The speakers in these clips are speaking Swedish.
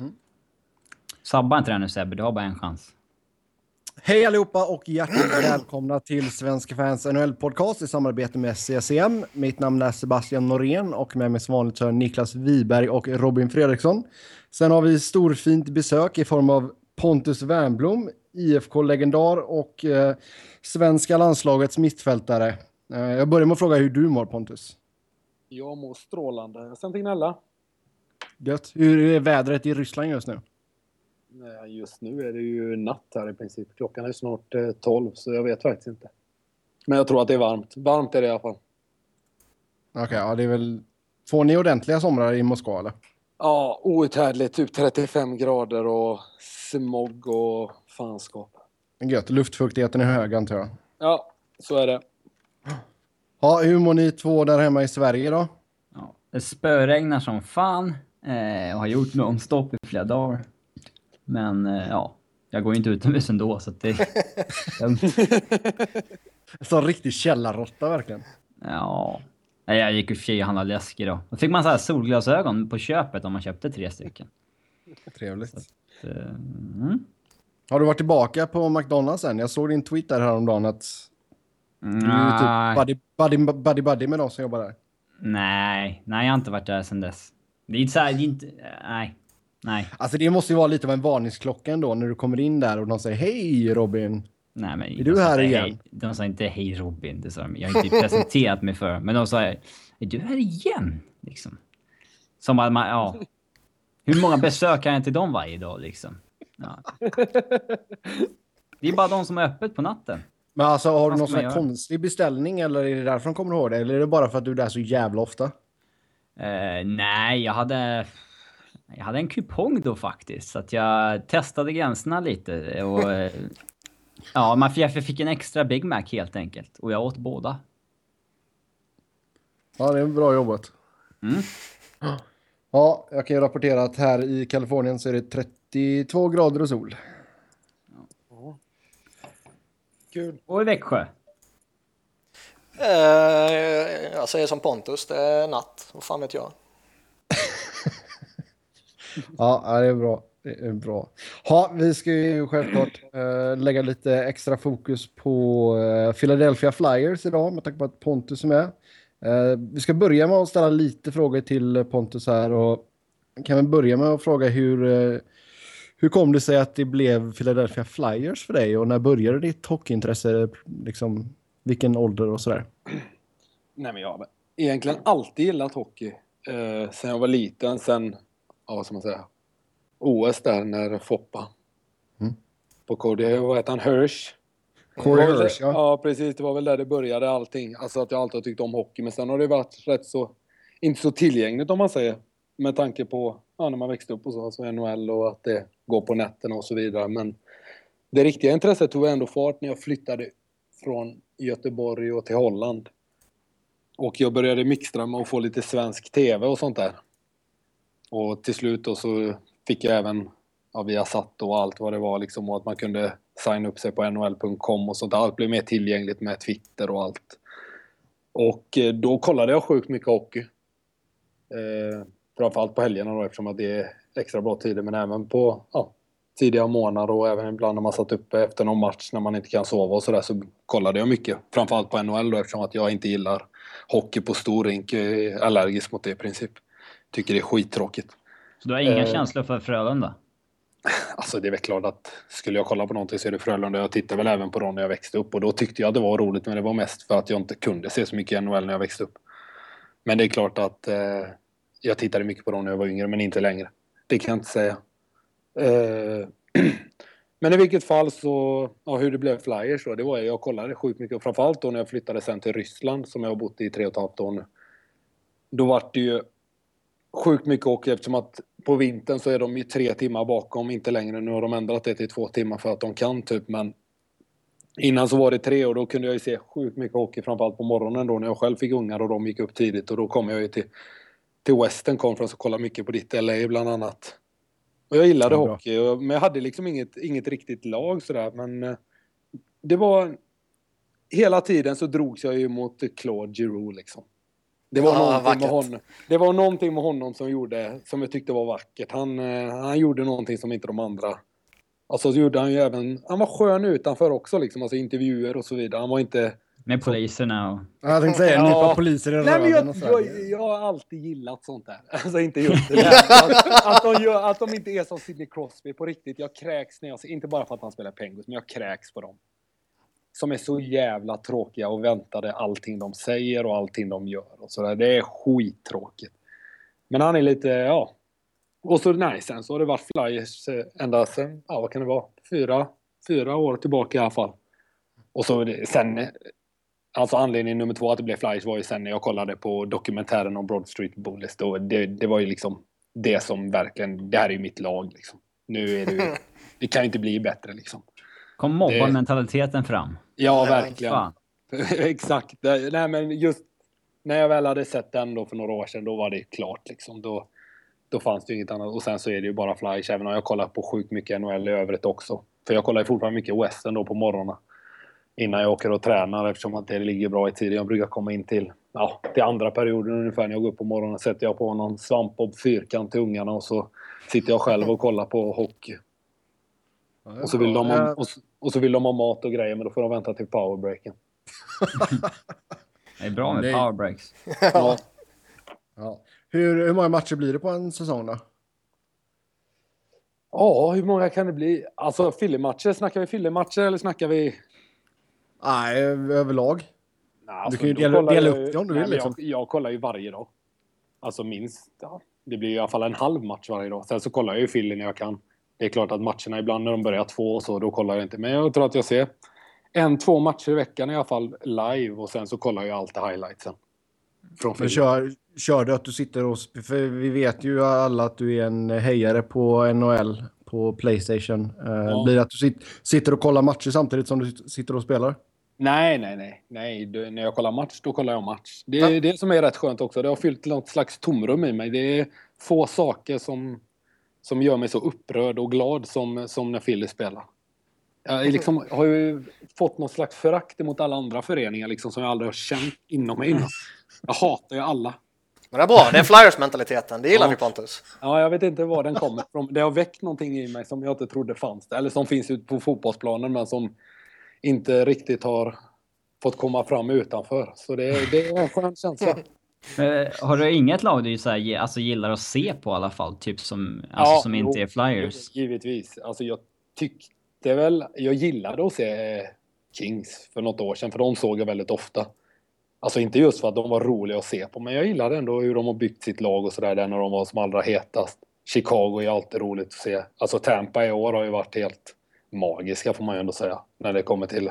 Mm. Sabba inte den nu Sebbe, du har bara en chans. Hej allihopa och hjärtligt välkomna till Svenska fans NHL-podcast i samarbete med CCM. Mitt namn är Sebastian Norén och med mig som vanligt så är Niklas Wiberg och Robin Fredriksson. Sen har vi storfint besök i form av Pontus Wernblom, IFK-legendar och eh, svenska landslagets mittfältare. Eh, jag börjar med att fråga hur du mår Pontus. Jag mår strålande. Jag ska inte gnälla. Gött. Hur är vädret i Ryssland just nu? Nej, Just nu är det ju natt här i princip. Klockan är snart eh, 12 så jag vet faktiskt inte. Men jag tror att det är varmt. Varmt är det i alla fall. Okej, ja det är väl... Får ni ordentliga somrar i Moskva eller? Ja, outhärdligt. Typ 35 grader och smog och fanskap. Gött. Luftfuktigheten är hög antar jag. Ja, så är det. Ja, hur mår ni två där hemma i Sverige då? Ja, det spöregnar som fan eh, och har gjort nonstop i flera dagar. Men eh, ja, jag går ju inte utomhus ändå så att det... En sån riktig källarråtta verkligen. ja. Nej, Jag gick i och för sig och handlade läsk idag. Då fick man så här solglasögon på köpet om man köpte tre stycken. Trevligt. Så, eh, mm. Har du varit tillbaka på McDonalds än? Jag såg din tweet där häromdagen att du är Nej. typ buddy, buddy, buddy, buddy med de som jobbar där. Nej, nej jag har inte varit där sedan dess. Det är inte så här, det är inte... Nej. Nej. Alltså det måste ju vara lite av en varningsklocka ändå när du kommer in där och de säger hej Robin. Nej, men Är du här igen? Hej, de sa inte hej Robin, det sa de. Jag har inte presenterat mig för Men de sa är du här igen? Liksom. Som att man, ja. Hur många besök har jag till dem varje dag liksom? Ja. Det är bara de som är öppet på natten. Men alltså har du någon sån här konstig beställning eller är det därför de kommer ihåg det? Eller är det bara för att du är där så jävla ofta? Eh, nej, jag hade... Jag hade en kupong då faktiskt, så att jag testade gränserna lite och... ja, man fick, jag fick en extra Big Mac helt enkelt. Och jag åt båda. Ja, det är bra jobbat. Mm. Ja, jag kan ju rapportera att här i Kalifornien så är det 32 grader och sol. Kul. Och i Växjö. Eh, jag säger som Pontus, det är natt. Vad fan vet jag? Ja, det är bra. Det är bra. Ha, vi ska ju självklart eh, lägga lite extra fokus på eh, Philadelphia Flyers idag med tanke på att Pontus är med. Eh, vi ska börja med att ställa lite frågor till Pontus här och kan vi börja med att fråga hur, eh, hur kom det sig att det blev Philadelphia Flyers för dig och när började ditt hockeyintresse? Liksom, vilken ålder och sådär? Nej, men jag har egentligen alltid gillat hockey. Eh, sen jag var liten. Sen, ja, vad ska man säga, OS där när Foppa. Mm. På KD, vad heter han? Hirsch. Corey Hirsch, ja. Ja, precis. Det var väl där det började allting. Alltså att jag alltid har tyckt om hockey. Men sen har det varit rätt så, inte så tillgängligt om man säger. Med tanke på, ja, när man växte upp och så, alltså NHL och att det går på nätterna och så vidare. Men det riktiga intresset tog ändå fart när jag flyttade från Göteborg och till Holland. Och jag började mixtra med att få lite svensk TV och sånt där. Och till slut då så fick jag även ja, via satt och allt vad det var liksom och att man kunde signa upp sig på nhl.com och sånt. Allt blev mer tillgängligt med Twitter och allt. Och eh, då kollade jag sjukt mycket hockey. Eh, framförallt på helgerna då eftersom att det är extra bra tider men även på ja, tidiga månader och även ibland när man satt uppe efter någon match när man inte kan sova och sådär så kollade jag mycket. Framförallt på NHL då eftersom att jag inte gillar hockey på stor rink. Jag är allergisk mot det i princip. Tycker det är skittråkigt. Så du har inga Eh. känslor för Frölunda? Alltså det är väl klart att skulle jag kolla på någonting så är det Frölunda. Jag tittade väl även på dem när jag växte upp och då tyckte jag att det var roligt men det var mest för att jag inte kunde se så mycket NHL när jag växte upp. Men det är klart att eh, jag tittade mycket på dem när jag var yngre men inte längre. Det kan jag inte säga. Eh, men i vilket fall så, ja, hur det blev Flyers då, det var jag kollade sjukt mycket och framförallt då när jag flyttade sen till Ryssland som jag har bott i tre och ett halvt år nu. Då var det ju sjukt mycket hockey eftersom att på vintern så är de ju tre timmar bakom, inte längre. Nu har de ändrat det till två timmar för att de kan typ, men innan så var det tre och då kunde jag ju se sjukt mycket hockey framförallt på morgonen då när jag själv fick ungar och de gick upp tidigt och då kom jag ju till, till Western Conference och kollade mycket på ditt LA bland annat. Och jag gillade Ja, hockey, och- men jag hade liksom inget, inget riktigt lag sådär, men eh, det var... Hela tiden så drogs jag ju mot Claude Giroux liksom. Det var, Ja, någonting med honom. det var någonting med honom som gjorde, som jag tyckte var vackert. Han, eh, han gjorde någonting som inte de andra... Alltså så gjorde han ju även, han var skön utanför också liksom, alltså intervjuer och så vidare. Han var inte... Med poliserna och... Jag tänkte säga, Ja. nypa poliser i Nej, men jag, och sådär. jag, jag har alltid gillat sånt där. Alltså inte just det där. Att, att, de gör, att de inte är som Sidney Crosby på riktigt. Jag kräks när jag inte bara för att han spelar Penguins, men jag kräks på dem. Som är så jävla tråkiga och väntade allting de säger och allting de gör. Och så där. Det är skittråkigt. Men han är lite, ja. Och så nej, sen så har det varit Flyers eh, ända sen, ja vad kan det vara, fyra, fyra år tillbaka i alla fall. Och så det- sen, alltså anledningen nummer två att det blev Flyers var ju sen när jag kollade på dokumentären om Broad Street Bullies. Då, det, det var ju liksom det som verkligen, det här är ju mitt lag liksom. Nu är det ju, det kan ju inte bli bättre liksom. Kom mobbarmentaliteten fram. Ja, verkligen. Exakt. Nej, men just när jag väl hade sett den då för några år sedan, då var det klart liksom. Då, då fanns det ju inget annat. Och sen så är det ju bara Flyers, även om jag kollar på sjukt mycket NHL i övrigt också. För jag kollar ju fortfarande mycket Western då på morgonen. Innan jag åker och tränar eftersom att det ligger bra i tiden. Jag brukar komma in till, ja, till andra perioden ungefär när jag går upp på morgonen. Sätter jag på någon svampbob fyrkant till ungarna och så sitter jag själv och kollar på hockey. Och så, vill de ha, och, så, och så vill de ha mat och grejer, men då får de vänta till powerbreaken. Det är bra med powerbreaks. Ja. Ja. Hur, hur många matcher blir det på en säsong då? Ja, hur många kan det bli? Alltså Philly-matcher, snackar vi Philly-matcher eller snackar vi... Nej, överlag. Nej, alltså, kan ju dela- dela jag upp det om du Nej, vill, liksom. Jag, jag kollar ju varje dag. Alltså minst, ja, det blir i alla fall en halv match varje dag. Sen så kollar jag ju Philly när jag kan. Det är klart att matcherna ibland när de börjar två och så, då kollar jag inte. Men jag tror att jag ser en, två matcher i veckan i alla fall live och sen så kollar jag alltid highlightsen. Från Men kör, kör du att du sitter och... För vi vet ju alla att du är en hejare på NHL på Playstation. Eh, Ja. Blir det att du sit, sitter och kollar matcher samtidigt som du sitter och spelar? Nej, nej, nej. nej. Det, när jag kollar match, då kollar jag match. Det är det som är rätt skönt också. Det har fyllt något slags tomrum i mig. Det är få saker som, som gör mig så upprörd och glad som, som när Philly spelar. Jag liksom, har ju fått något slags förakt mot alla andra föreningar liksom, som jag aldrig har känt inom mig innan. Jag hatar ju alla. Men det är bra, det är Flyers-mentaliteten. Det gillar Ja. vi Pontus. Ja, jag vet inte var den kommer ifrån. Det har väckt någonting i mig som jag inte trodde fanns där. Eller som finns ute på fotbollsplanen men som inte riktigt har fått komma fram utanför. Så det, det är en skön känsla. Eh, Har du inget lag du så här, alltså, gillar att se på i alla fall? Typ som, alltså, Ja, som inte jo. är Flyers? Givetvis. Alltså jag tyckte väl... Jag gillade att se Kings för något år sedan, för de såg jag väldigt ofta. Alltså inte just för att de var roliga att se på, men jag gillade ändå hur de har byggt sitt lag och sådär, där när de var som allra hetast. Chicago är alltid roligt att se. Alltså Tampa i år har ju varit helt magiska får man ju ändå säga, när det kommer till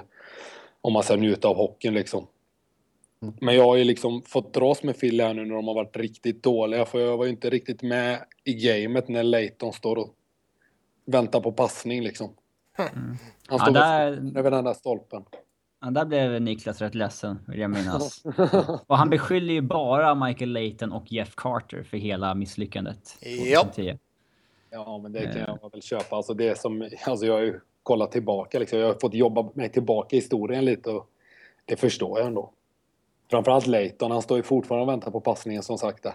om man ska njuta av hockeyn liksom. Men jag har ju liksom fått dras med Philly här nu när de har varit riktigt dåliga, för jag var ju inte riktigt med i gamet när Leighton står och väntar på passning liksom. Han Ja, står där- väl över den där stolpen. Ja, där blev Niklas rätt ledsen, vill jag minnas. och han beskyller ju bara Michael Layton och Jeff Carter för hela misslyckandet. Ja. 2010. Ja, men det kan jag väl köpa. Alltså det som, alltså jag har ju kollat tillbaka liksom. Jag har fått jobba mig tillbaka i historien lite och det förstår jag ändå. Framförallt Leighton, han står ju fortfarande och väntar på passningen som sagt där.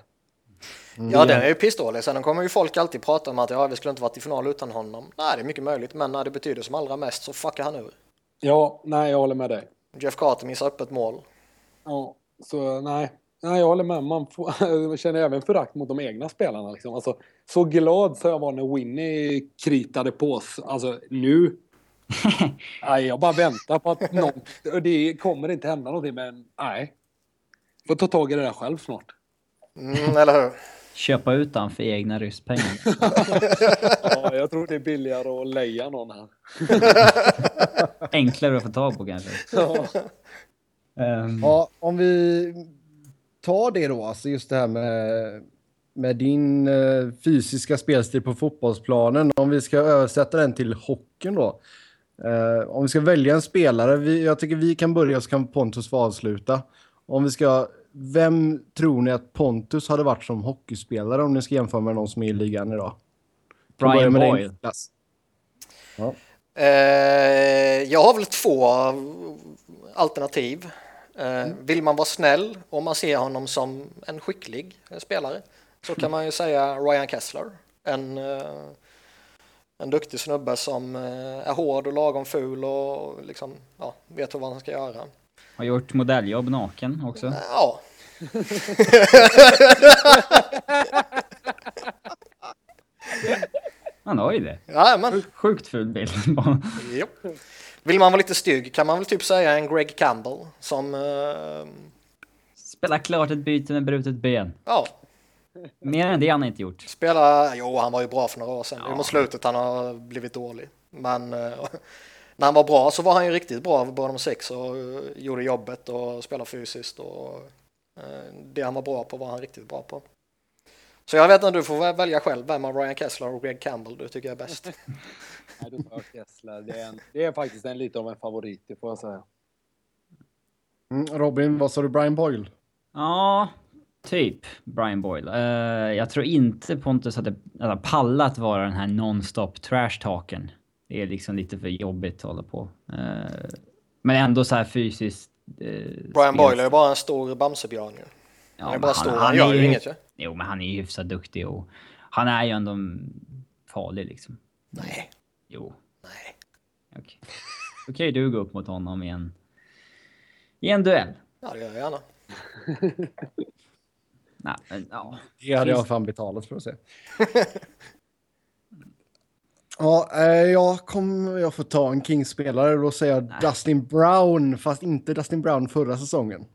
Ja, den är ju pissdålig. Sen kommer ju folk alltid prata om att ja, vi skulle inte varit i final utan honom. Nej, det är mycket möjligt, men när det betyder som allra mest så fuckar han ur. Ja, nej, jag håller med dig. Jeff Carter missar öppet mål. Ja, så nej. Nej, jag håller med. Man får, känner även förakt mot de egna spelarna. Liksom. Alltså, så glad så jag var när Winnie kritade på oss. Alltså nu... nej, jag bara väntar på att någon... och Det kommer inte hända någonting, men nej. Får ta tag i det där själv snart. Mm, eller hur? Köpa ut han för egna rysspengar. Ja, jag tror det är billigare att leja någon här. Enklare att få tag på kanske. Ja. Ehm, Ja, om vi tar det då, alltså just det här med, med din eh, fysiska spelstil på fotbollsplanen. Om vi ska översätta den till hockeyn då. Eh, om vi ska välja en spelare, vi, jag tycker vi kan börja så kan Pontus få avsluta. Om vi ska, vem tror ni att Pontus hade varit som hockeyspelare om ni ska jämföra med någon som är i ligan idag? Brian Boyle. Niklas. Eh, jag har väl två alternativ. Eh, vill man vara snäll och man ser honom som en skicklig spelare så kan man ju säga Ryan Kessler. En, eh, en duktig snubbe som eh, är hård och lagom ful och liksom, ja, vet vad han ska göra. Har gjort modelljobb naken också. Ja. Han har ju det. Ja, men, Sjukt ful bild. jo. Vill man vara lite stygg kan man väl typ säga en Greg Campbell som, eh, Spelar klart ett byte med brutet ben. ja, Mer än det har han inte gjort. spelar, jo han var ju bra för några år sedan. Är mot slutet han har blivit dålig. Men eh, när han var bra så var han ju riktigt bra både de sex och eh, gjorde jobbet och spelade fysiskt och det han var bra på var han riktigt bra på. Så jag vet inte, du får väl välja själv vem av Ryan Kessler och Greg Campbell du tycker är bäst. Nej, då tar Kessler. Det är, en, det är faktiskt en lite av en favorit, det får jag säga. Mm, Robin, vad sa du? Brian Boyle? Ja, typ Brian Boyle. Eh, jag tror inte Pontus hade, hade pallat vara den här non-stop trash-talken. Det är liksom lite för jobbigt att hålla på. Eh, men ändå så här fysiskt... eh, Brian spel- Boyle är bara en stor bamsebjörn ju. Ja, Han är bara stor, han gör är ju inget ju. Jo, men han är ju hyfsat duktig och han är ju ändå farlig liksom. Nej, Jo, nej. okej. Okej, du går upp mot honom i en... I en duell. Ja, det gör jag gärna. Nej, men ja. Det hade jag fan betalat för att se. ja, eh, jag kommer jag får ta en Kings-spelare och då säger jag Nej. Dustin Brown, fast inte Dustin Brown förra säsongen.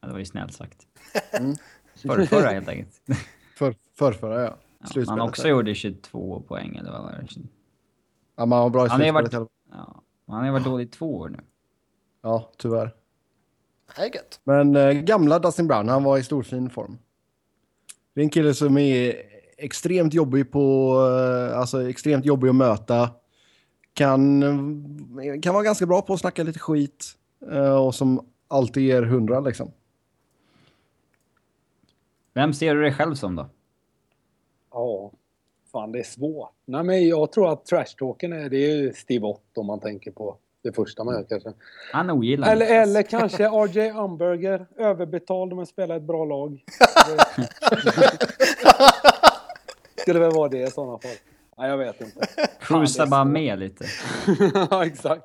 Det var ju snällt sagt. Mm. Förrförra helt enkelt. För, förrförra, ja. Ja, han också gjorde 22 poäng eller vad var det? Ja, man var bra i Han slutspelet. varit- Ja, han har varit dålig i två år nu. Ja, tyvärr. Gött. Men eh, gamla Dustin Brown, han var i stor fin form. Det är en kille som är extremt jobbig på, eh, alltså extremt jobbig att möta. Kan, eh, kan vara ganska bra på att snacka lite skit. eh, och som alltid ger hundra liksom. Vem ser du dig själv som då? Ja, fan det är svårt. Nej, men jag tror att trashtalken är, det är ju Steve Ott om man tänker på det första man gör kanske. Han ogillar Eller, eller kanske RJ Umberger, överbetald men spelar ett bra lag. Skulle väl vara det i sådana fall. Nej, jag vet inte. Cruisa bara med lite. ja, exakt.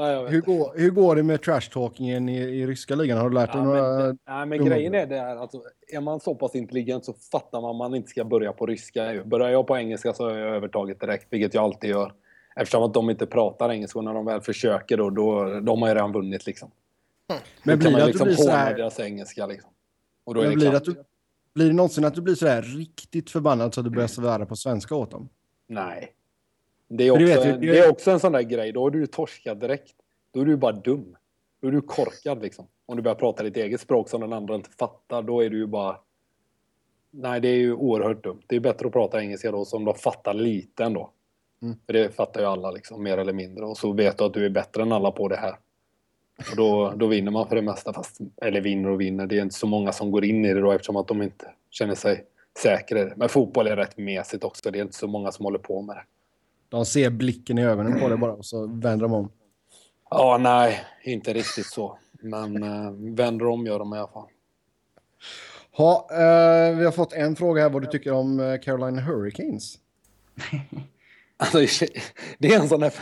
Ja, Hur går, hur går det med trash-talkingen i, i ryska ligan? Har du lärt dig Ja, några? men, det- nej, men grejen är det här, alltså, är man så pass intelligent så fattar man att man inte ska börja på ryska. Börjar jag på engelska så har jag övertaget direkt, vilket jag alltid gör. Eftersom att de inte pratar engelska och när de väl försöker då, då de har ju redan vunnit liksom. Men då kan blir det att du liksom blir så här, deras engelska liksom. Och då är men det blir, klart. att du, blir det någonsin att du blir så här riktigt förbannad så att du börjar svära på svenska åt dem? Nej. Det är, också, vet ju- en, det är också en sån där grej, då har du ju torskat direkt. Då är du bara dum. Då är du korkad liksom. Om du börjar prata ditt eget språk som den andra inte fattar, då är du ju bara... Nej, det är ju oerhört dumt. Det är bättre att prata engelska då som de fattar lite ändå. Mm. För det fattar ju alla liksom, mer eller mindre. Och så vet du att du är bättre än alla på det här. Och då, då vinner man för det mesta, fast, eller vinner och vinner. Det är inte så många som går in i det då eftersom att de inte känner sig säkra. Men fotboll är rätt mesigt också. Det är inte så många som håller på med det. De ser blicken i ögonen på dig bara och så vänder de om. Ja, nej, inte riktigt så. Men äh, vänder om gör de i alla fall. Ha, eh, vi har fått en fråga här vad du tycker om eh, Carolina Hurricanes. Alltså, det är en sån där...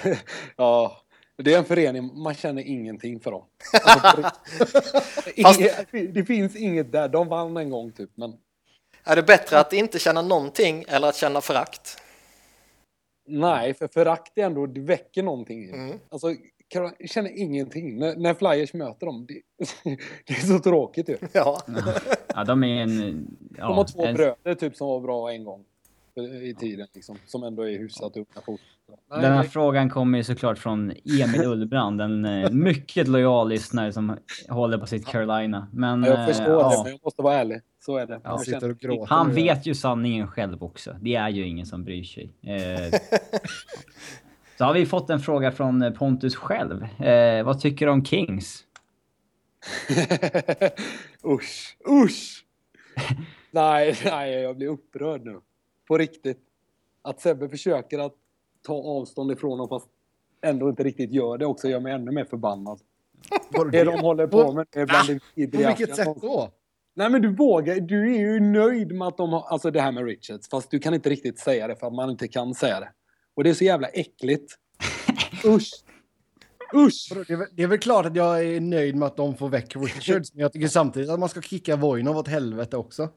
Ja, det är en förening, man känner ingenting för dem. Alltså, Fast- inget, det finns inget där. De vann en gång typ, men Är det bättre att inte känna någonting eller att känna förakt? Nej, för förakt är ändå, det väcker någonting. Mm. Alltså, jag känner ingenting. När, när Flyers möter dem, det, det är så tråkigt ju. Ja. Ja, de är en... Ja, De har två en, bröder typ som var bra en gång i tiden, liksom, som ändå är hyfsat fotboll. Nej, Den här frågan kommer ju såklart från Emil Ullbrand, en eh, mycket lojal lyssnare som håller på sitt Carolina. Men Ja, jag eh, förstår det, ja, men jag måste vara ärlig. Så är det. Ja. Jag Han känner- sitter och gråter. han vet ju sanningen själv också. Det är ju ingen som bryr sig. Eh, så har vi fått en fråga från eh, Pontus själv. Eh, vad tycker du om Kings? usch, usch! nej, nej, jag blir upprörd nu. På riktigt. Att Sebbe försöker att ta avstånd ifrån dem fast ändå inte riktigt gör det också gör mig ännu mer förbannad. Det de håller på med är bland det På vilket sätt då? Nej men du vågar, du är ju nöjd med att de har, alltså det här med Richards, fast du kan inte riktigt säga det för att man inte kan säga det. Och det är så jävla äckligt. Usch! Usch! Det är, väl, det är väl klart att jag är nöjd med att de får väck Richards, men jag tycker samtidigt att man ska kicka Voinov åt helvete också.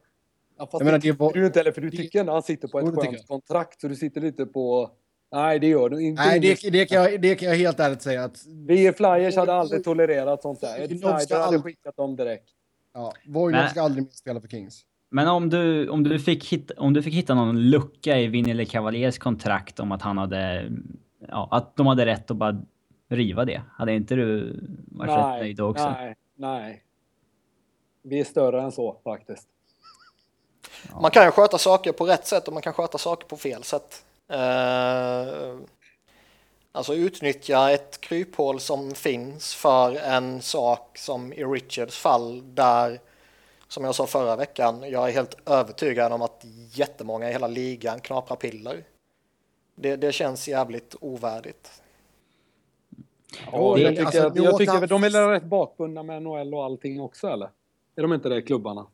Ja, Jag menar, det var- du inte heller, för du det- tycker ändå han sitter på ett skönt kontrakt, så du sitter lite på... Nej, det gör du inte. Nej, det, det, kan jag, det kan jag helt ärligt säga att Vi i Flyers hade aldrig tolererat sånt där. Snyder hade aldrig- skickat dem direkt. ja, Voinov Nej. ska aldrig mer spela för Kings. Men om du, om, du fick hitta, om du fick hitta någon lucka i Vinnie Cavaliers kontrakt om att han hade... Ja, att de hade rätt att bara riva det. Hade inte du varit rätt nöjd då också? nej, nej. Vi är större än så faktiskt. Man kan ju sköta saker på rätt sätt och man kan sköta saker på fel sätt. Eh, alltså utnyttja ett kryphål som finns för en sak som i Richards fall där, som jag sa förra veckan, jag är helt övertygad om att jättemånga i hela ligan knaprar piller. Det, det känns jävligt ovärdigt. Ja, det- jag tycker, alltså, jag tycker han- de är rätt bakbundna med NHL och allting också eller? Är de inte det, klubbarna?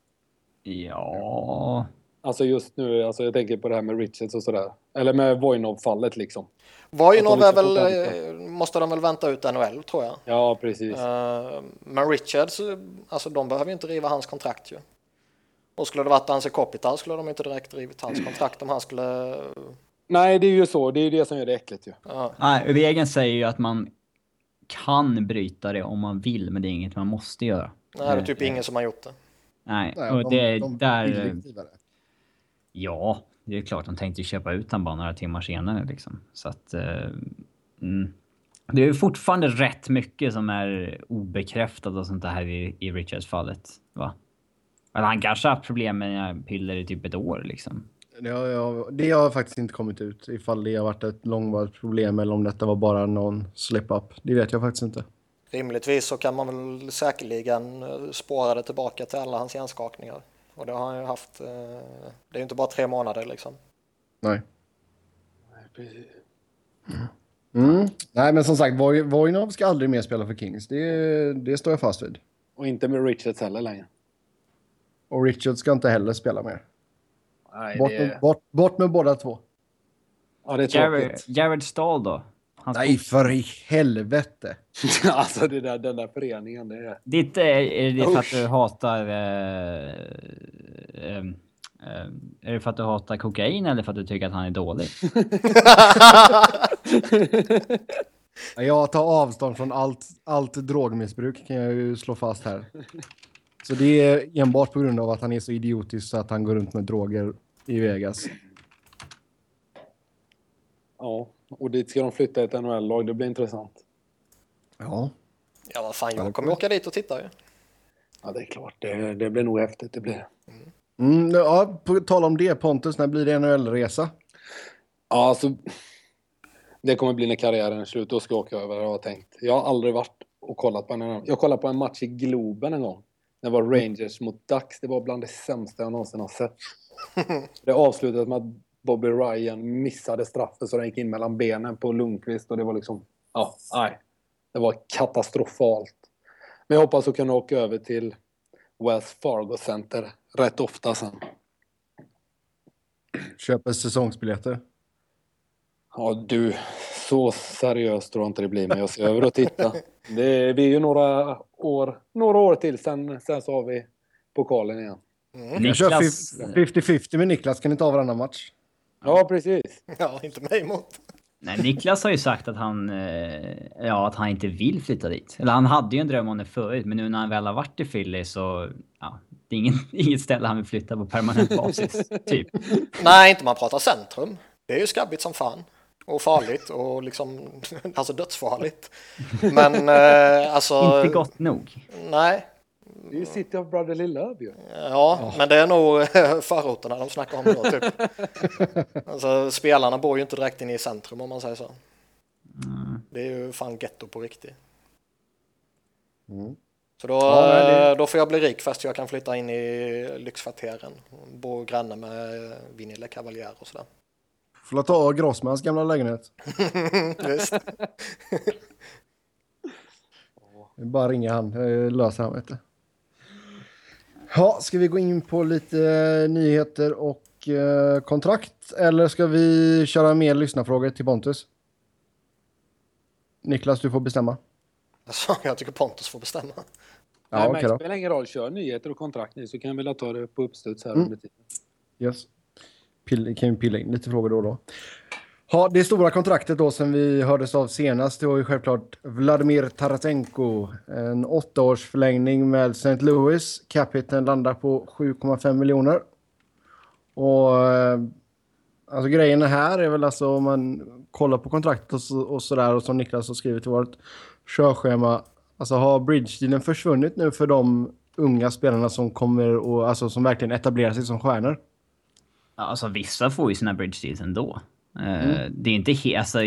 Ja... Alltså just nu, alltså jag tänker på det här med Richards och sådär. Eller med Voinov-fallet liksom. De är väl, vänta. eh, måste de väl vänta ut NHL tror jag. Ja, precis. Eh, Men Richards, eh, alltså de behöver ju inte riva hans kontrakt ju. Och skulle det varit Anse Kopitar skulle de inte direkt rivit hans kontrakt om han skulle... Nej, det är ju så. Det är ju det som gör det äckligt ju. Ja, Nej, regeln säger ju att man kan bryta det om man vill, men det är inget man måste göra. nej, det är typ ingen som har gjort det. Nej, Nej, och de- det de där... det. Ja, det är klart. De tänkte ju köpa ut han bara några timmar senare liksom. Så att... Eh, mm. Det är fortfarande rätt mycket som är obekräftat och sånt där i, i Richards fallet. Va? Eller han kanske har haft problem med piller i typ ett år liksom. Det har, jag, det har faktiskt inte kommit ut ifall det har varit ett långvarigt problem eller om detta var bara någon slip-up. Det vet jag faktiskt inte. Rimligtvis så kan man väl säkerligen eh, spåra det tillbaka till alla hans hjärnskakningar. Och det har han ju haft. eh, Det är ju inte bara tre månader liksom. Nej. Mm. Nej, men som sagt, Voj- Vojnov ska aldrig mer spela för Kings. Det, det står jag fast vid. Och inte med Richards heller längre. Och Richard ska inte heller spela mer. Nej, Bort, det, med, bort, bort med båda två. ja, det är Jared, tråkigt. Jared Stahl då? Han Nej, för i helvete. alltså det där, den där föreningen, det är... Ditt, är, är det för att du hatar... Eh, eh, eh, är det för att du hatar kokain eller för att du tycker att han är dålig? Jag tar avstånd från allt, allt drogmissbruk kan jag ju slå fast här. Så det är enbart på grund av att han är så idiotisk så att han går runt med droger i Vegas. Ja, och dit ska de flytta ett NHL-lag. Det blir intressant. Ja. Ja, vad fan, jag kommer åka dit och titta ju. Ja, det är klart. Det, det blir nog häftigt. Det blir det. Mm, ja, på tal om det Pontus, när blir det NHL-resa? Ja, alltså. Det kommer bli när karriären är slut. Då ska jag åka över, har jag tänkt. Jag har aldrig varit och kollat på en Jag kollade på en match i Globen en gång. Det var Rangers mot Ducks. Det var bland det sämsta jag någonsin har sett. Det avslutades med att Bobby Ryan missade straffen så den gick in mellan benen på Lundqvist och det var liksom... Ja, nej. Det var katastrofalt. Men jag hoppas att kunna åka över till Wells Fargo Center rätt ofta sen. Köper säsongsbiljetter. Ja, du. Så seriöst tror jag inte det blir, men jag ska över och titta. Det är, vi är ju några år, några år till, sen, sen så har vi pokalen igen. Mm. Jag kör Niklas, 50-50 med Niklas, kan ni ta varannan match? Ja, precis. Ja, inte mig emot. Nej, Niklas har ju sagt att han, eh, ja, att han inte vill flytta dit. Eller han hade ju en dröm om det förut, men nu när han väl har varit i Philly så... Ja, det är ingen, inget ställe han vill flytta på permanent basis, typ. Nej, inte man pratar centrum. Det är ju skabbigt som fan. Och farligt och liksom, alltså dödsfarligt. Men eh, alltså... Inte gott nog. Nej. Det är ju City of Brotherly Love ju. Ja, men det är nog eh, förorterna de snackar om då, typ. Alltså spelarna bor ju inte direkt inne i centrum om man säger så. Mm. Det är ju fan getto på riktigt. Mm. Så då, Ja, det- eh, då får jag bli rik fast jag kan flytta in i lyxkvarteren. Bo granne med Vinile Cavalier och sådär. Får ta Grossmans gamla lägenhet? Visst. Det är Bara ringa han, eh, löser han vet du. Ja, ska vi gå in på lite eh, nyheter och eh, kontrakt? Eller ska vi köra mer lyssnarfrågor till Pontus? Niklas, du får bestämma. Så jag tycker Pontus får bestämma. Ja, Nej, okej men det spelar ingen roll. Kör nyheter och kontrakt nu så kan vi väl ta det på uppstuds här Mm. under tiden. Yes. Pill, kan vi pilla in lite frågor då och då. Ja, det stora kontraktet då som vi hördes av senast, det var ju självklart Vladimir Tarasenko. En åttaårsförlängning med St. Louis. Capiten landar på 7,5 miljoner. Och eh, alltså grejen här är väl alltså om man kollar på kontraktet och, så, och sådär och som Niklas har skrivit i vårt körschema. Alltså har bridge-dealen försvunnit nu för de unga spelarna som kommer och alltså som verkligen etablerar sig som stjärnor? Alltså vissa får ju sina bridge deals ändå. Eh, Mm. Det är inte helt... Alltså,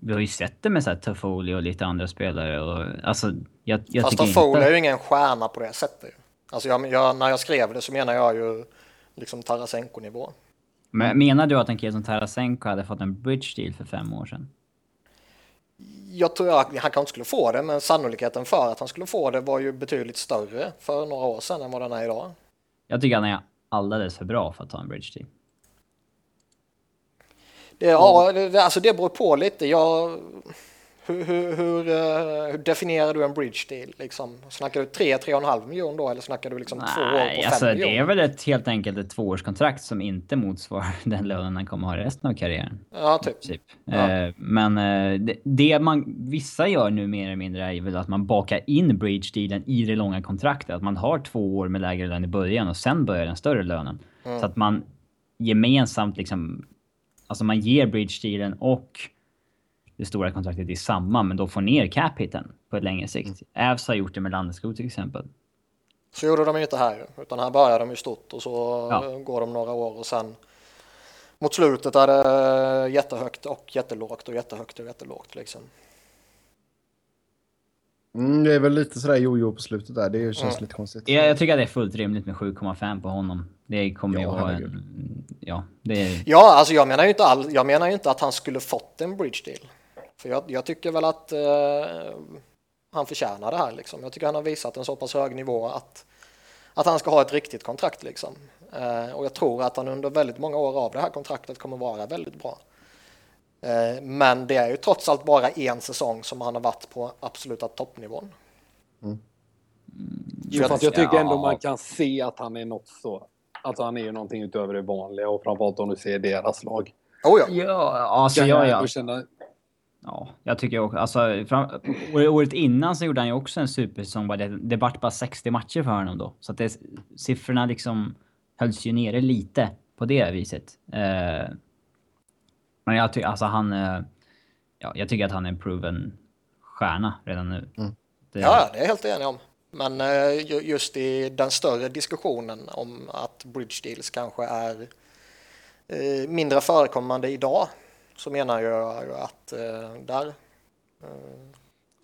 vi har ju sett det med så här Toffoli och lite andra spelare och alltså jag, jag Fast Toffoli är inte... ju ingen stjärna på det sättet. Alltså jag, jag, när jag skrev det så menar jag ju liksom Tarasenko-nivå. Men menar du att en kille som Tarasenko hade fått en bridge deal för fem år sedan? Jag tror att han kanske inte skulle få det, men sannolikheten för att han skulle få det var ju betydligt större för några år sedan än vad den är idag. Jag tycker han är alldeles för bra för att ta en bridge deal. Det, ja, det, det- alltså det beror på lite. Jag, hur, hur, hur, eh, hur definierar du en bridge deal? Liksom? Snackar du 3-3,5 miljoner då eller snackar du liksom två år på Nej, 5 alltså det miljoner? är väl ett, helt enkelt ett tvåårskontrakt som inte motsvarar den lönen han kommer ha resten av karriären. Ja, typ. Typ. Ja. Eh, men eh, det, det man, vissa gör nu mer eller mindre är väl att man bakar in bridge-dealen i det långa kontraktet. Att man har två år med lägre lön i början och sen börjar den större lönen. Mm. Så att man gemensamt liksom, alltså man ger bridge-dealen och det stora kontraktet i samma, men då får ner cap-hiten på ett längre sikt. Mm. Avs har gjort det med Landeskog till exempel. Så gjorde de ju inte här, utan här börjar de ju stort och så Ja. går de några år och sen mot slutet är det jättehögt och jättelågt och jättehögt och jättelågt liksom. Mm, det är väl lite sådär jojo på slutet där. Det känns Mm. lite konstigt. Jag, jag tycker att det är fullt rimligt med 7,5 på honom. Det kommer ju Ja, vara herregud. en... Ja, det är... Ja, alltså jag menar ju inte all, jag menar ju inte att han skulle fått en bridge deal. För jag, jag tycker väl att eh, han förtjänar det här liksom. Jag tycker han har visat en så pass hög nivå att, att han ska ha ett riktigt kontrakt liksom. Eh, och jag tror att han under väldigt många år av det här kontraktet kommer vara väldigt bra. Eh, men det är ju trots allt bara en säsong som han har varit på absoluta toppnivån. Jo, fast jag tycker ändå man kan se att han är något så. Alltså han är ju någonting utöver det vanliga och framförallt om du ser deras lag. Oh ja. Ja, alltså jag, jag ja. känna, Ja, jag tycker också, alltså fram, året- innan så gjorde han ju också en supersäsong. Det, det vart bara 60 matcher för honom då. Så att det, siffrorna liksom hölls ju nere lite på det viset. Eh, men jag tycker, alltså han, eh, ja, jag tycker att han är en proven stjärna redan nu. Det, Ja, det är jag helt enig om. Men eh, ju- just i den större diskussionen om att bridge deals kanske är eh, mindre förekommande idag så menar jag ju att eh, där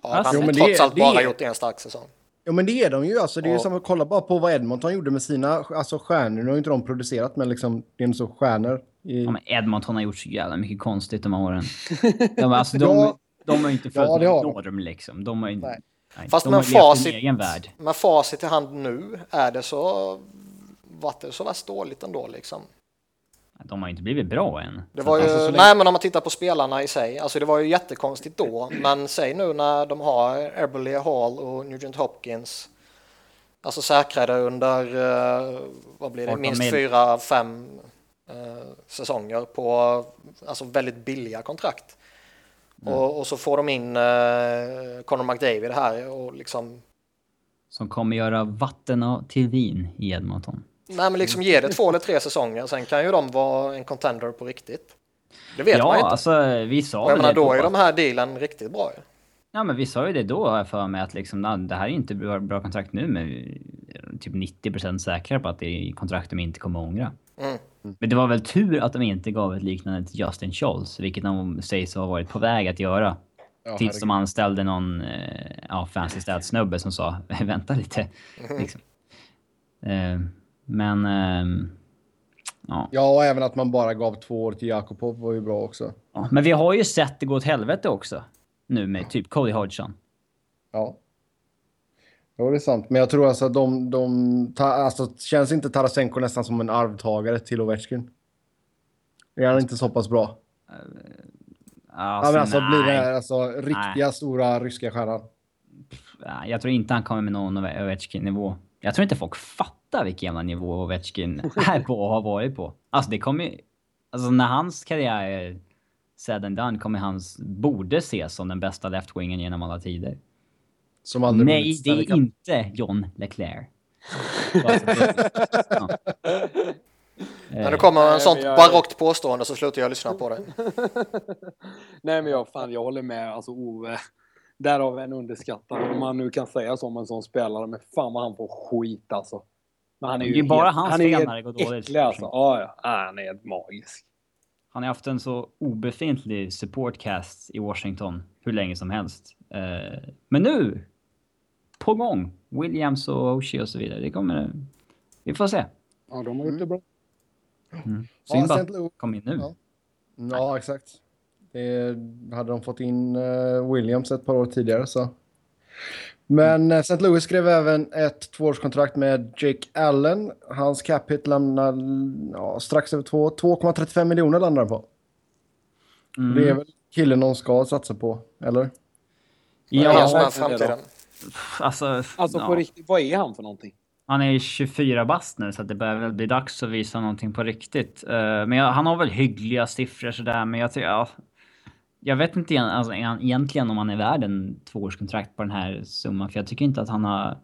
har Alltså, han jo, men det- trots allt det- bara gjort en stark säsong. Ja men det är de ju. Alltså, det är ju Ja. som att kolla bara på vad Edmonton gjorde med sina alltså, stjärnor. Nu har ju inte de producerat men liksom det är ändå så stjärnor. I... Ja, men Edmonton har gjort så jävla mycket konstigt de här åren. De, alltså, de, Ja. de har ju inte följt Ja, någon de. norm liksom. De har ju... Nej. Nej, Fast med facit- sin egen värld. Med facit i hand nu är det så vart det så värst dåligt ändå liksom. De har ju inte blivit bra än. Det var ju, alltså, nej men om man tittar på spelarna i sig, alltså det var ju jättekonstigt då, men säg nu när de har Eberly Hall och Nugent Hopkins, alltså säkrade under, eh, vad blir det, 18 minst fyra, fem eh, säsonger på alltså väldigt billiga kontrakt. Och, och så får de in eh, Conor McDavid här och liksom, Som kommer göra vatten till vin i Edmonton. nej men liksom ge det två eller tre säsonger, sen kan ju de vara en contender på riktigt. Det vet man ju Ja, inte. alltså vi sa Och jag menar, det då är då. de här dealen riktigt bra ju. Ja, men vi sa ju det då har jag för mig att liksom, na, det här är inte bra, bra kontrakt nu, men typ 90% säkra på att det är kontrakt de inte kommer att ångra. Mm. Men det var väl tur att de inte gav ett liknande till Justin Scholz, vilket de sägs ha varit på väg att göra. Ja, Tills de anställde någon eh, ja, fancy stats-snubbe som sa vänta lite. Mm. Liksom. Eh, men... ehm, ja. Ja, och även att man bara gav två år till Jakobov var ju bra också. ja. Men vi har ju sett det gå åt helvete också. Nu med typ Cody Hodgson. Ja. Jo, det är sant. Men jag tror alltså att de... de ta, alltså, känns inte Tarasenko nästan som en arvtagare till Ovechkin? Är han inte så pass bra? ja, men alltså blir det här alltså, riktiga nej. stora ryska stjärnan? Jag tror inte han kommer med någon Ovechkin-nivå. Jag tror inte folk fattar vilken jävla nivå Ovechkin är på och har varit på. Alltså det kommer Alltså när hans karriär är said and done kommer hans... Borde ses som den bästa left-wingen genom alla tider. Som aldrig Nej, det är inte John Leclerc. ja. När det kommer en sånt jag... barockt påstående så slutar jag lyssna på det. Nej men jag, fan, jag håller med. Alltså Ove, därav en underskattad. Om man nu kan säga så om en sån spelare. Men fan vad han får skit alltså. Men han är ju det är bara helt, hans fel när det går dåligt. Äcklig, alltså. Ja, ja. Han är magisk. Han har haft en så obefintlig supportcast i Washington hur länge som helst. Eh, men nu! På gång! Williams och Oshie och så vidare. Det kommer... Vi får se. Ja, de har gjort det bra. Mm. Synd bara ja, kom in nu. Ja, ja exakt. Det hade de fått in uh, Williams ett par år tidigare så. Men uh, St. Louis skrev även ett tvåårskontrakt med Jake Allen. Hans cap hit lämnar ja, strax över 2,35 miljoner landar på. Mm. Det är väl killen de ska satsa på, eller? Ja, ja framtiden. Alltså, alltså på riktigt, vad är han för någonting? Han är 24 bast nu så det börjar väl bli dags att visa någonting på riktigt. Uh, men jag, han har väl hyggliga siffror sådär, men jag tycker... Ja, jag vet inte alltså, egentligen om han är värd en tvåårskontrakt på den här summan, för jag tycker inte att han har...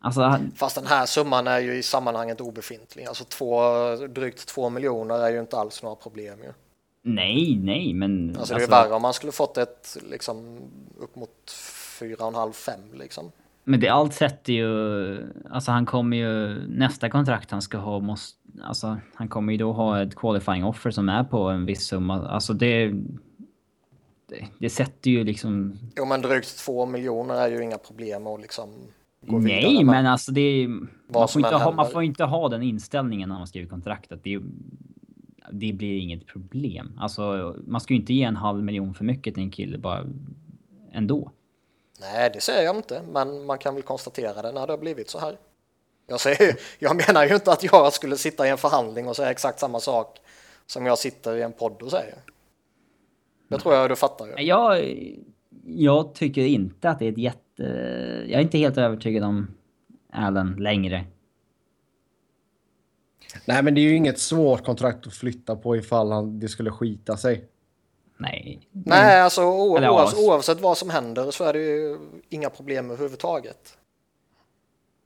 Alltså, han... Fast den här summan är ju i sammanhanget obefintlig. Alltså två, drygt två miljoner är ju inte alls några problem ju. Nej, nej, men... Alltså det är alltså... värre om man skulle fått ett liksom upp mot fyra och en halv, fem liksom. Men det allt sätter ju... Alltså han kommer ju... Nästa kontrakt han ska ha måste... Alltså han kommer ju då ha ett qualifying offer som är på en viss summa. Alltså det... Det, det sätter ju liksom... Jo men drygt två miljoner är ju inga problem att liksom... Nej men alltså det är... Man får, inte ha, man får inte ha den inställningen när man skriver kontraktet. Det, det blir inget problem. Alltså man ska ju inte ge en halv miljon för mycket till en kille bara ändå. Nej, det säger jag inte, men man kan väl konstatera det när det har blivit så här. Jag, säger, jag menar ju inte att jag skulle sitta i en förhandling och säga exakt samma sak som jag sitter i en podd och säger. Det tror jag du fattar. Ju. Jag, jag tycker inte att det är ett jätte... Jag är inte helt övertygad om Allen längre. Nej, men det är ju inget svårt kontrakt att flytta på ifall han, det skulle skita sig. Nej. Nej, alltså oavsett, oavsett vad som händer så är det ju inga problem överhuvudtaget.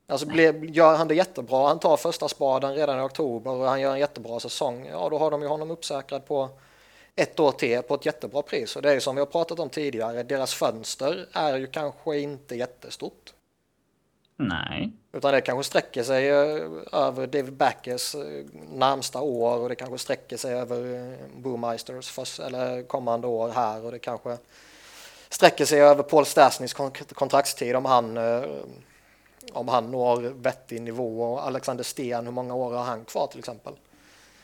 Alltså blev, gör han det jättebra, han tar första spaden redan i oktober och han gör en jättebra säsong, ja då har de ju honom uppsäkrad på ett år till på ett jättebra pris. Och det är ju som vi har pratat om tidigare, deras fönster är ju kanske inte jättestort. Nej. Utan det kanske sträcker sig eh, över David Backes eh, närmsta år och det kanske sträcker sig över eh, Boommeisters först, eller kommande år här och det kanske sträcker sig över Paul Stasnys kontraktstid om han om han når vettig nivå och Alexander Sten, hur många år har han kvar till exempel?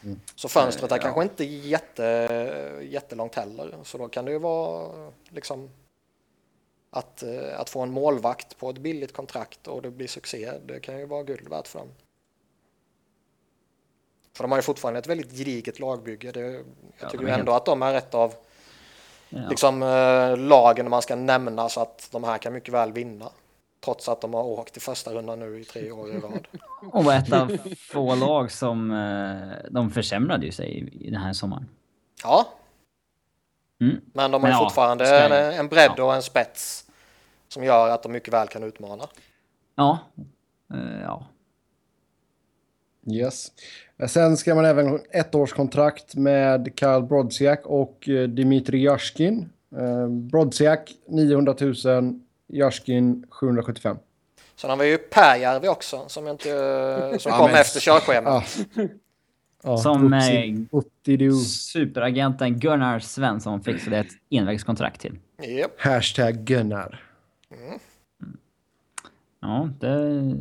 Mm. Så fönstret är ja. kanske inte jätte, jättelångt heller, så då kan det ju vara liksom att, eh, att få en målvakt på ett billigt kontrakt och det blir succé, det kan ju vara guld värt för dem. För de har ju fortfarande ett väldigt gediget lagbygge. Det, jag ja, tycker de ändå helt... att de är ett av ja. liksom, eh, lagen man ska nämna så att de här kan mycket väl vinna. Trots att de har åkt i första rundan nu i tre år i rad. och var ett av få lag som eh, de försämrade ju sig i den här sommaren. Ja, Mm. Men de har Men fortfarande ja, en, en bredd ja. och en spets som gör att de mycket väl kan utmana. Ja. Uh, ja. Yes. Sen ska man även ett års kontrakt med Karl Brodziak och eh, Dimitri Jaskin. Uh, Brodziak 900 000, Jaskin 775. Sen har vi ju Pääjärvi också som, inte, som kom efter körschemat. Ja, som eh, superagenten Gunnar Svensson fixade ett envägskontrakt till. Yep. Hashtag Gunnar. Mm. Ja, det...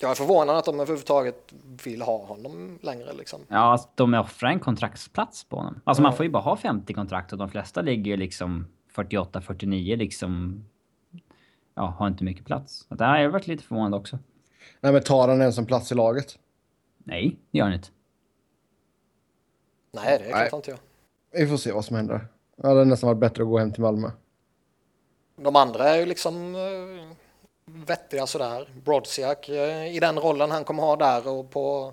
Jag är förvånad att de överhuvudtaget vill ha honom längre. Liksom. Ja, alltså, de offrar en kontraktsplats på honom. Alltså ja. man får ju bara ha 50 kontrakt och de flesta ligger ju liksom 48-49 liksom ja, har inte mycket plats. Så där har jag varit lite förvånad också. Nej, men tar han ens en plats i laget? Nej, det gör han inte. Nej, det klart inte jag. Vi får se vad som händer. Det hade nästan varit bättre att gå hem till Malmö. De andra är ju liksom eh, vettiga sådär. Brodziak eh, i den rollen han kommer ha där och på,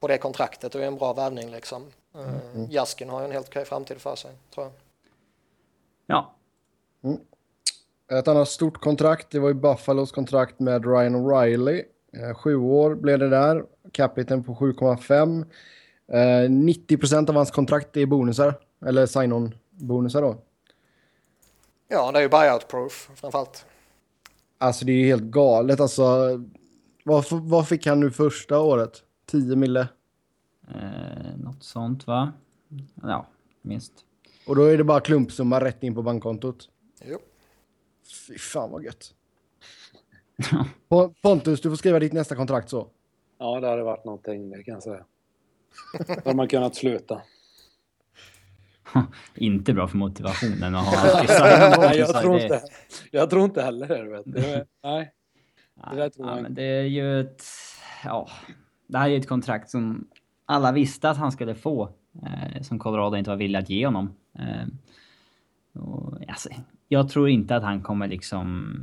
på det kontraktet är en bra värvning liksom. Eh, Jaskin har ju en helt okej framtid för sig, tror jag. Ja, Ett annat stort kontrakt, det var ju Buffalos kontrakt med Ryan O'Reilly. Sju år blev det där. Capiten på 7,5. Eh, 90% av hans kontrakt är bonusar. Eller sign-on-bonusar då. Ja, det är ju buyout proof framförallt. Alltså det är ju helt galet. Alltså, vad, vad fick han nu första året? 10 mille. eh, något sånt va? Ja, minst. Och då är det bara klumpsumma rätt in på bankkontot. Jo. Fy fan vad gött. Po- Pontus, du får skriva ditt nästa kontrakt så. Ja, det hade varit någonting, det kan jag säga. Då hade man kunnat sluta. inte bra för motivationen att ha sign-on Nej, jag tror inte, jag tror inte heller det. Vet. Det, nej. Det där tror ja, jag men det är ju ett... Ja, det här är ju ett kontrakt som alla visste att han skulle få. Eh, som Colorado inte var villiga att ge honom. Eh, och, alltså, jag tror inte att han kommer liksom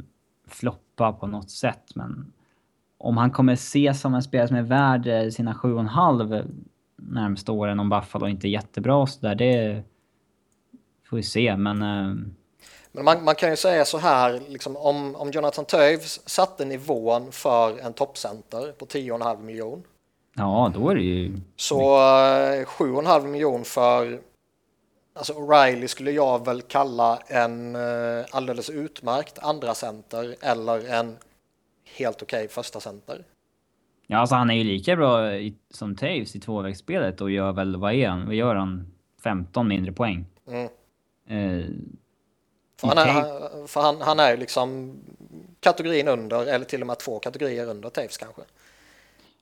floppa på något sätt, men om han kommer ses som en spelare som är värd eh, sina 7,5 närmsta åren om Buffalo inte är jättebra och så där, det får vi se, men... Eh, Men man, man kan ju säga så här, liksom, om, om Jonathan Toews satte nivån för en toppcenter på 10,5 miljon ja, då är det ju... så eh, 7,5 miljon för alltså O'Reilly skulle jag väl kalla en eh, alldeles utmärkt andra center eller en helt okej första center. Ja, alltså han är ju lika bra i, som Taves i tvåvägsspelet och gör väl, vad är han? Vad gör han? 15 mindre poäng. Mm. Eh, För, han är, han- för han, han är ju liksom kategorin under eller till och med två kategorier under Taves kanske.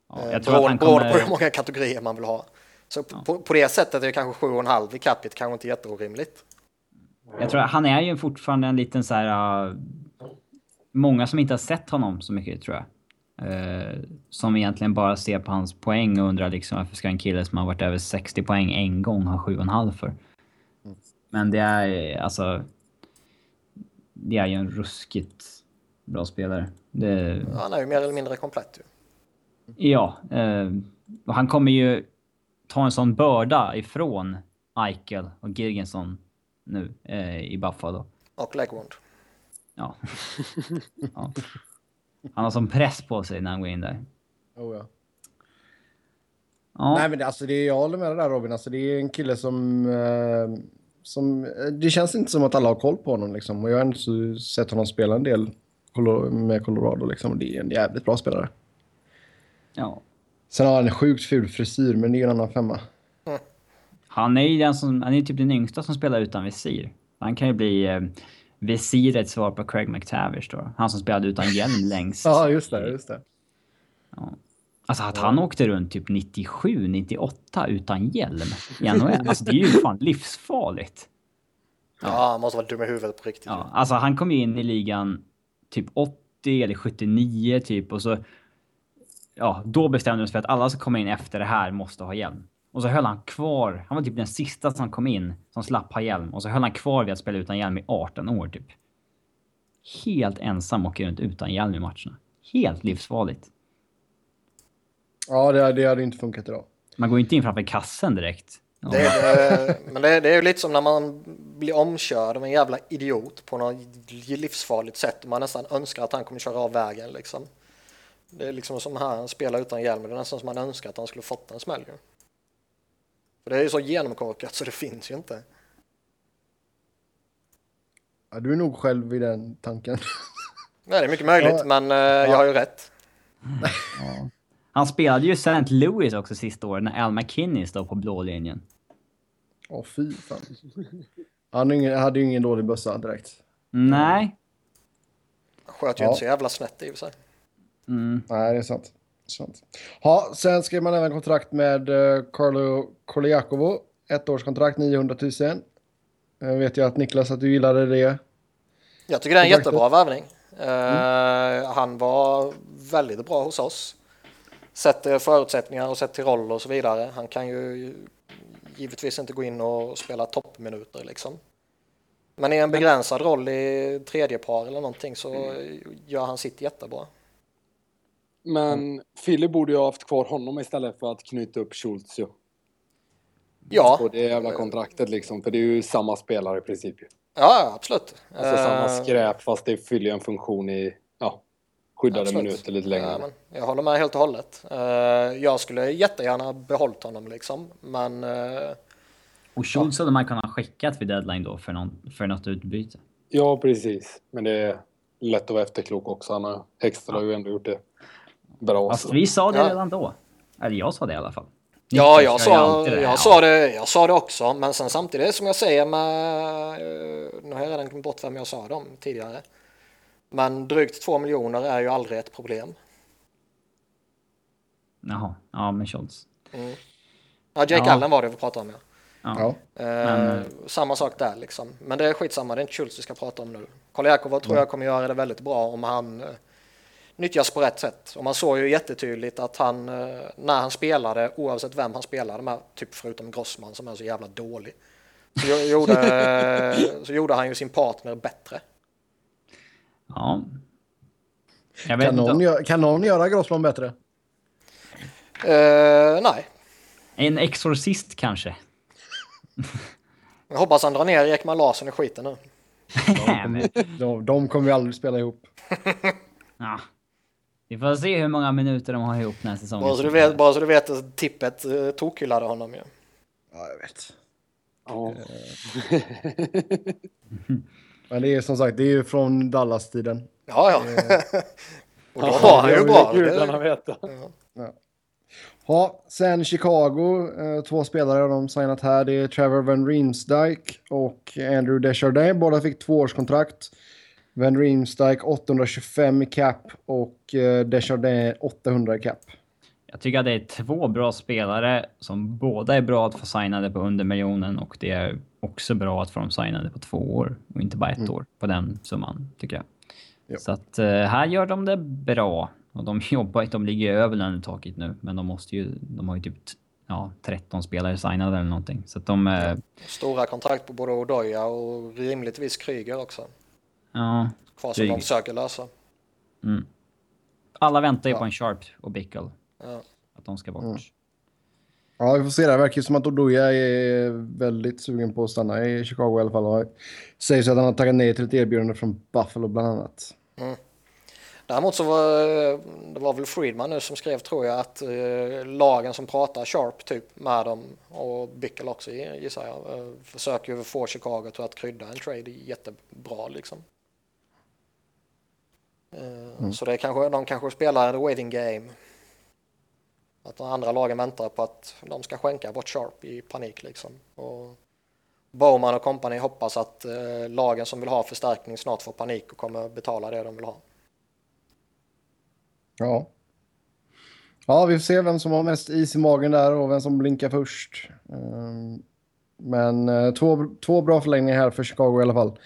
ja, Eh, jag tror att han beroende beroende på hur kommer... många kategorier man vill ha. Så på, på det sättet är kanske 7,5 i capita kanske inte jätteorimligt. Jag tror att han är ju fortfarande en liten så här... Uh, många som inte har sett honom så mycket, tror jag. Eh, som egentligen bara ser på hans poäng och undrar liksom varför ska en kille som har varit över 60 poäng en gång ha 7,5 för? Men det är alltså... Det är ju en ruskigt bra spelare. Det, Han är ju mer eller mindre komplett ju. Ja, eh, och han kommer ju ta en sån börda ifrån Eichel och Girgensson nu eh, i Buffalo. Och Legwand. Ja. ja. Han har sån press på sig när han går in där. Oh, ja. Ja, Nej men det, alltså, det, är- jag håller med dig där Robin. Alltså, det är en kille som... Eh, som eh, det känns inte som att alla har koll på honom liksom. Och jag har ändå sett honom spela en del med Colorado liksom. Det är en jävligt bra spelare. ja. Sen har han en sjukt ful frisyr men det är en annan femma. Han är ju den som, han är typ den yngsta som spelar utan visir. Han kan ju bli eh, visirets svar på Craig McTavish då. Han som spelade utan hjälm längst. Ja just det, just det. Alltså att han åkte runt typ 97, 98 utan hjälm i NHL. Alltså det är ju fan livsfarligt. Ja, han måste vara dum i huvudet på riktigt. Ja, alltså han kom ju in i ligan typ 80 eller 79 typ och så... Ja, då bestämde de sig för att alla som kommer in efter det här måste ha hjälm. Och så höll han kvar. Han var typ den sista som kom in som slapp ha hjälm. Och så höll han kvar vid att spela utan hjälm i 18 år typ. Helt ensam åker runt utan hjälm i matcherna. Helt livsfarligt. Ja det, det hade inte funkat idag. Man går ju inte in framför kassen direkt. Ja. Det, är- men det, det är ju lite som när man blir omkörd av en jävla idiot på något livsfarligt sätt man nästan önskar att han kommer köra av vägen liksom. Det är liksom som här, han spelar utan hjälm, det är nästan som man önskar att han skulle fått en smäll. För det är ju så genomkorkat så det finns ju inte. Ja, du är nog själv i den tanken. Nej, det är mycket möjligt, Ja. men eh, jag har ju rätt. Ja. Han spelade ju St. Louis också sista året när Al McKinney stod på blå linjen. Åh fy fan. Han hade ju ingen dålig bössa direkt. Nej. Han sköt ju Ja. inte så jävla snett i och för sig. Mm. Nej, det är sant. Sant. Ja, sen skrev man även kontrakt med uh, Carlo Koliakovo. Ett års kontrakt, 900 000. Jag vet ju att Niklas att du gillade det. Jag tycker det är en jättebra värvning. Eh, Han var väldigt bra hos oss. Sett till förutsättningar och sett till roll och så vidare. Han kan ju givetvis inte gå in och spela toppminuter liksom. Men i en begränsad roll i tredje par eller någonting så gör han sitt jättebra. Men Philly borde ju ha haft kvar honom istället för att knyta upp Schultz ju. Ja, På det jävla kontraktet liksom. För det är ju samma spelare i princip ju. ja absolut. Alltså samma Eh, skräp fast det fyller en funktion i ja, skyddade Absolut. minuter lite längre. Ja, men jag håller med helt och hållet. Eh, jag skulle jättegärna behållit honom liksom, men eh, Och Schultz hade man kunnat skickat vid deadline då för, någon, för något utbyte. Ja, precis. Men det är lätt att vara efterklok också. Han har, Hextall har ju ändå gjort det bra. Fast vi sa det Ja. redan då. Eller jag sa det i alla fall. ja, jag sa, det. jag, Ja. sa det, jag sa det också, men sen samtidigt som jag säger med, eh, nu har jag redan glömt bort vem jag sa dem tidigare, men drygt två miljoner är ju aldrig ett problem. Jaha, ja men Schultz. Mm. Ja, Jake Ja. Allen var det vi pratade om ja. Ja. Ja. Eh, Men- Samma sak där liksom. Men det är skitsamma, det är inte Schultz vi ska prata om nu. Koljakova tror jag kommer göra det väldigt bra om han eh, nyttjas på rätt sätt. Och man såg ju jättetydligt att han, eh, när han spelade, oavsett vem han spelade med, typ förutom Grossman som är så jävla dålig, så, gjo- gjorde, så gjorde han ju sin partner bättre. ja. Jag vet Kan, någon inte. gö- kan någon göra Grossman bättre? Eh, nej, En exorcist kanske? jag hoppas han drar ner Ekman Larsson i skiten nu. Nej, men, De, de kommer ju aldrig spela ihop. ja. Vi får se hur många minuter de har ihop den här säsongen. Bara så du vet, bara så du vet att tippet eh, tokhyllade honom ju. Ja, jag vet. Ja. Men det är som sagt, det är ju från Dallas-tiden. Ja, ja. Och då Ja, var han ju bra. Gudarna Det- veta. Ja, sen Chicago, eh, två spelare har de signat här. Det är Trevor Van Riemsdyk och Andrew Desjardins. Båda fick tvåårskontrakt. Van Riemsdyk 825 i cap och eh, Desjardins 800 i cap. Jag tycker att det är två bra spelare som båda är bra att få signade på under miljonen och det är också bra att få dem signade på två år och inte bara ett år på den summan, tycker jag. Ja. Så att eh, här gör de det bra. Och de jobbar, de ligger över lönetaket nu, men de måste ju, de har ju typ ja, 13 spelare signade eller någonting. Så att de, eh, Stora kontrakt på både Odoja och rimligtvis Kryger också. Ja, Kvar som de försöker lösa. mm. Alla väntar ju Ja. på en Sharp och Bickle. Ja. Att de ska bort. Mm. Ja, vi får se. Det verkar ju som att Odoja är väldigt sugen på att stanna i Chicago i alla fall. Och säger så att han har tackat nej till ett erbjudande från Buffalo bland annat. Däremot så var det var väl Friedman nu som skrev tror jag att eh, lagen som pratar Sharp typ med dem och Bickle också gissar jag eh, försöker ju få Chicago till att krydda en trade jättebra liksom. Eh, Så det kanske, de kanske spelar en waiting game. Att de andra lagen väntar på att de ska skänka bort Sharp i panik liksom. Och Bowman och company hoppas att eh, lagen som vill ha förstärkning snart får panik och kommer betala det de vill ha. Ja. Ja, vi får se vem som har mest is i magen där och vem som blinkar först. Ehm, Men eh, två, två bra förlängningar här för Chicago i alla fall.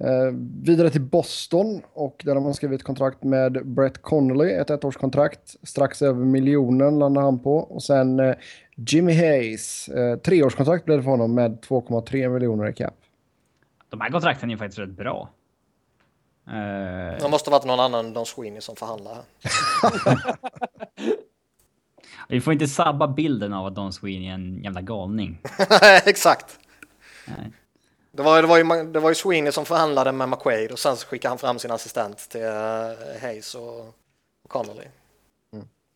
Eh, vidare till Boston och där har man skrivit kontrakt med Brett Connolly, ett ettårskontrakt. Strax över miljonen landar han på. Och sen eh, Jimmy Hayes, eh, treårskontrakt blev det för honom med 2,3 miljoner i cap. De här kontrakten är ju faktiskt rätt bra. Eh, Det måste varit någon annan än Don Sweeney som förhandlar vi får inte sabba bilden av att Don Sweeney är en jävla galning. Exakt. Nej. Det var, det, var ju, det var ju Sweeney som förhandlade med McQuaid och sen så skickade han fram sin assistent till uh, Hayes och, och Connolly.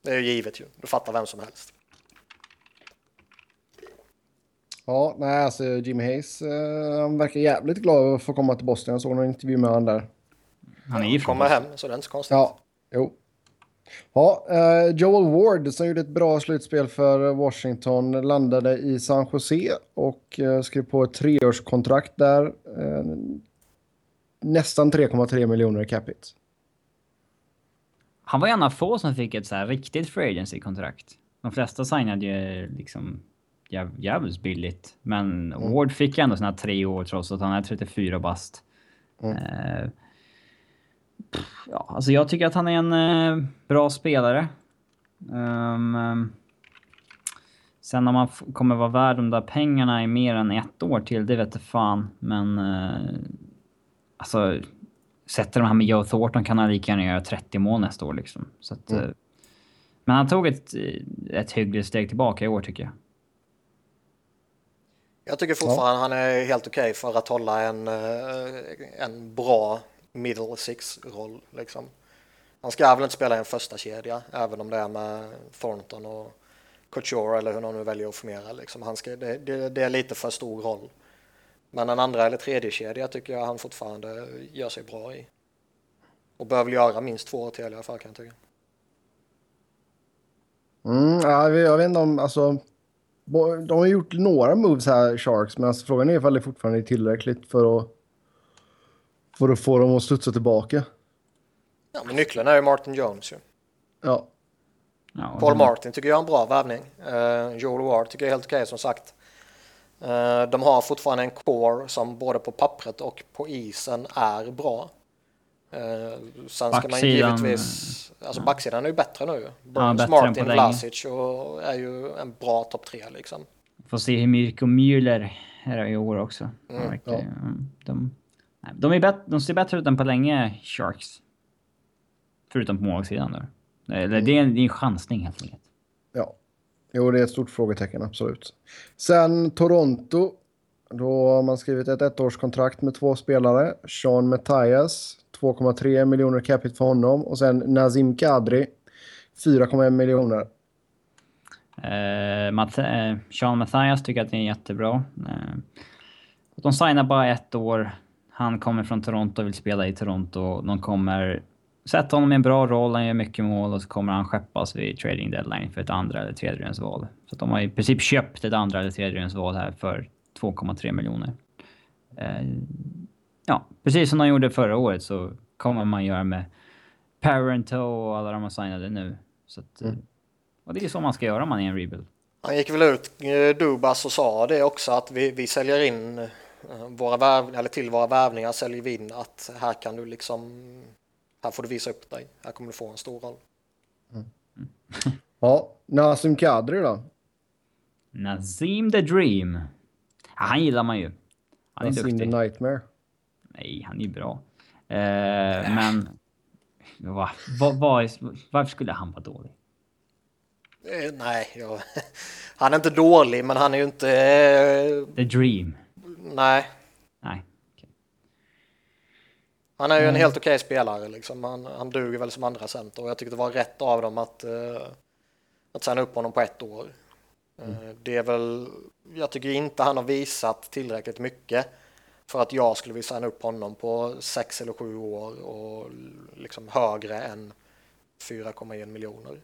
Det är ju givet ju. Du fattar vem som helst. Ja, nej, alltså Jimmy Hayes, eh, han verkar jävligt glad att få komma till Boston. Jag såg någon intervju med honom där. Han är ju från Kommer hem, så det är inte så konstigt. Ja, jo. Ja, eh, Joel Ward som gjorde ett bra slutspel för Washington landade i San Jose och eh, skrev på ett treårskontrakt där. Eh, nästan 3,3 miljoner i capita. Han var en av få som fick ett så här riktigt free agency-kontrakt. De flesta signade ju liksom jäv, jävligt billigt. Men Ward fick ändå sina tre år trots att han är 34 bast. Mm. Eh, Ja, alltså jag tycker att han är en eh, bra spelare. Um, um, sen om han kommer vara värd de där pengarna i mer än ett år till, det vet jag fan. Men... Uh, alltså... Sätter de här med Joe Thornton kan han lika gärna göra 30 mål nästa år liksom. Så att, Mm. eh, men han tog ett, eh, ett hyggligt steg tillbaka i år tycker jag. Jag tycker fortfarande han är helt okej för att hålla en, eh, en bra middle six-roll. Liksom. Han ska väl inte spela i en första kedja även om det är med Thornton och Couture eller hur någon nu väljer att formera. Liksom. Han ska, det, det, det är lite för stor roll. Men en andra eller tredje kedja tycker jag han fortfarande gör sig bra i. Och bör väl göra minst två år till i alla fall kan jag tycka. Mm, ja, jag vet inte om, alltså... De har gjort några moves här, Sharks, men alltså, frågan är ifall det fortfarande är tillräckligt för att, för att få dem att studsa tillbaka. Ja, men nyckeln är ju Martin Jones ju. Ja, Ja, Paul de- Martin tycker jag är en bra värvning. Uh, Joel Ward tycker jag är helt okej som sagt. Eh, de har fortfarande en core som både på pappret och på isen är bra. Uh, sen ska man Backsidan, givetvis... Alltså backsidan är ju bättre nu. Burns, bättre än Martin. Vlasic och är ju en bra topp tre liksom. Får se hur Mirko Müller är i år också. Mm, verkar- mm, de, de, är bet, de ser bättre ut än på länge, Sharks. Förutom på målvaktssidan då. Eller det är en, det är en chansning helt enkelt. ja. Jo, det är ett stort frågetecken, absolut. Sen Toronto. Då har man skrivit ett ettårskontrakt med två spelare. Sean Matthias, 2,3 miljoner capita för honom. Och sen Nazim Kadri, 4,1 miljoner. Uh, Matt, eh, Sean Mathias tycker att det är jättebra. Eh, de signar bara ett år. Han kommer från Toronto och vill spela i Toronto. De kommer sätta honom i en bra roll, han gör mycket mål och så kommer han skeppas vid trading deadline för ett andra eller tredje val. Så att de har i princip köpt ett andra eller tredje val här för 2,3 miljoner. Eh, ja, precis som de gjorde förra året så kommer man göra med Parento och alla de har signade nu. Så att, eh, och det är så man ska göra om man är en rebuild. Han gick väl ut, eh, Dubas, och sa det också att vi, vi säljer in våra värv, eller till våra värvningar säljer vi in att här kan du liksom, här får du visa upp dig, här kommer du få en stor roll. Ja, Nazim Kadri då? Nazim the Dream. Ja, han gillar man ju. Han är Nazim the duktig. Nightmare. Nej, han är ju bra. Eh, men... Va, va, va, varför skulle han vara dålig? Eh, nej, jag, han är inte dålig men han är ju inte, eh, The Dream. Nej, Nej. han är ju en helt okej spelare liksom. Han, han duger väl som andra center och jag tyckte det var rätt av dem att, eh, att signa upp honom på ett år. Eh, Det är väl, jag tycker inte han har visat tillräckligt mycket för att jag skulle vilja signa upp honom på sex eller sju år och liksom högre än 4,1 miljoner.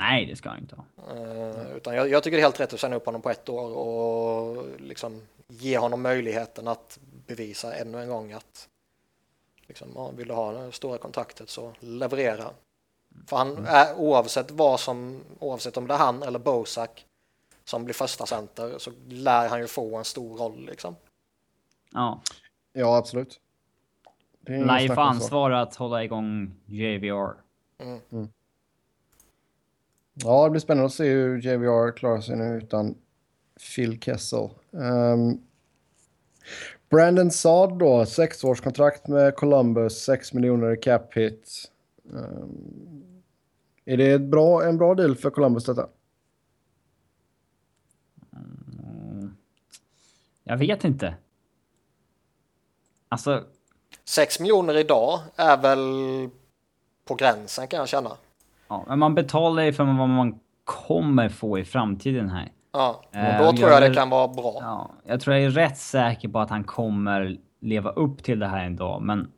Nej, det ska han inte ha. Eh, utan jag, jag tycker det är helt rätt att signa upp honom på ett år och liksom ge honom möjligheten att bevisa ännu en gång att liksom, vill du ha det stora kontraktet så leverera. För han är oavsett vad som, oavsett om det är han eller Bosak som blir första center så lär han ju få en stor roll liksom. Ja. Ja, absolut. Det är ingen Life snack om så. ansvar att hålla igång JVR. Ja, det blir spännande att se hur JVR klarar sig nu utan Phil Kessel. Um, Brandon Saad då, sexårskontrakt med Columbus, 6 miljoner i cap hit. Ehm, är det ett bra, en bra deal för Columbus detta? Jag vet inte. Alltså, 6 miljoner idag är väl på gränsen kan jag känna. Ja, men man betalar ju för vad man kommer få i framtiden här. Ja, och Eh, då och tror jag jag det kan vara bra. Ja, jag tror jag är rätt säker på att han kommer leva upp till det här en dag, men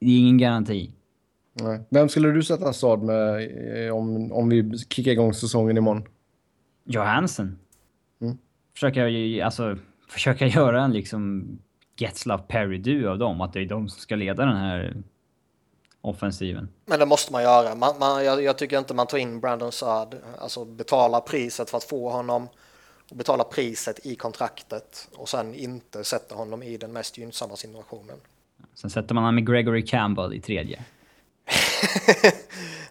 det är ingen garanti. Nej. Vem skulle du sätta Saad med eh, om, om vi kickar igång säsongen imorgon? Johansen. Mm. Försöka, ju- alltså, försöka göra en liksom Getzlaff Perry-duo av dem, att det är de som ska leda den här offensiven. Men det måste man göra. Man, man, jag, jag tycker inte man tar in Brandon Saad, alltså betala priset för att få honom, och betala priset i kontraktet och sen inte sätta honom i den mest gynnsamma situationen. Sen sätter man han med Gregory Campbell i tredje.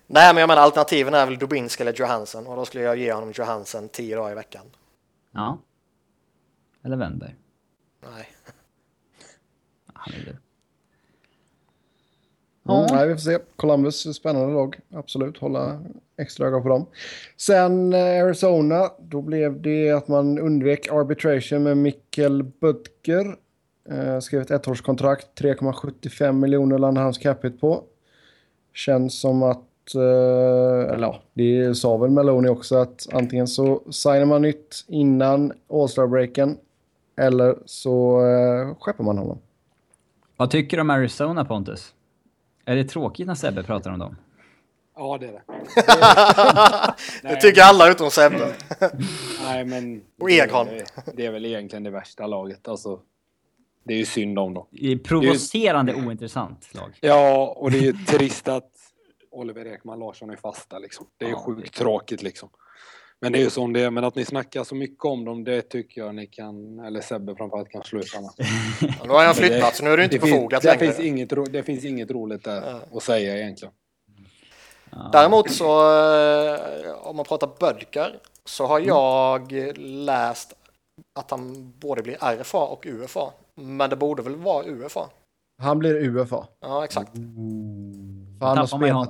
Nej, men jag menar alternativen är väl Dubinski eller Johansen och då skulle jag ge honom Johansen tio dagar i veckan. Ja. Eller Wennberg. Nej. Han är. Mm, nej, vi får se. Columbus, spännande lag. Absolut, hålla extra öga på dem. Sen eh, Arizona, då blev det att man undvek arbitration med Mikkel Böttger. Eh, skrev ett ettårskontrakt, 3,75 miljoner landade hans capita på. Känns som att, eh, eller ja, det sa väl Maloney också att antingen så signar man nytt innan All-Star-breaken eller så eh, skeppar man honom. Vad tycker du om Arizona, Pontus? Är det tråkigt när Sebbe pratar om dem? Ja, det är det. Det tycker alla utom Sebbe. Nej, men... Och Ekholm. Det, det är väl egentligen det värsta laget. Alltså, det är ju synd om dem. Det är provocerande ointressant lag. Ja, och det är ju trist att Oliver Ekman Larsson är fasta liksom. Det är ju Ja, sjukt det- tråkigt liksom. Men det är ju som det är. Men att ni snackar så mycket om dem, det tycker jag ni kan, eller Sebbe framförallt kan sluta med. Nu har jag flyttat så nu är det inte det, längre. finns inget, ro- det finns inget roligt där att säga egentligen. Ja. Däremot så, eh, om man pratar Bödker, så har jag läst att han både blir RFA och UFA. Men det borde väl vara UFA? Han blir UFA. Ja, exakt. För han, har spelat,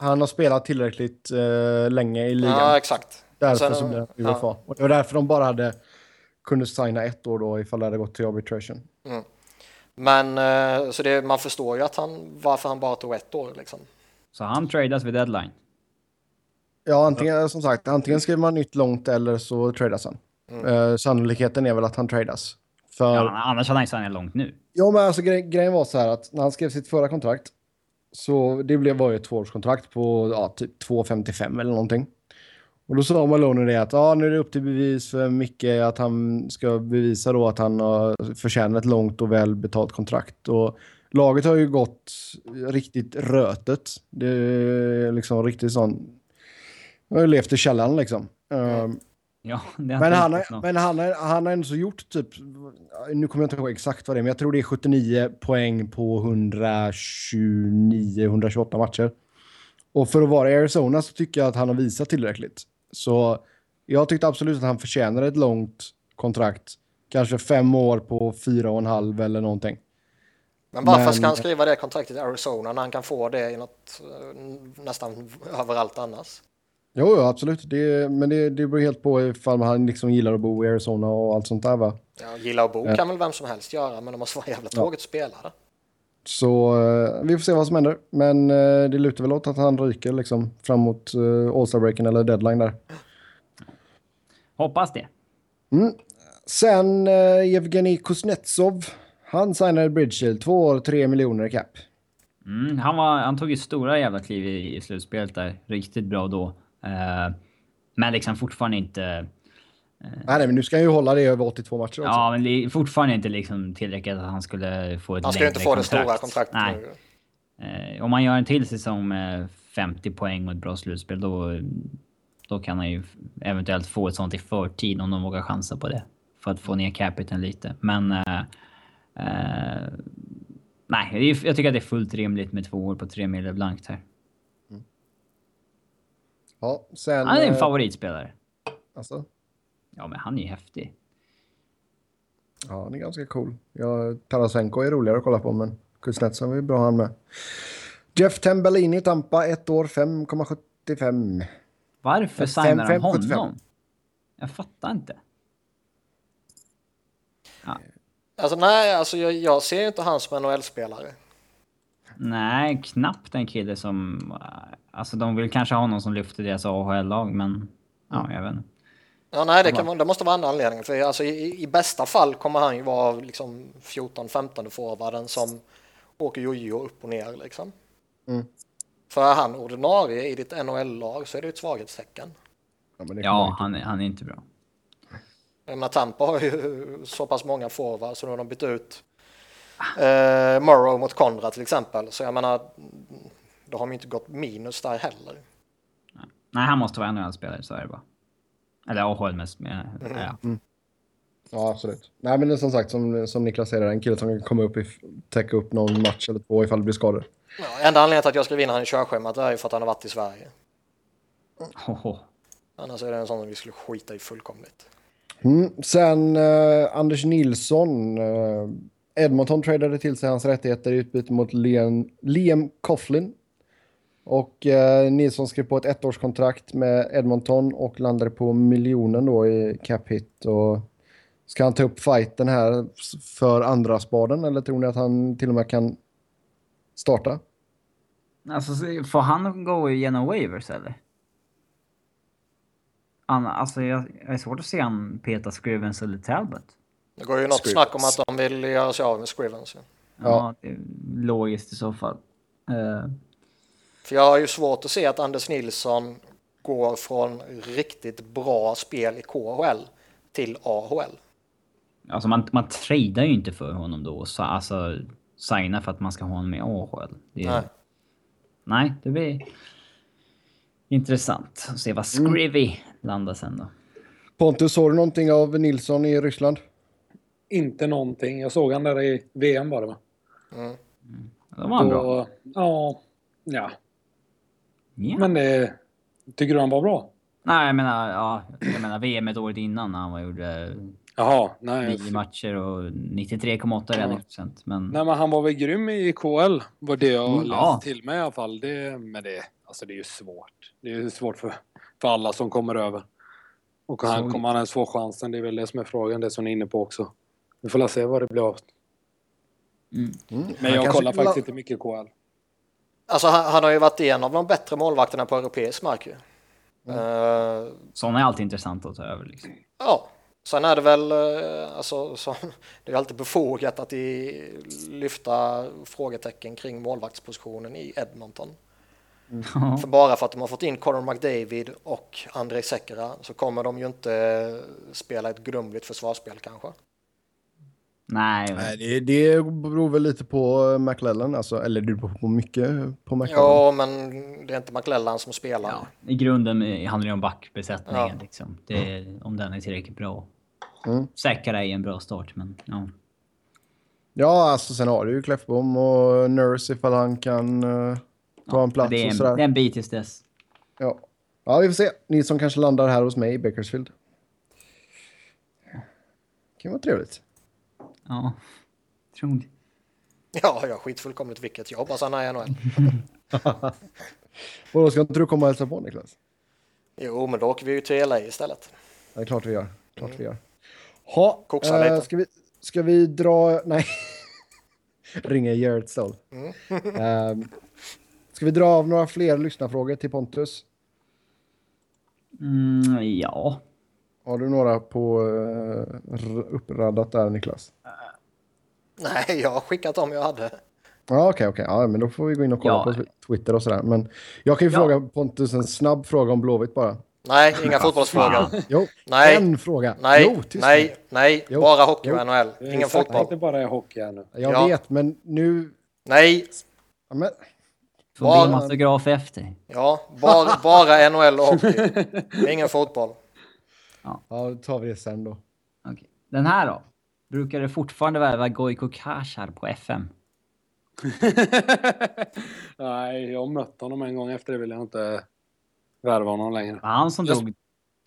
han har spelat tillräckligt eh, länge i ligan. Ja, exakt. Därför sen- så blir han ja. UFA. Och det var därför de bara hade kunde signa ett år då ifall det hade gått till arbitration. Men eh, så det, man förstår ju att han, varför han bara tog ett år liksom. Så han tradas vid deadline. Ja, antingen, som sagt, antingen skriver man nytt långt eller så tradas han. Eh, sannolikheten är väl att han tradas. För, Ja, ja. annars hade han signat långt nu. men alltså gre grejen var så här att när han skrev sitt förra kontrakt så det blev, var ju ett tvåårskontrakt på ja, typ 2,55 eller någonting. Och då sa Maloney det att ja, nu är det upp till bevis för Micke att han ska bevisa då att han har förtjänat ett långt och väl betalt kontrakt. Och laget har ju gått riktigt rötet. Det är liksom riktigt sån... Jag har ju levt i källaren liksom. Ehm, Ja, men han, har, men han, har, han har ändå så gjort typ, nu kommer jag inte ihåg exakt vad det är, men jag tror det är 79 poäng på 129-128 matcher. Och för att vara i Arizona så tycker jag att han har visat tillräckligt. Så jag tyckte absolut att han förtjänar ett långt kontrakt. Kanske fem år på fyra och en halv eller någonting. Men varför Men- ska han skriva det kontraktet i Arizona när han kan få det i något eh, nästan överallt annars? Jo, jo absolut. Det, men det, det beror helt på ifall han liksom gillar att bo i Arizona och allt sånt där va. Ja, gilla och bo kan väl vem som helst göra, men det måste vara jävla tråkigt att spela det. Så eh, vi får se vad som händer. Men eh, det lutar väl åt att han ryker liksom framåt uh, All-Star-breaken eller deadline där. Hoppas det. Sen uh, Evgenij Kuznetsov. Han signade Bridge Deal. Två år, tre miljoner i cap. Mm, han, var, han tog ju stora jävla kliv i, i slutspelet där. Riktigt bra då. Eh, men liksom fortfarande inte... Nej, nej, men nu ska han ju hålla det över 82 matcher också. Ja, men det är fortfarande inte liksom tillräckligt att han skulle få ett Han ska ju inte få det stora kontrakt. kontraktet Nej. Eh, om man gör en till säsong med 50 poäng och ett bra slutspel då, då kan han ju eventuellt få ett sånt i förtid om de vågar chansa på det. För att få ner capiten lite. Men... Eh, eh, nej, jag tycker att det är fullt rimligt med två år på tre miljoner blankt här. Ja, sen... Han är en eh, favoritspelare. Alltså, Ja, men han är ju häftig. ja, han är ganska cool. Ja, Tarasenko är roligare att kolla på, men Kuznetsov är bra han med. Jeff Tambellini, Tampa, ett år, 5,75. Varför Fem- signar de fem- 75. honom? Jag fattar inte. Alltså nej, alltså jag, jag ser inte han som NHL-spelare. Nej, knappt en kille som... Alltså de vill kanske ha någon som lyfter deras AHL-lag, men... Ja, jag vet inte. Ja, nej, det, kan, vara- det måste vara andra anledningar. För alltså, i, i bästa fall kommer han ju vara liksom 14-15 forwarden som åker jojo upp och ner liksom. Mm. För är han ordinarie i ditt NHL-lag så är det ju ett svaghetstecken. Ja, men det Ja, han är, han är inte bra. Menar, Tampa har ju så pass många forwards så nu har de bytt ut eh, Morrow mot Konrad till exempel. Så jag menar, då har de ju inte gått minus där heller. Nej, han måste vara NHL-spelare, så är det bara. Eller AHL mest. Men, ja. Ja, absolut. Nej, men det är som sagt, som, som Niklas säger, en kille som kan komma upp och täcka upp någon match eller två ifall det blir skador. Ja, enda anledningen till att jag skrev in han i körschemat är ju för att han har varit i Sverige. Hoho. Annars är det en sån som vi skulle skita i fullkomligt. Mm. Sen eh, Anders Nilsson. Eh, Edmonton tradade till sig hans rättigheter i utbyte mot Liam, Liam Coughlin. Och eh, Nilsson skrev på ett ettårskontrakt med Edmonton och landade på miljonen då i cap hit. Och ska han ta upp fighten här för andra spaden eller tror ni att han till och med kan starta? Alltså, så- får han gå igenom waivers eller? Anna, alltså jag, jag är svårt att se han peta Scrivens eller Talbot. Det går ju något Scrivens. snack om att de vill göra sig av med Scrivens. Ja, Ja. det är logiskt i så fall. Eh, För jag har ju svårt att se att Anders Nilsson går från riktigt bra spel i KHL till AHL. alltså man, man tradar ju inte för honom då. Så, alltså signa för att man ska ha honom i AHL. Det är, Nej. nej. det blir intressant att se vad Scrivy landar sen då. Pontus, såg du någonting av Nilsson i Ryssland? Inte någonting. Jag såg han där i VM var det va? Det var han bra. Ja, ja. Ja. Men det... Tycker du han var bra? Nej, jag menar, ja, jag menar VM ett året innan när han var, gjorde Jaha, nej. nio matcher och 93,8 räddningsprocent. Men Nej, men han var väl grym i KL, var det jag Mm, läste ja. till mig i alla fall. Det, men det, alltså det är ju svårt. Det är ju svårt för, för alla som kommer över. Och han, Så- kommer han ens få chansen? Det är väl det som är frågan, det som ni är inne på också. Vi får se vad det blir av. mm, Mm. Men jag kollar la- faktiskt inte mycket KL. Alltså han, han har ju varit en av de bättre målvakterna på europeisk mark ju. Eh, sådana är alltid intressant att ta över. Liksom. ja, sen är det väl eh, alltså så, det är alltid befogat att lyfta frågetecken kring målvaktspositionen i Edmonton. För bara för att de har fått in Conor McDavid och Andrei Sekera så kommer de ju inte spela ett gudomligt försvarsspel kanske. Nej, Nej, det, det beror väl lite på eh, McLellan, alltså, eller det beror på mycket på McLellan. Ja, men det är inte McLellan som spelar. ja, i grunden eh, handlar det om backbesättningen. Ja. Liksom. Det, är- Om den är tillräckligt bra. Mm. Säkra är en bra start, men ja. Ja, alltså sen har du ju Kläffbom och Nurse ifall han kan eh, ta en plats det, är och en, sådär. det är en bit tills dess. Ja. ja, vi får se. Ni som kanske landar här hos mig i Bakersfield. kan vara trevligt. Ja, tror det. Ja, jag skit fullkomligt vilket. Jag hoppas han är i NHL. Och då ska inte du komma och hälsa på Niklas? Jo, men då åker vi ju till LA istället. Det är klart vi gör. Klart vi gör. Ha, Koxa eh, lite. ska, vi, ska vi dra... Nej. Ringa Gerrit Stone. Mm. Ehm, ska vi dra av några fler lyssnarfrågor till Pontus? Mm, ja. Har du några på uh, uppraddat där Niklas? Nej, jag har skickat dem jag hade. Ja, okej, okej. Ja, men då får vi gå in och kolla Ja. på Twitter och sådär. Men jag kan ju Ja. fråga Pontus en snabb fråga om Blåvitt bara. Nej, inga fotbollsfrågor. Jo, Nej. en fråga. Nej, jo, nej, nej. Jo. Bara hockey och. NHL. Ingen Exakt, fotboll. Inte bara hockey här nu. Jag Ja. vet, men nu... Nej, Ja, men, Får Var- bli autograf efter. ja, bara, bara NHL och hockey. Ingen fotboll. Ja, då tar vi det sen då. Okej. Den här då? Brukar det fortfarande värva Gojko Kashar på FM? Nej, jag har mött honom en gång. Efter det vill jag inte värva honom längre. Han som Jag- drog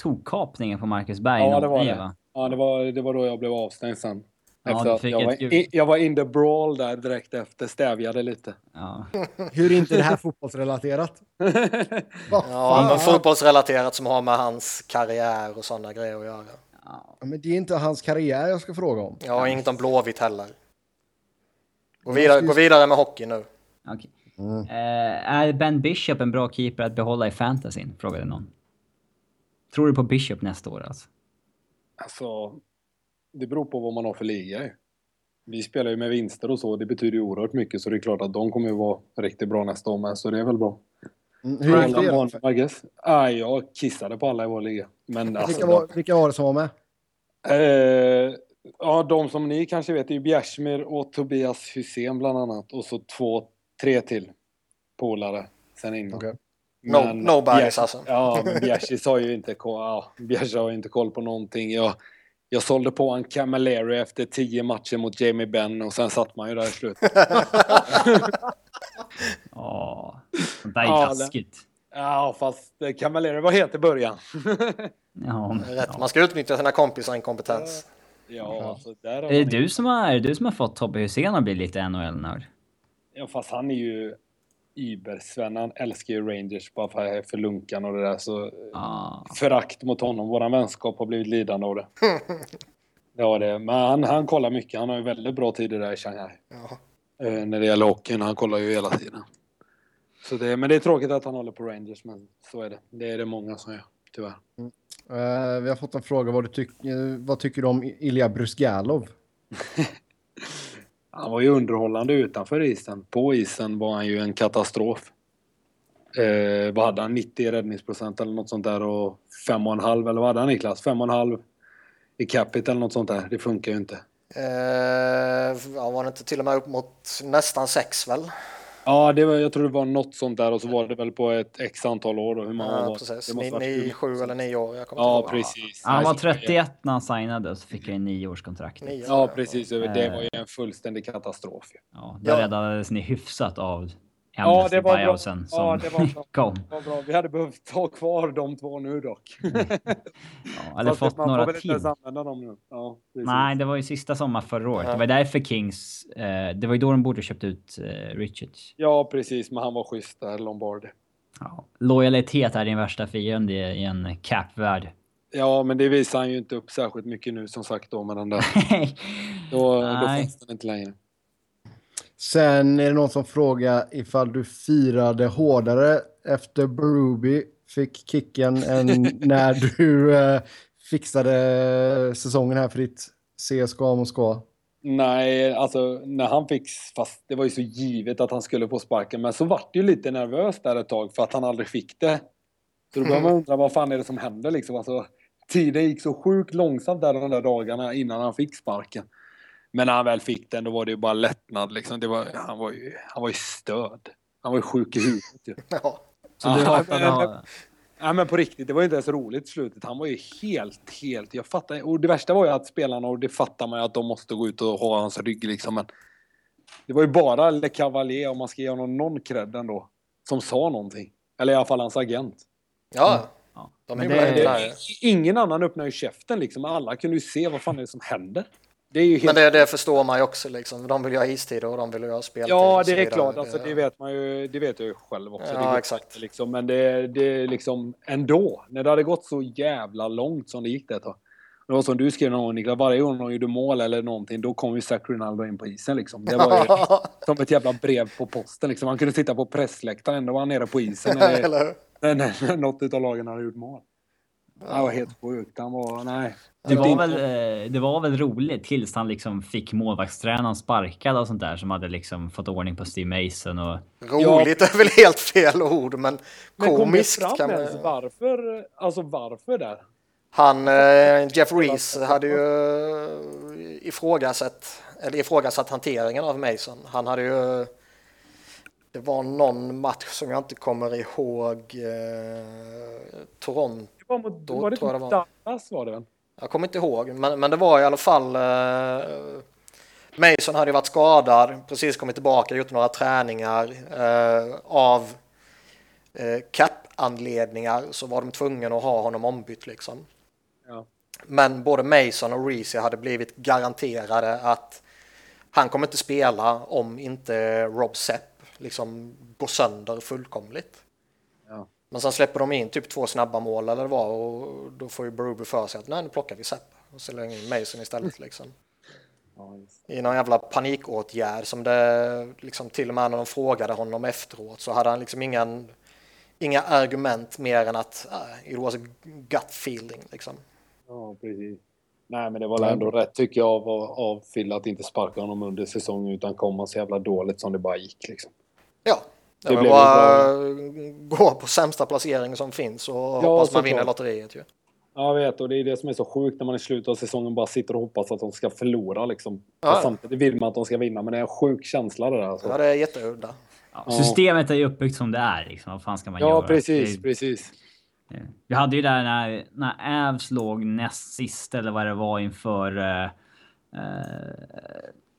tokkapningen på Marcus Berg? Ja, det var det. Ja, det var, det var då jag blev avstängd sen. Ja, fick jag, var in, jag var in the brawl där direkt efter, stävjade lite. Ja. Hur är inte det här fotbollsrelaterat? Ja, men fotbollsrelaterat som har med hans karriär och sådana grejer att göra. ja. Ja, men det är inte hans karriär jag ska fråga om. Har inget om Blåvitt heller. Gå vidare, gå vidare med hockey nu. Okej. Mm. Eh, är Ben Bishop en bra keeper att behålla i fantasyn? Frågade någon. Tror du på Bishop nästa år alltså? Alltså, det beror på vad man har för liga. Vi spelar ju med vinster och så, det betyder ju oerhört mycket så det är klart att de kommer ju vara riktigt bra nästa år med, så det är väl bra. Mm, Hur gick det? Ah, jag kissade på alla i vår liga. Men alltså, Vilka var, vilka var det som var med? Eh, ja, de som ni kanske vet är ju Bjärsmyr och Tobias Hysén bland annat. Och så två, tre till polare sen innan. Okej. No- Bjärs- alltså. Ja, men Bjärsis har ju inte, ko- ja, har inte koll på någonting. Jag, Jag sålde på en Camilleri efter tio matcher mot Jamie Benn och sen satt man ju där i slutet. Åh, sånt där är Ja, det- taskigt. Ja, fast eh, Camilleri var het i början. Ja, men- Rätt. ja. Man ska utnyttja sina kompisar inkompetens. Ja, alltså där har Är det du som har, är det du som har fått Tobbe Hysén att bli lite NHL-nörd? Ja, fast han är ju Iber-Sven. Han älskar ju Rangers bara för, för lunkan och det där. Så Ja. förakt mot honom. Våran vänskap har blivit lidande av det. Ja, det. Men han, han kollar mycket. Han har ju väldigt bra tider där i Shanghai. Ja. Eh, när det gäller hockeyn. Han kollar ju hela tiden. Så det, men det är tråkigt att han håller på Rangers, men så är det. Det är det många som gör, tyvärr. Eh, vi har fått en fråga. Vad, du tyck, eh, vad tycker du om Ilja Brusgalov? Han var ju underhållande utanför isen. På isen var han ju en katastrof. Eh, vad hade han? 90 räddningsprocent eller något sånt där och 5,5 eller vad hade han Niklas? 5,5 i capita eller något sånt där. Det funkar ju inte. Eh, ja, var det inte till och med upp mot nästan 6 väl? Ja, det var, jag tror det var något sånt där och så var det väl på ett x antal år. Då, hur år Ja, var precis. det? måste Ni, varit ni, sju eller nio år. Jag kommer Ja, inte ihåg. precis. Han var Nej, 31 när han signade och så fick han en nioårskontrakt. Nio. Ja, precis. Det Eh. var ju en fullständig katastrof. Ja, där Ja. räddades ni hyfsat av Ja, det var bra. som Ja, det var bra. kom. Vad bra. Vi hade behövt ta kvar de två nu dock. Ja, eller fått man några till. använda dem nu. Ja. Nej, det var ju sista sommar förra året. Ja. Det var därför Kings... Eh, det var ju då de borde köpt ut eh, Richards. Ja, precis. Men han var schysst där, Lombardi. Ja. Lojalitet är din värsta fiende i en cap-värld. Ja, men det visar han ju inte upp särskilt mycket nu som sagt då med den där. Då, då fanns den inte längre. Sen är det någon som frågar ifall du firade hårdare efter Berube fick kicken än när du eh, fixade säsongen här för ditt CSKA Moskva. Nej, alltså när han fick, fast det var ju så givet att han skulle få sparken, men så vart det ju lite nervös där ett tag för att han aldrig fick det. Så då börjar man undra vad fan är det som händer liksom. Alltså, tiden gick så sjukt långsamt där de där dagarna innan han fick sparken. Men när han väl fick den då var det ju bara lättnad liksom. Det var, han, var ju, han var ju stöd. Han var ju sjuk i huvudet ju. Ja. Så du hatade... men- ha- Nej men på riktigt, det var ju inte ens roligt i slutet. Han var ju helt, helt... Jag fattar Och det värsta var ju att spelarna, och det fattar man ju att de måste gå ut och ha hans rygg liksom. Men det var ju bara Le Cavalier, om man ska ge honom någon cred ändå, som sa någonting. Eller i alla fall hans agent. ja. Ja. De är det- ingen annan öppnar ju käften liksom. Alla kunde ju se vad fan är det som händer. Det är ju helt... Men det, det förstår man ju också liksom. De vill ju ha istider och de vill ju ha speltid. Ja, det är klart. Alltså, det vet man ju. Det vet jag ju själv också. Ja, exakt. Liksom, men det, det är liksom ändå. När det hade gått så jävla långt som det gick det ett tag. Det var som du skrev någon gång Niklas, varje gång någon gjorde mål eller någonting, då kom ju Zach Ronaldo in på isen liksom. Det var ju som ett jävla brev på posten liksom. Han kunde sitta på pressläktaren, ändå var han nere på isen när, det, Eller hur? när, när, när något av lagen hade gjort mål. Det var helt sjukt. Han var, nej. Det var, väl, eh, det var väl roligt tills han liksom fick målvaktstränaren sparkad och sånt där som hade liksom fått ordning på Steve Mason och... Roligt är väl helt fel ord, men Men kom komiskt kan man... ens varför, alltså varför där? Han, eh, Jeff Reese, hade ju eh, ifrågasatt, eller ifrågasatt hanteringen av Mason. Han hade ju... Det var någon match som jag inte kommer ihåg. Eh, Toronto. Det var, mot, Då var det tror jag det var. Dallas var det väl? Jag kommer inte ihåg, men, men det var i alla fall... Eh, Mason hade ju varit skadad, precis kommit tillbaka, gjort några träningar. Eh, av eh, cap-anledningar så var de tvungna att ha honom ombytt liksom. Ja. Men både Mason och Reese hade blivit garanterade att han kommer inte spela om inte Rob Sepp liksom går sönder fullkomligt. Men sen släpper de in typ två snabba mål eller vad och då får ju Berube för sig att nej nu plockar vi Sepp och så lägger in Mason istället liksom. Ja. I någon jävla panikåtgärd som det liksom till och med när de frågade honom efteråt så hade han liksom ingen inga argument mer än att uh, it was a gut feeling liksom. ja, precis. Nej, men det var väl ändå rätt tycker jag av, av Phil att inte sparka honom under säsongen utan komma så jävla dåligt som det bara gick liksom. Ja, det, Det blev bara gå på sämsta placering som finns och hoppas man vinner lotteriet ju. Ja, jag vet och det är det som är så sjukt när man i slutet av säsongen bara sitter och hoppas att de ska förlora liksom. Ja. Samtidigt vill man att de ska vinna men det är en sjuk känsla det där. Alltså. Ja, det är jätteudda. Ja, Ja. systemet är ju uppbyggt som det är liksom. Vad fan ska man Ja, göra? precis, Det, precis. Vi hade ju där när, när Avs låg näst sist eller vad det var inför... eh, eh,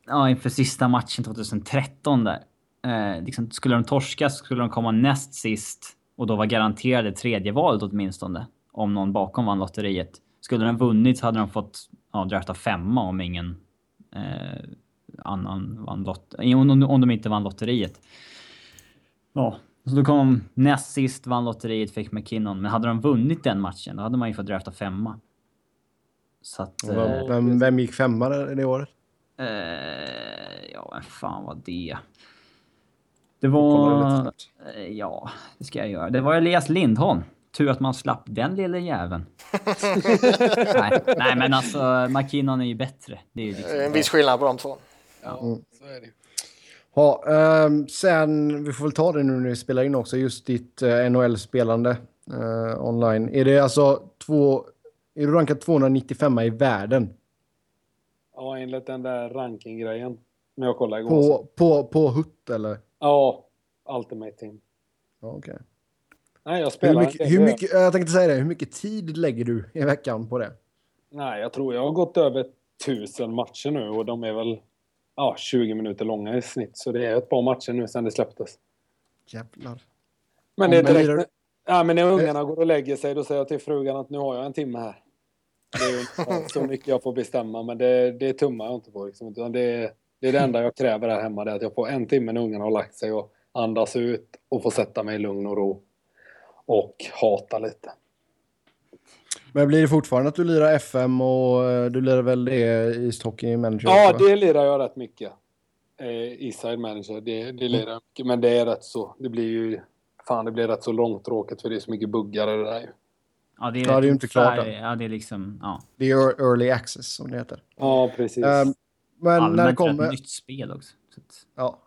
ja, inför sista matchen 2013 där. Eh, liksom, skulle de torska så skulle de komma näst sist och då var garanterade tredje valet åtminstone. Om någon bakom vann lotteriet. Skulle den vunnit så hade de fått ja, drafta femma om ingen eh, annan vann lott... Om, om, om de inte vann lotteriet. Ja, så då kom de näst sist, vann lotteriet, fick McKinnon. Men hade de vunnit den matchen, då hade man ju fått drafta femma. Så att... Eh, Vem, vem, vem gick femma det året? eh, ja, vem fan var det? Det var... Eh, Ja, det ska jag göra. Det var Elias Lindholm. Tur att man slapp den lilla jäveln. nej, nej, men alltså McKinnon är ju bättre. Det är ju liksom... en viss skillnad på de två. Ja, Mm. så är det. Ja, ehm, sen, vi får väl ta det nu när vi spelar in också, just ditt eh, NHL-spelande eh, online. Är det alltså två, är du rankad 295 i världen? Ja, enligt den där rankinggrejen. När jag kollade igår. På, på, på HUT eller? Ja, Ultimate Team. Okej. Nej, jag Hur spelar mycket, inte. hur mycket, jag tänkte säga det, hur mycket tid lägger du i veckan på det? Nej, jag tror jag har gått över tusen matcher nu och de är väl ja, 20 minuter långa i snitt. Så det är ett par matcher nu sedan det släpptes. Jävlar. Men det är direkt... lirar- Ja, men när ungarna går och lägger sig då säger jag till frugan att nu har jag en timme här. Det är inte så mycket jag får bestämma men det, det tummar jag inte på. Liksom. Utan det, det är det enda jag kräver här hemma. Det är att jag får en timme när ungarna har lagt sig och andas ut och får sätta mig i lugn och ro. Och hata lite. Men blir det fortfarande att du lirar FM och eh, du lirar väl det i Hockey Manager? Ja, det lirar jag rätt mycket. Eh, Eastside Manager, det, det lirar jag mycket. Men det är rätt så, det blir ju, fan det blir rätt så långtråkigt för det är så mycket buggar i det där ju. Ja, det är, Ja, det är ju inte klart än. Ja, det är liksom... Ja. Det är early access som det heter. Ja, precis. Ehm, men när det Allmänt kommer... nytt spel också. Så att, Ja.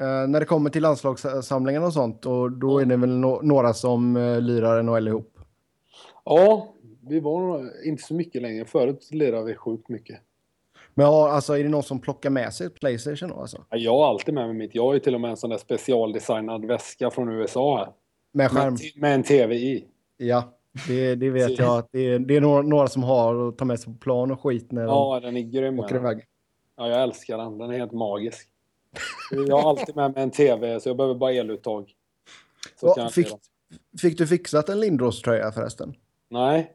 Eh, när det kommer till landslagssamlingen och sånt, och då är det väl no några som uh, lirar NHL ihop. Ja, vi var nog inte så mycket längre. Förut lirade vi sjukt mycket. Men ja, alltså, är det någon som plockar med sig ett Playstation då? Alltså? Ja, Jag har alltid med mig mitt. Jag har ju till och med en sån där specialdesignad väska från USA här. Med skärm? Med, med en TV i. Ja, det, det vet jag att det är, det är några, några som har och tar med sig på plan och skit när Ja, den är grym. de åker iväg. Ja, jag älskar den. Den är helt magisk. Jag har alltid med mig en TV, så jag behöver bara eluttag. Så Ja, fick, fick du fixat en Lindros-tröja förresten? Nej,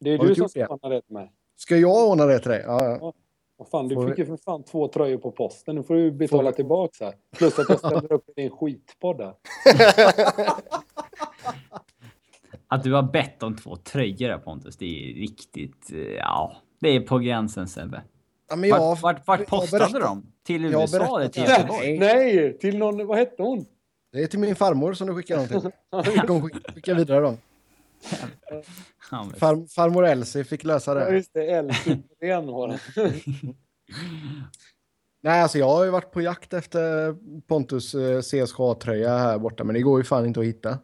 det är Har du du som det? ska ordna det till mig. Ska jag ordna det till dig? Ja, ja. Vad fan, du Får fick vi- ju för fan två tröjor på posten. Nu får du betala Får tillbaka här. Plus att jag ställer upp i din skitpodd där. att du har bett om två tröjor där Pontus, det är riktigt... eh, Ja, det är på gränsen Sebbe. Ja men jag, Vart, vart, vart jag postade berättar- de? Till jag USA eller till Göteborg? Nej, till någon, vad hette hon? Det är till min farmor som du skickar dem till. De skick- skickar vidare dem. Ja, men- Far, farmor Elsie fick lösa Ja, det. just det, det. Nej, alltså jag har ju varit på jakt efter Pontus eh, CSKA-tröja här borta, men det går ju fan inte att hitta.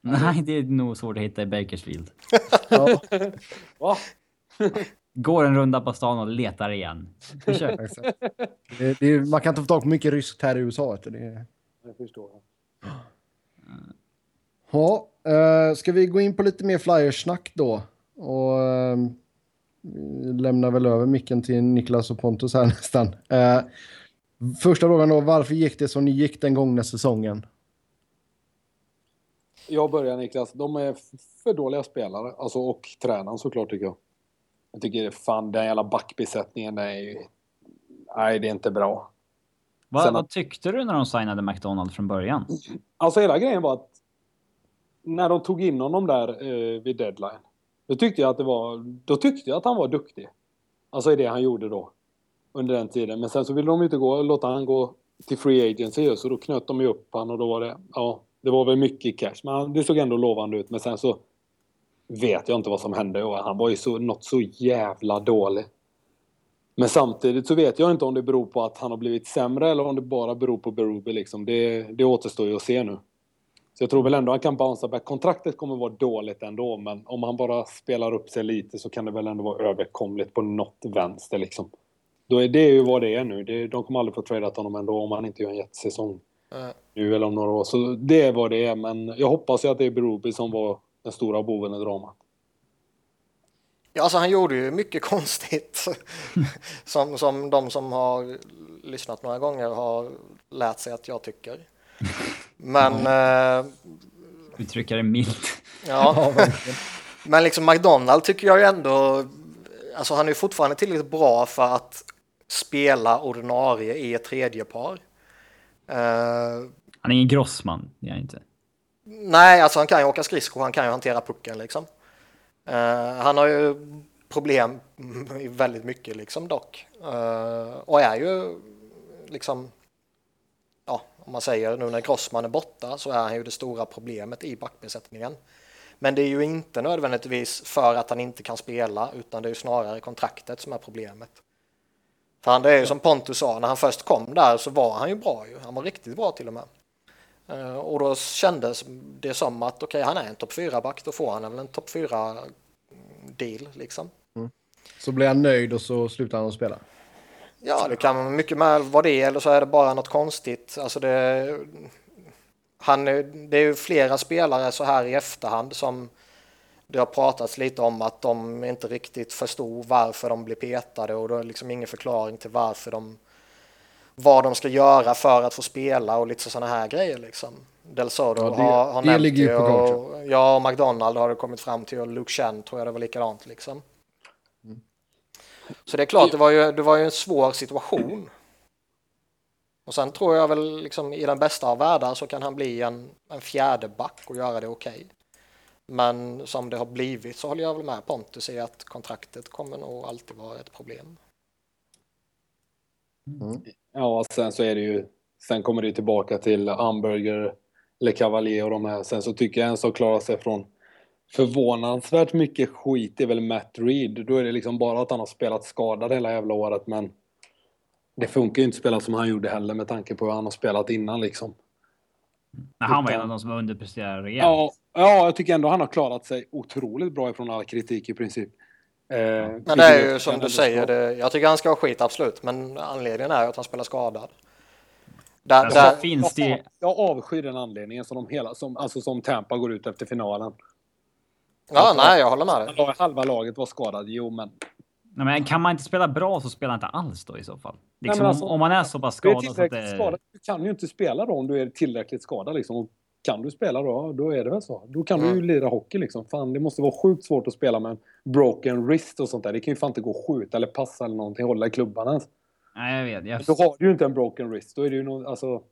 Nej, det är nog svårt att hitta i Bakersfield. Ja, Va? Går en runda på stan och letar igen. Det, det, är- man kan inte få tag på mycket ryskt här i USA. Det, Jag förstår. Ja, eh, ska vi gå in på lite mer flyers-snack då? Och vi lämnar väl över micken till Niklas och Pontus här nästan. Eh, första frågan då, varför gick det som ni gick den gångna säsongen? Jag börjar Niklas. De är för dåliga spelare. Alltså, och tränaren såklart tycker jag. Jag tycker fan den jävla backbesättningen är ju... Nej, det är inte bra. Vad, Sen- vad tyckte du när de signade McDonald från början? Alltså hela grejen var att när de tog in honom där eh, vid deadline. Då tyckte jag att det var... Då tyckte jag att han var duktig. Alltså i det han gjorde då. Under den tiden. Men sen så ville de inte gå, låta han gå till free agency. Så då knöt de ju upp han och då var det... Ja, det var väl mycket cash. Men han- det såg ändå lovande ut. Men sen så vet jag inte vad som hände. Och han var ju så, något så jävla dålig. Men samtidigt så vet jag inte om det beror på att han har blivit sämre eller om det bara beror på Berube liksom. Det, det återstår ju att se nu. Så jag tror väl ändå han kan bouncea back. Kontraktet kommer vara dåligt ändå, men om han bara spelar upp sig lite så kan det väl ändå vara överkomligt på något vänster liksom. Då är det ju vad det är nu. Det, de kommer aldrig få tradat honom ändå om han inte gör en jättesäsong Eh, nu eller om några år. Så det är vad det är, men jag hoppas ju att det är Berube som var den stora boven i dramat. Ja, alltså han gjorde ju mycket konstigt. som, som de som har lyssnat några gånger har lärt sig att jag tycker. Men... Eh, Uttrycka det milt. ja. Men liksom McDonald tycker jag ju ändå... Alltså han är ju fortfarande tillräckligt bra för att spela ordinarie i ett tredje par. Eh, Han är ingen grossman, det är han inte. Nej, alltså han kan ju åka skridskor, han kan ju hantera pucken liksom. Eh, han har ju problem väldigt mycket liksom dock. Eh, och är ju liksom, ja, om man säger nu när Grossman är borta så är han ju det stora problemet i backbesättningen. Men det är ju inte nödvändigtvis för att han inte kan spela utan det är ju snarare kontraktet som är problemet. För han, det är ju som Pontus sa, när han först kom där så var han ju bra ju. Han var riktigt bra till och med. Eh, Och då kändes det som att okej, han är en topp 4-back, då får han väl en topp 4-deal liksom. Så blir han nöjd och så slutar han att spela. Ja, det kan mycket väl vara det, eller så är det bara något konstigt. Alltså det, han, det är ju flera spelare så här i efterhand som det har pratats lite om att de inte riktigt förstod varför de blev petade och det är liksom ingen förklaring till varför de vad de ska göra för att få spela och lite sådana här grejer liksom. Del Soto Ja, det- har, har det nämnt ligger ju på och, ja, och McDonald har det kommit fram till och Luke Chen tror jag det var likadant liksom. Så det är klart, det var ju, det var ju en svår situation. Och sen tror jag väl liksom i den bästa av världar så kan han bli en, en fjärde back och göra det okej. Men som det har blivit så håller jag väl med Pontus i att kontraktet kommer nog alltid vara ett problem. Ja, sen så är det ju... Sen kommer det tillbaka till Hamburger, Le Cavalier och de här. Sen så tycker jag en som klarar sig från förvånansvärt mycket skit är väl Matt Reed. Då är det liksom bara att han har spelat skadad hela jävla året, men det funkar ju inte att spela som han gjorde heller med tanke på hur han har spelat innan liksom. Men han var en av de som underpresterade rejält. Ja, ja, jag tycker ändå han har klarat sig otroligt bra ifrån all kritik i princip. Eh, Men det är ju som du säger, det, jag tycker han ska ha skit absolut, men anledningen är att han spelar skadad. Där, Alltså, där, finns det ju... Jag, jag avskyr den anledningen som de hela, som, alltså som Tampa går ut efter finalen. ja, nej, jag håller med dig. Halva laget var skadad, jo men. Nej, men kan man inte spela bra så spelar inte alls då i så fall. Liksom, men alltså, om, man är så pass Du är skadad så att tillräckligt det... skadad. Du kan ju inte spela då om du är tillräckligt skadad liksom. Och kan du spela då, då är det väl så. Då kan du ju lira hockey liksom. Fan, det måste vara sjukt svårt att spela med en broken wrist och sånt där. Det kan ju fan inte gå att skjuta eller passa eller någonting, hålla i klubban ens. Nej, jag vet. Jag... Då har du ju inte en broken wrist. Då är det ju någon, alltså.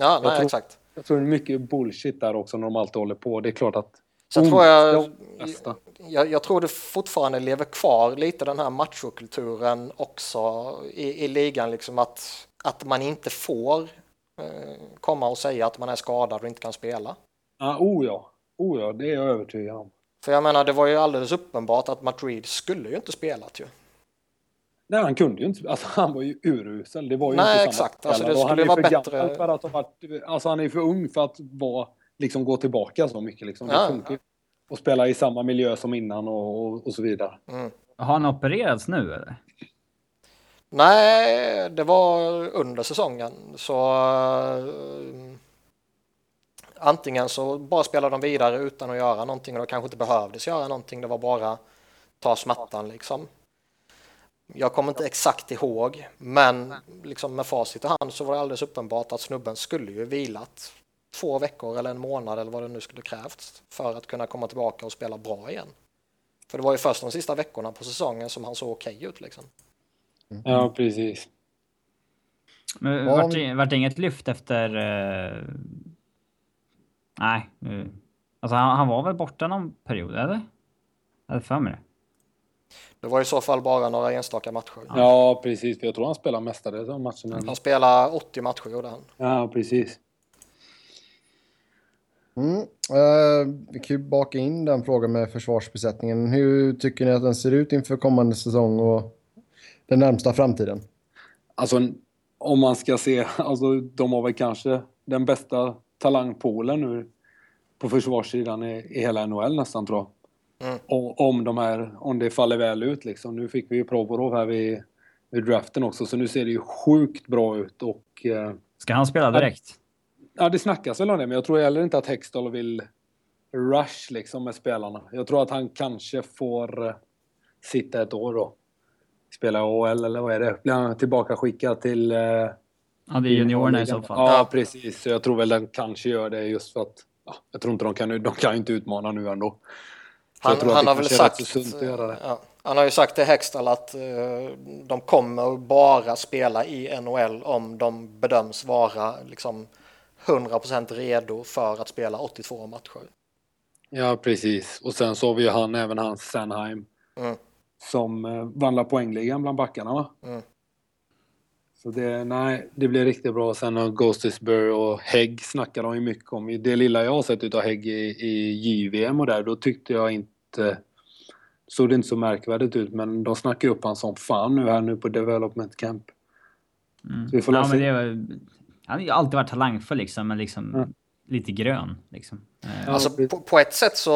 Ja, nej, tror- exakt. Jag tror det är mycket bullshit där också när de alltid håller på. Det är klart att... Sen tror jag, jag, jag tror det fortfarande lever kvar lite den här machokulturen också i, i ligan, liksom att, att man inte får komma och säga att man är skadad och inte kan spela. Ja, oh ja. Oh ja, det är jag övertygad om. För jag menar, det var ju alldeles uppenbart att Matt Reed skulle ju inte spelat ju. Nej, han kunde ju inte. Alltså, han var ju urusel. Det var ju Nej, inte exakt. Alltså, det skulle är vara för bättre- För att ha varit, alltså, han är för ung för att vara, liksom, gå tillbaka så mycket. Liksom. Det Ja. funkar ju. Och spela i samma miljö som innan och, och, och så vidare. Mm. Har han opererats nu eller? Nej, det var under säsongen. Så uh, antingen så bara spelade de vidare utan att göra någonting och de kanske inte behövdes göra någonting. Det var bara ta smärtan liksom. Jag kommer inte exakt ihåg, men liksom med facit i hand så var det alldeles uppenbart att snubben skulle ju vilat två veckor eller en månad eller vad det nu skulle krävts för att kunna komma tillbaka och spela bra igen. För det var ju först de sista veckorna på säsongen som han såg okej ut liksom. Ja, precis. Men Ja, vart, det, vart det inget lyft efter... eh, Nej. Alltså han, han var väl borta någon period, eller? Jag hade för mig det. Det var i så fall bara några enstaka matcher. Ja, precis. Jag tror han spelar mestadels av matcherna. Han spelade 80 matcher gjorde han. Ja, precis. Mm. Eh, vi kan ju baka in den frågan med försvarsbesättningen. Hur tycker ni att den ser ut inför kommande säsong och den närmsta framtiden? Alltså, om man ska se, alltså de har väl kanske den bästa talangpoolen nu på försvarssidan i, i hela NHL nästan tror jag. Mm. Och, om, de här, om det faller väl ut liksom. Nu fick vi ju Provorov här vid, vid draften också så nu ser det ju sjukt bra ut och eh, Ska han spela direkt? ja det snackas väl om det men jag tror heller inte att Hextall vill rush liksom med spelarna. Jag tror att han kanske får eh, sitta ett år då. Spela AHL eller vad är det? Blir han tillbaka skickad till... Eh, Ja, det är juniorerna i så fall. Ja, precis. Så jag tror väl den kanske gör det just för att... Ja, jag tror inte de kan, de kan ju inte utmana nu ändå. Så Han, jag tror att han det har väl sagt, så sunt att göra det. ja, han har ju sagt till Hextall att eh, de kommer bara spela i NHL om de bedöms vara liksom 100% redo för att spela 82 matcher. Ja, precis. Och sen så har vi ju han, även han Sanheim. Mm. Som eh, vandrar poängligan bland backarna va? Mm. Så det, nej, det blir riktigt bra. Sen har Ghostisburg och Hägg snackar de ju mycket om. Det lilla jag har sett utav Hägg i, i JVM och där, då tyckte jag inte... Såg det inte så märkvärdigt ut, men de snackar ju upp han som fan nu här nu på Development Camp. Mm. Så vi får ja, men det var, han har ju alltid varit talangfull liksom, men liksom Mm. Lite grön. Liksom. Alltså på, på ett sätt så,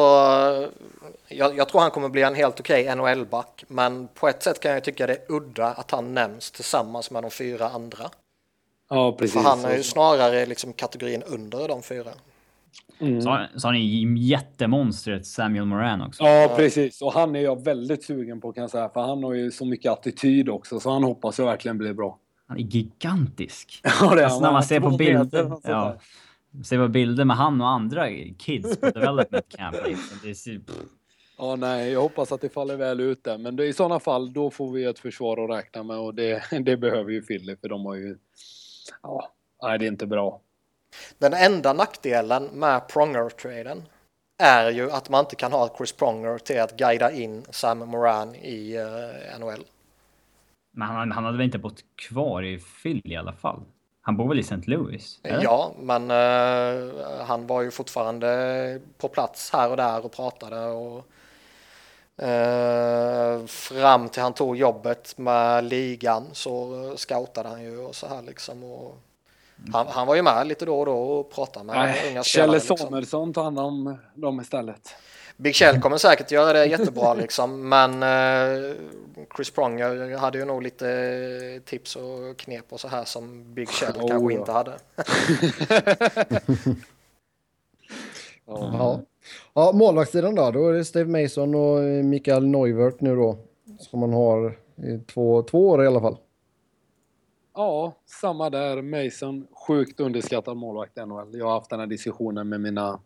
jag, jag tror han kommer bli en helt okej NHL-back, men på ett sätt kan jag tycka det är udda att han nämns tillsammans med de fyra andra. Ja, precis. För han är ju snarare liksom kategorin under de fyra. Mm. Så, har- så har ni jättemonstret Samuel Moran också. Ja, precis. Och han är jag väldigt sugen på kan jag säga. För han har ju så mycket attityd också. Så han hoppas jag verkligen blir bra. Han är gigantisk. Ja, det är Alltså, han. när man ser på bilder, ja, ser på bilder med han och andra kids på development camp. Liksom. Ja, nej, jag hoppas att det faller väl ut där. Men det, i sådana fall, då får vi ett försvar att räkna med och det, det behöver ju Philly för de har ju... Ja, nej, det är inte bra. Den enda nackdelen med Pronger-traden är ju att man inte kan ha Chris Pronger till att guida in Sam Moran i eh, NHL. men han, han hade väl inte bott kvar i Philly i alla fall? Han bor väl i St. Louis? eller? Ja, men eh, han var ju fortfarande på plats här och där och pratade och eh, fram till han tog jobbet med ligan så scoutade han ju och så här liksom och han, han var ju med lite då och då och pratade med Nej, unga Kjelle liksom. Samuelsson tar hand om dem istället. Big Shell kommer säkert göra det jättebra liksom, men eh, Chris Pronger hade ju nog lite tips och knep och så här som Big Shell Oh, kanske ja. inte hade. Ja. Ja. målvaktssidan då. Då är det Steve Mason och Mikael Neuvert nu då. Som man har i två, två år i alla fall. Ja, samma där. Mason, sjukt underskattad målvakt i NHL. Jag har haft den här diskussionen med mina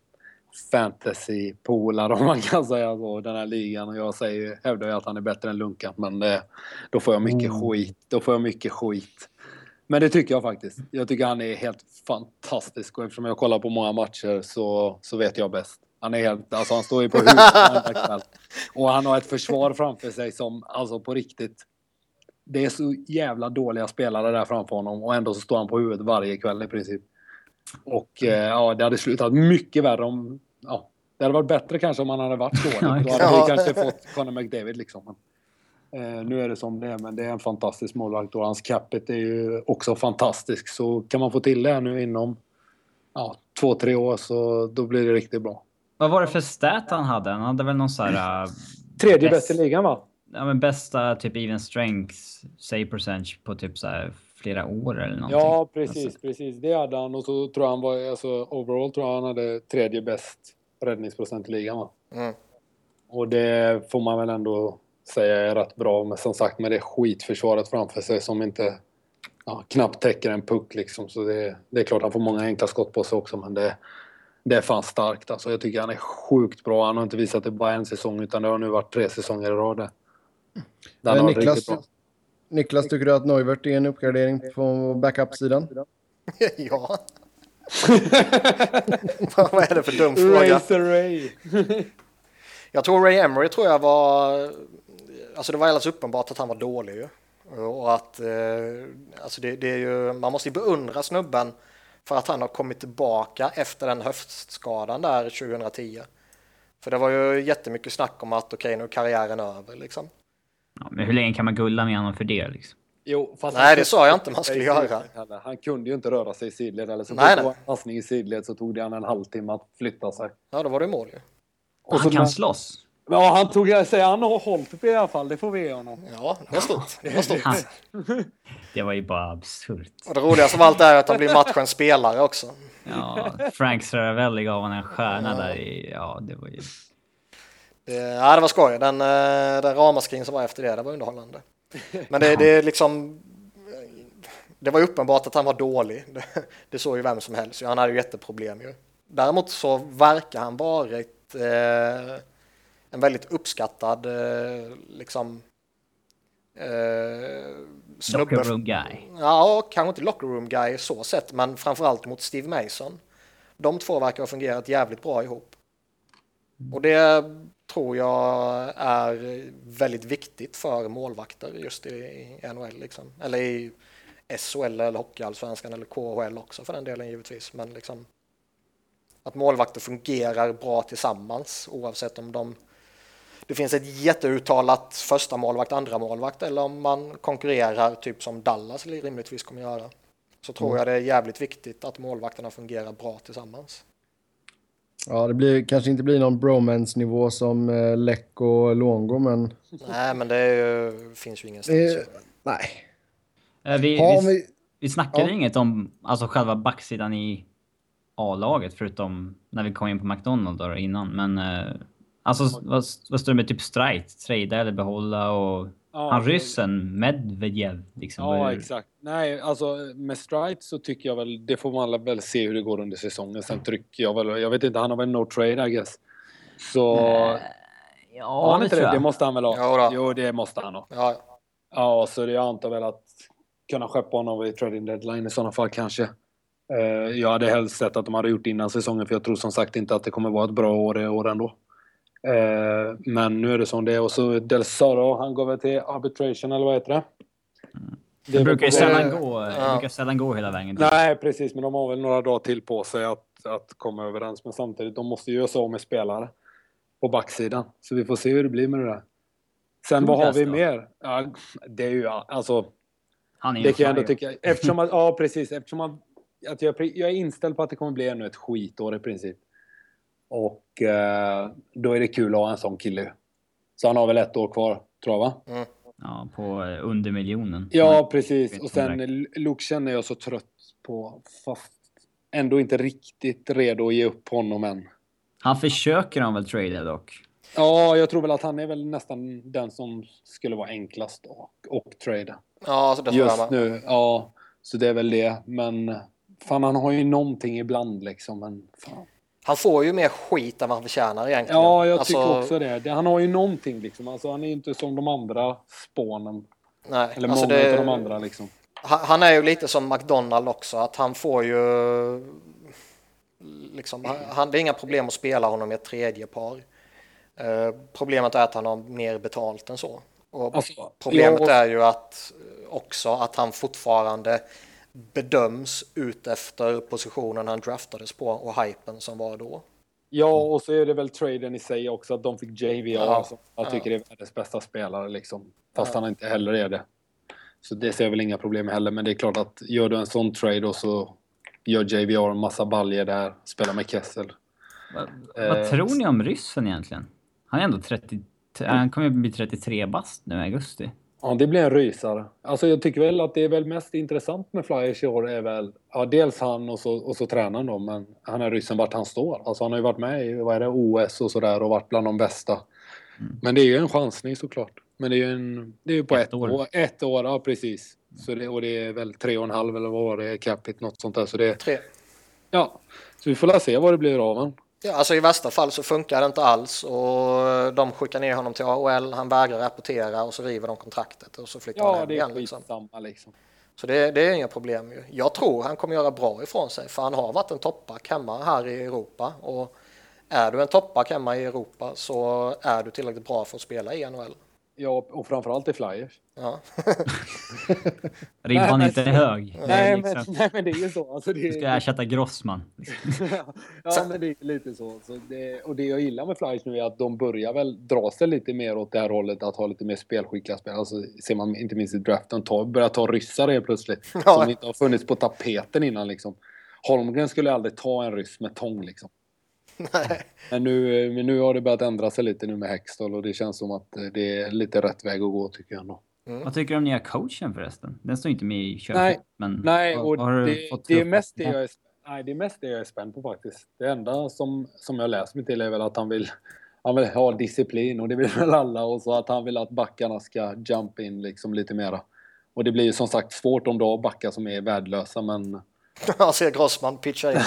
fantasy-polare om man kan säga så, den här ligan. Och jag säger, hävdar ju att han är bättre än Lunkan, men det, då får jag mycket Mm. skit. Då får jag mycket skit. Men det tycker jag faktiskt. Jag tycker han är helt fantastisk och eftersom jag kollar på många matcher så, så vet jag bäst. Han är helt, alltså han står ju på huvudet. Och han har ett försvar framför sig som, alltså på riktigt. Det är så jävla dåliga spelare där framför honom och ändå så står han på huvudet varje kväll i princip. Och eh, ja, det hade slutat mycket värre om... Ja, det hade varit bättre kanske om han hade varit dålig. Ja, Då hade vi kanske fått Conor McDavid liksom. Men, eh, nu är det som det är, men det är en fantastisk målvakt och hans capita är ju också fantastisk. Så kan man få till det här nu inom ja, två, tre år så då blir det riktigt bra. Vad var det för stat han hade? Han hade väl någon så här... äh, Tredje bäst i ligan va? Ja, men bästa typ even strength save percentage på typ så här flera år eller någonting. Ja, precis, Alltså, precis. Det hade han. Och så tror jag han var, alltså overall tror jag han hade tredje bäst räddningsprocent i ligan va? Mm. Och det får man väl ändå säga är rätt bra. Men som sagt med det skitförsvaret framför sig som inte ja, knappt täcker en puck liksom. Så det, det är klart han får många enkla skott på sig också. Men det, det är fan starkt alltså. Jag tycker han är sjukt bra. Han har inte visat det bara en säsong utan det har nu varit tre säsonger i rad. Eh, har Niklas, bra. Niklas, tycker du att Neuvert är en uppgradering på backup-sidan? ja. Vad är det för dum fråga? Ray! Jag tror Ray Emery tror jag var, alltså det var alldeles uppenbart att han var dålig ju. Och att, eh, alltså det, det är ju, man måste ju beundra snubben för att han har kommit tillbaka efter den höftskadan där 2010. För det var ju jättemycket snack om att okej nu är karriären över liksom. Ja, men hur länge kan man gulla med honom för det liksom? Jo, fast Nej, det sa jag inte man skulle göra. Han kunde ju inte röra sig i sidled. Eller så Nej, nej, passning i sidled så tog det han en halvtimme att flytta sig. Ja, då var det mål ju. Och han kan när- slåss. Ja, han tog sig an och hållit upp i alla fall. Det får vi ge honom. Ja, det var stort. Det var stort. Det var ju bara absurt. Och det roligaste av allt är att han blir matchens spelare också. Ja, Frank Saravelli gav honom en stjärna där i... Ja, det var ju... Det, ja, det var skoj. Den, eh, den ramaskrin som var efter det, det var underhållande. Men det, det är liksom... Det var uppenbart att han var dålig. Det, det såg ju vem som helst. Han hade ju jätteproblem ju. Däremot så verkar han varit eh, en väldigt uppskattad eh, liksom eh, snubbe. Locker room guy. Ja, kanske inte locker room guy så sett, men framförallt mot Steve Mason. De två verkar ha fungerat jävligt bra ihop. Och det tror jag är väldigt viktigt för målvakter just i NHL liksom. Eller i SHL eller Hockeyallsvenskan eller KHL också för den delen givetvis. Men liksom att målvakter fungerar bra tillsammans oavsett om de det finns ett jätteuttalat första målvakt, andra målvakt eller om man konkurrerar typ som Dallas rimligtvis kommer göra. Så tror Mm. jag det är jävligt viktigt att målvakterna fungerar bra tillsammans. Ja, det blir, kanske inte blir någon bromance-nivå som eh, Läck och Longo, men... Nej, men det är ju, finns ju ingenstans. Det, nej. Eh, Vi, Har vi, vi, vi snackade Ja. inget om alltså själva backsidan i A-laget förutom när vi kom in på McDonalds då innan. Men eh, alltså vad, vad står det med typ strike? Trada eller behålla och Ja, han det- ryssen Medvedev liksom. Ja, exakt. Nej, alltså med Strite så tycker jag väl, det får man väl se hur det går under säsongen. Sen trycker jag väl, jag vet inte, han har väl no trade I guess. Så... Har Ja, han det inte tror det? jag. Det måste han väl ha? Ja. Jo, det måste han ha. Ja, Ja, så det, jag antar väl att kunna skeppa honom vid trading deadline i sådana fall kanske. Eh, jag hade helst sett att de hade gjort innan säsongen för jag tror som sagt inte att det kommer vara ett bra år i år ändå. Eh, men nu är det som det är. Och så Del Soro, han går väl till arbitration eller vad heter det? Det är brukar ju sällan gå, det Ja. brukar sällan gå hela vägen. Nej, precis. Men de har väl några dagar till på sig att, att komma överens. Men samtidigt, de måste ju göra sig av med spelare på backsidan. Så vi får se hur det blir med det där. Sen vad har vi då? mer? Ja, det är ju alltså... Han är ju Det kan jag ändå tycka. Eftersom att, ja, precis. Eftersom att, att jag, jag är inställd på att det kommer bli ännu ett skitår i princip. Och eh, då är det kul att ha en sån kille. Så han har väl ett år kvar, tror jag va? Ja, på eh, under miljonen. Ja, precis. Och sen Luke känner jag så trött på. Fast ändå inte riktigt redo att ge upp honom än. Han försöker han väl trada dock. Ja, jag tror väl att han är väl nästan den som skulle vara enklast och, och trada. ja så det Just nu, ja. Så det är väl det. Men fan, han har ju någonting ibland liksom. Men fan. Han får ju mer skit än vad han förtjänar egentligen. Ja, jag Alltså, tycker också det. Han har ju någonting liksom. Alltså, han är ju inte som de andra spånen. Nej, Eller alltså många det, av de andra liksom. han, är ju lite som McDonald också, att han får ju... Liksom, han- det är inga problem att spela honom i ett tredje par. Eh, problemet är att han har mer betalt än så. Och Alltså, problemet jag- är ju att också att han fortfarande bedöms ut efter positionen han draftades på och hypen som var då. Ja, och så är det väl traden i sig också att de fick JVR Ja. som jag Ja. tycker är världens bästa spelare liksom. Fast Ja. han inte heller är det. Så det ser jag väl inga problem med heller. Men det är klart att gör du en sån trade och så gör JVR en massa baljer där, spelar med Kessel. Vad, Eh, vad tror ni om ryssen egentligen? Han är ändå 30... Han kommer ju bli 33 bast nu i augusti. Ja, det blir en rysare. Alltså jag tycker väl att det är väl mest intressant med Flyers i år är väl, ja dels han och så, och så tränaren då, men han är ryssen vart han står. Alltså han har ju varit med i, vad är det, OS och sådär och varit bland de bästa. Mm. Men det är ju en chansning såklart. Men det är ju en, det är ju på Ett ett, år. år. Ett år, ja precis. Så det, och det är väl tre och en halv eller vad var det, capita, något sånt där. Så det, Tre. ja. Så vi får la se vad det blir av honom. Ja, alltså i värsta fall så funkar det inte alls och de skickar ner honom till AHL, han vägrar rapportera och så river de kontraktet och så flyttar han Ja, hem det är igen. Liksom. skitsamma liksom. Så det, det är inga problem ju. Jag tror han kommer göra bra ifrån sig för han har varit en toppback hemma här i Europa och är du en toppback hemma i Europa så är du tillräckligt bra för att spela i NHL. Ja, och framförallt i Flyers. Ja. Ribban men- är inte hög. Det är Nej, liksom, men, nej, men det är ju så. Alltså, det Du ska ersätta Grossman. ja, men det är lite så. så det, och det jag gillar med Flyers nu är att de börjar väl dra sig lite mer åt det här hållet att ha lite mer spelskickliga spelare. Alltså, ser man inte minst i draften, ta, börjar ta ryssar helt plötsligt. Ja. Som inte har funnits på tapeten innan liksom. Holmgren skulle aldrig ta en ryss med tång liksom. Men nu, men nu har det börjat ändra sig lite nu med Hextall och det känns som att det är lite rätt väg att gå tycker jag ändå. Vad tycker du om nya coachen förresten? Den står inte med i köpet. Nej, men Nej, vad- och det, det, är mest det, jag är, nej, det är mest det jag är spänd på faktiskt. Det enda som, som jag läser mig till är väl att han vill, han vill ha disciplin och det vill väl alla och så att han vill att backarna ska jump in liksom lite mera. Och det blir ju som sagt svårt om du har backar som är värdelösa men Jag ser Grossman pitcha in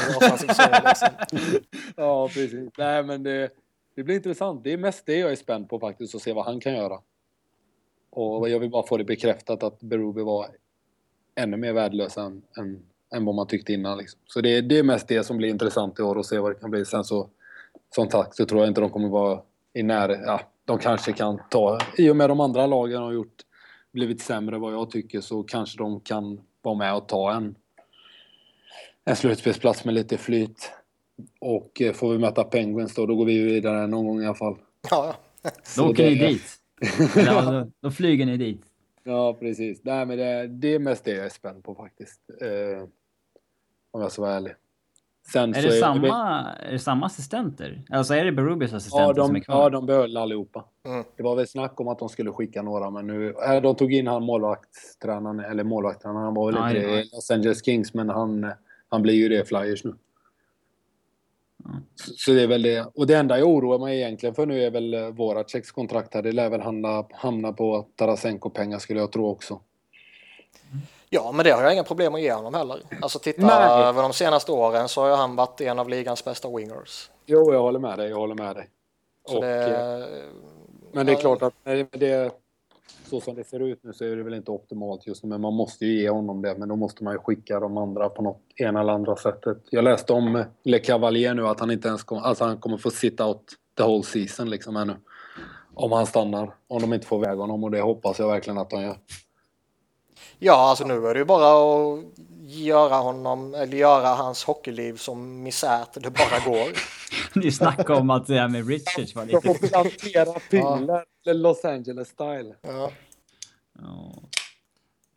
liksom. Ja, precis. Nej, men det, det blir intressant. Det är mest det jag är spänd på faktiskt, att se vad han kan göra. Och jag vill bara få det bekräftat att Berube var ännu mer värdelös än, än, än vad man tyckte innan. Liksom. Så det, det är mest det som blir intressant i år och se vad det kan bli. Sen så, som sagt, så tror jag inte de kommer vara i närheten. Ja, de kanske kan ta... I och med de andra lagen har gjort, blivit sämre vad jag tycker så kanske de kan vara med och ta en, en slutspelsplats med lite flyt. Och eh, får vi möta Penguins då, då går vi vidare någon gång i alla fall. Ja. Då Så åker ni det- dit. Eller, ja, då, då flyger ni dit. Ja, precis. Nej, men det, det är mest det jag är spänd på faktiskt. Eh, om jag ska vara ärlig. Sen Är så det, samma, är det samma assistenter? Alltså är det Berubis assistenter Ja som de, är kvar? ja, de behöll allihopa. Mm. Det var väl snack om att de skulle skicka några, men nu... äh, De tog in han målvaktstränaren, eller målvaktstränaren, han var väl inte det i Los Angeles Kings, men han, han blir ju det Flyers nu. Ja. Så, så det är väl det. Och det enda jag oroar mig egentligen för nu är väl eh, våra checks kontrakt här. Det lär väl hamna, hamna på Tarasenko-pengar skulle jag tro också. ja, men det har jag inga problem att ge honom heller. Alltså titta Nej. över de senaste åren så har han varit en av ligans bästa wingers. Jo, jag håller med dig. Jag håller med dig. Och, det, eh, Men det är klart att det, så som det ser ut nu så är det väl inte optimalt just nu. Men man måste ju ge honom det. Men då måste man ju skicka de andra på något ena eller andra sättet. Jag läste om Le Cavalier nu att han inte ens kommer, alltså han kommer få sitta out the whole season liksom ännu. Om han stannar. Om de inte får iväg honom och det hoppas jag verkligen att de gör. ja, alltså nu är det ju bara att göra honom, eller göra hans hockeyliv som misär det bara går. Ni snackade om att det här med Richards var De får lite... plantera piller. Los Angeles style. Ja. Ja.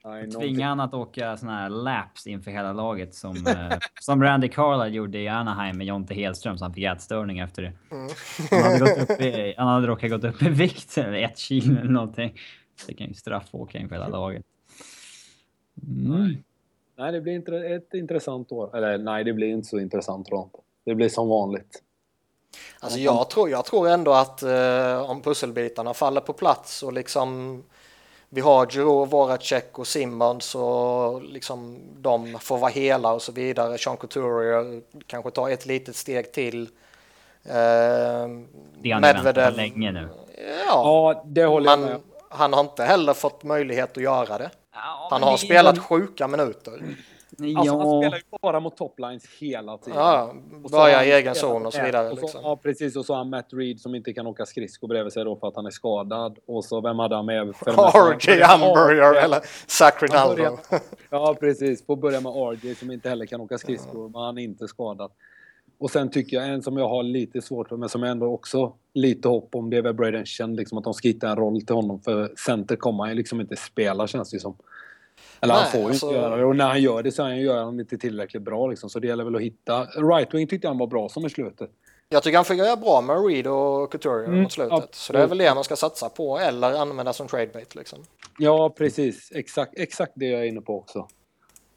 Nej, Tvinga han att åka såna här laps inför hela laget som, eh, som Randy Carlyle gjorde i Anaheim med Jonte Hedström så han fick ätstörning efter det. Mm. Han hade, gått upp i, han hade råkat gått upp i vikt, eller ett kilo eller någonting. Det kan ju straffåka inför hela laget. Mm. Nej, det blir inte ett intressant år. Eller nej, det blir inte så intressant tror jag inte. Det blir som vanligt. Alltså jag tror, jag tror ändå att eh, om pusselbitarna faller på plats och liksom vi har Giroux, Voracek och Simmons och liksom de får vara hela och så vidare. Sean Couturier kanske tar ett litet steg till. Eh, Det har på länge nu. Ja, Ja, det håller jag med han har inte heller fått möjlighet att göra det. Ja, Han har det- spelat sjuka minuter. Alltså, han Ja, spelar ju bara mot toplines hela tiden. Ja, Och så börja har i egen zon och så vidare. och så, Liksom. Ja, precis. Och så har han Matt Reed som inte kan åka skridskor bredvid sig då för att han är skadad. Och så vem hade han med? för? RJ Hamburger eller Zach Rinaldo. börjar- Ja, precis. Får börja med RJ som inte heller kan åka skridskor, men han är inte skadad. Och sen tycker jag en som jag har lite svårt för, men som jag ändå också lite hopp om, det är väl Braden Chen, liksom att de ska hitta en roll till honom. För center kommer han ju liksom inte spela känns det ju som. Eller han Nej, får ju alltså- inte göra det. Och när han gör det så han gör han inte tillräckligt bra liksom. Så det gäller väl att hitta... Right wing tyckte han var bra som i slutet. Jag tycker han göra bra med Reed och Couturier Mm, mot slutet. absolut. Så det är väl det man ska satsa på eller använda som tradebait liksom. Ja, precis. Exakt, exakt det jag är inne på också.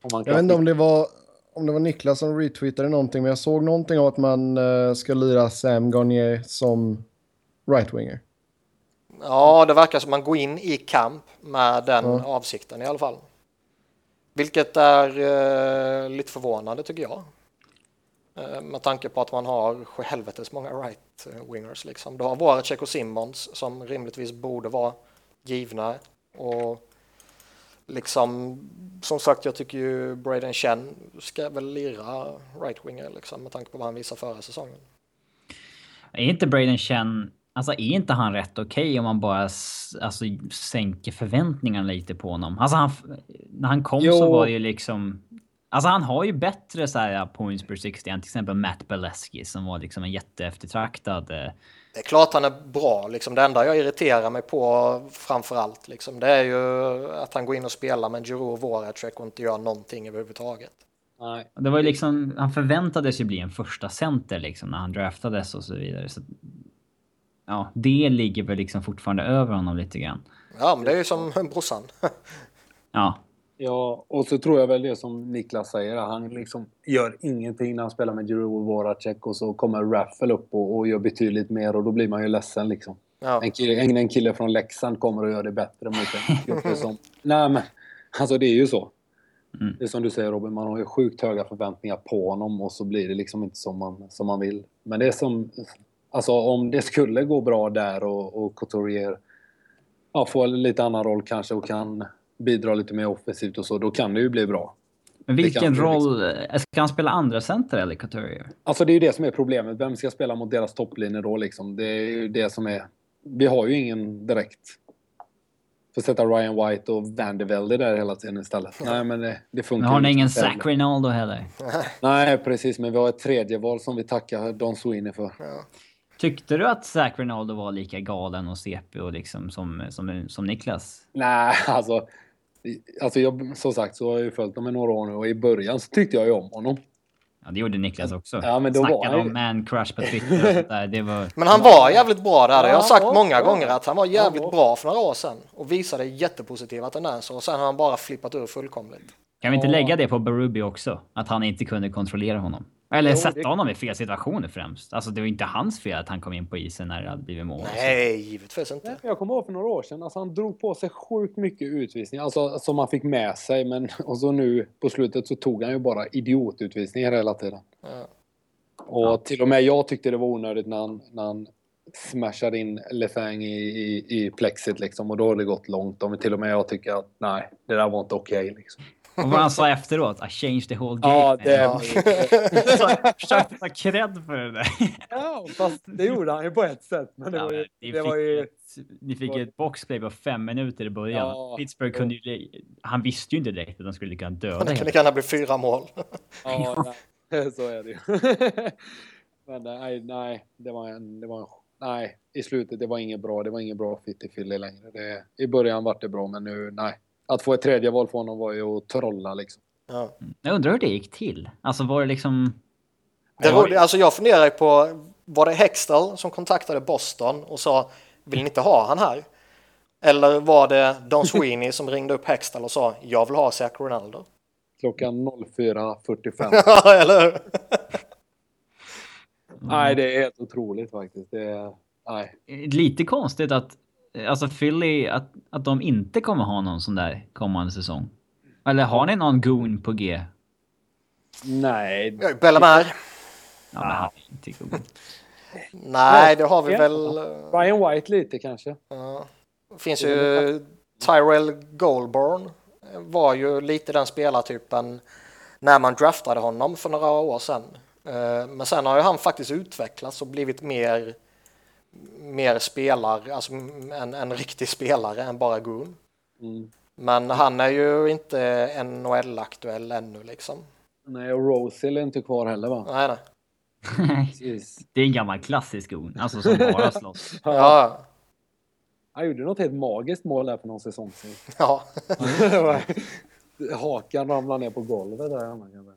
Om man Jag vet inte om det var, om det var Niklas som retweetade någonting, men jag såg någonting om att man eh, ska lira Sam Garnier som right-winger. Ja, det verkar som man går in i kamp med den Ja. avsikten i alla fall. Vilket är eh, lite förvånande tycker jag. Eh, med tanke på att man har helvetes många right wingers liksom. Du har Voracek och Simmons som rimligtvis borde vara givna och liksom som sagt jag tycker ju Braden Chen ska väl lira right winger liksom med tanke på vad han visar förra säsongen. Är inte Braden Chen... Alltså är inte han rätt okej om man bara alltså, sänker förväntningarna lite på honom? Alltså han... När han kom Jo. så var det ju liksom... Alltså han har ju bättre så här points per 60 än till exempel Matt Beleski som var liksom en jätteeftertraktad... eh, Det är klart han är bra, liksom. det enda jag irriterar mig på framför allt liksom, det är ju att han går in och spelar med Giroux och Voracek och inte gör någonting överhuvudtaget. Nej. Det var ju liksom, han förväntades ju bli en första center liksom när han draftades och så vidare. Så, ja, det ligger väl liksom fortfarande över honom lite grann. Ja, men det är ju som brorsan. Ja, Ja, och så tror jag väl det som Niklas säger. Han liksom gör ingenting när han spelar med Giroud Voracek och så kommer Raffel upp och, och gör betydligt mer och då blir man ju ledsen liksom. Ja. En, kille, en, en kille från Leksand kommer och gör det bättre mot en grupp som... Nej men, alltså det är ju så. Mm. Det är som du säger Robin, man har ju sjukt höga förväntningar på honom och så blir det liksom inte som man, som man vill. Men det är som... Alltså om det skulle gå bra där och, och Couturier ja, får en lite annan roll kanske och kan bidra lite mer offensivt och så, då kan det ju bli bra. men vilken roll... eh, Ska han spela andra center eller Couturier? Alltså det är ju det som är problemet. Vem ska spela mot deras topplinje då liksom? Det är ju det som är... Vi har ju ingen direkt. Får sätta Ryan White och Van de Velde där hela tiden istället. Nej men det, det funkar Men har ni ingen inte heller. Zach Rinaldo heller? Nej precis, men vi har ett tredje val som vi tackar Don Sweeney för. Tyckte du att Zach Rinaldo var lika galen och CP och liksom som, som, som Niklas? Nej, alltså... Alltså jag, som sagt så har jag ju följt dem i några år nu och i början så tyckte jag ju om honom. Ja, det gjorde Niklas också. Ja, men då var Snackade han ju- om man crush på Twitter och sånt där. Det var... Men han var jävligt bra där. Jag har sagt ja, många ja. gånger att han var jävligt Ja. bra för några år sedan och visade jättepositiva tendenser och sen har han bara flippat ur fullkomligt. Kan vi inte Ja. lägga det på Berube också? Att han inte kunde kontrollera honom. Eller Jo, sätta det- honom i fel situationer främst. Alltså det var inte hans fel att han kom in på isen när det hade blivit mål. Nej, givetvis inte. Nej, Jag kommer ihåg för några år sedan, alltså han drog på sig sjukt mycket utvisningar, alltså som han fick med sig. Men och så nu på slutet så tog han ju bara idiotutvisningar hela tiden. Ja. Och till och med jag tyckte det var onödigt när han, när han smashade in Lefang i, i, i plexit liksom. Och då har det gått långt. Och till och med jag tycker att nej, det där var inte okej liksom. Och vad han sa efteråt, I changed the whole game. Ja, det... Ja. Så jag försökte ta cred för det där. Ja, fast det gjorde han ju på ett sätt. Men det Ja, var ju... men ni, Det fick var ju ett, ni fick ett boxplay på fem minuter i början. Ja. Pittsburgh kunde ju... Han visste ju inte direkt att de skulle kunna döda Det kan hela. lika gärna bli fyra mål. Ja, nej, så är det ju. Men nej, nej, det var en, det var en, nej, i slutet det var inget bra. Det var inget bra fit i Philly längre. Det, I början var det bra, men nu, nej. Att få ett tredje val för honom var ju att trolla liksom. Ja. Jag undrar hur det gick till. Alltså var det liksom... Det roliga, alltså jag funderar på, var det Hextall som kontaktade Boston och sa vill ni inte ha han här? Eller var det Don Sweeney som ringde upp Hextall och sa jag vill ha Zach Ronaldo? Klockan 04.45. Ja, eller hur? nej, det är helt otroligt faktiskt. Det är, nej. Lite konstigt att... Alltså Philly, att, att de inte kommer ha någon sån där kommande säsong. Eller har ni någon goon på G? Nej, Bellamare? Ja, men han är inte god. Nej, det har vi väl. Ryan White lite kanske. Ja. Finns ju Tyrell Goldborn var ju lite den spelartypen när man draftade honom för några år sedan. Eh, Men sen har ju han faktiskt utvecklats och blivit mer mer spelare, alltså en, en riktig spelare än bara Goon. Mm. Men han är ju inte NHL-aktuell ännu liksom. Nej, och Rosil är inte kvar heller va? Nej, nej. Det är en gammal klassisk gon. Alltså som bara slåss. Ja, Han gjorde något helt magiskt mål där för någon säsong sedan. ja. Hakan ramlade ner på golvet där. Säga.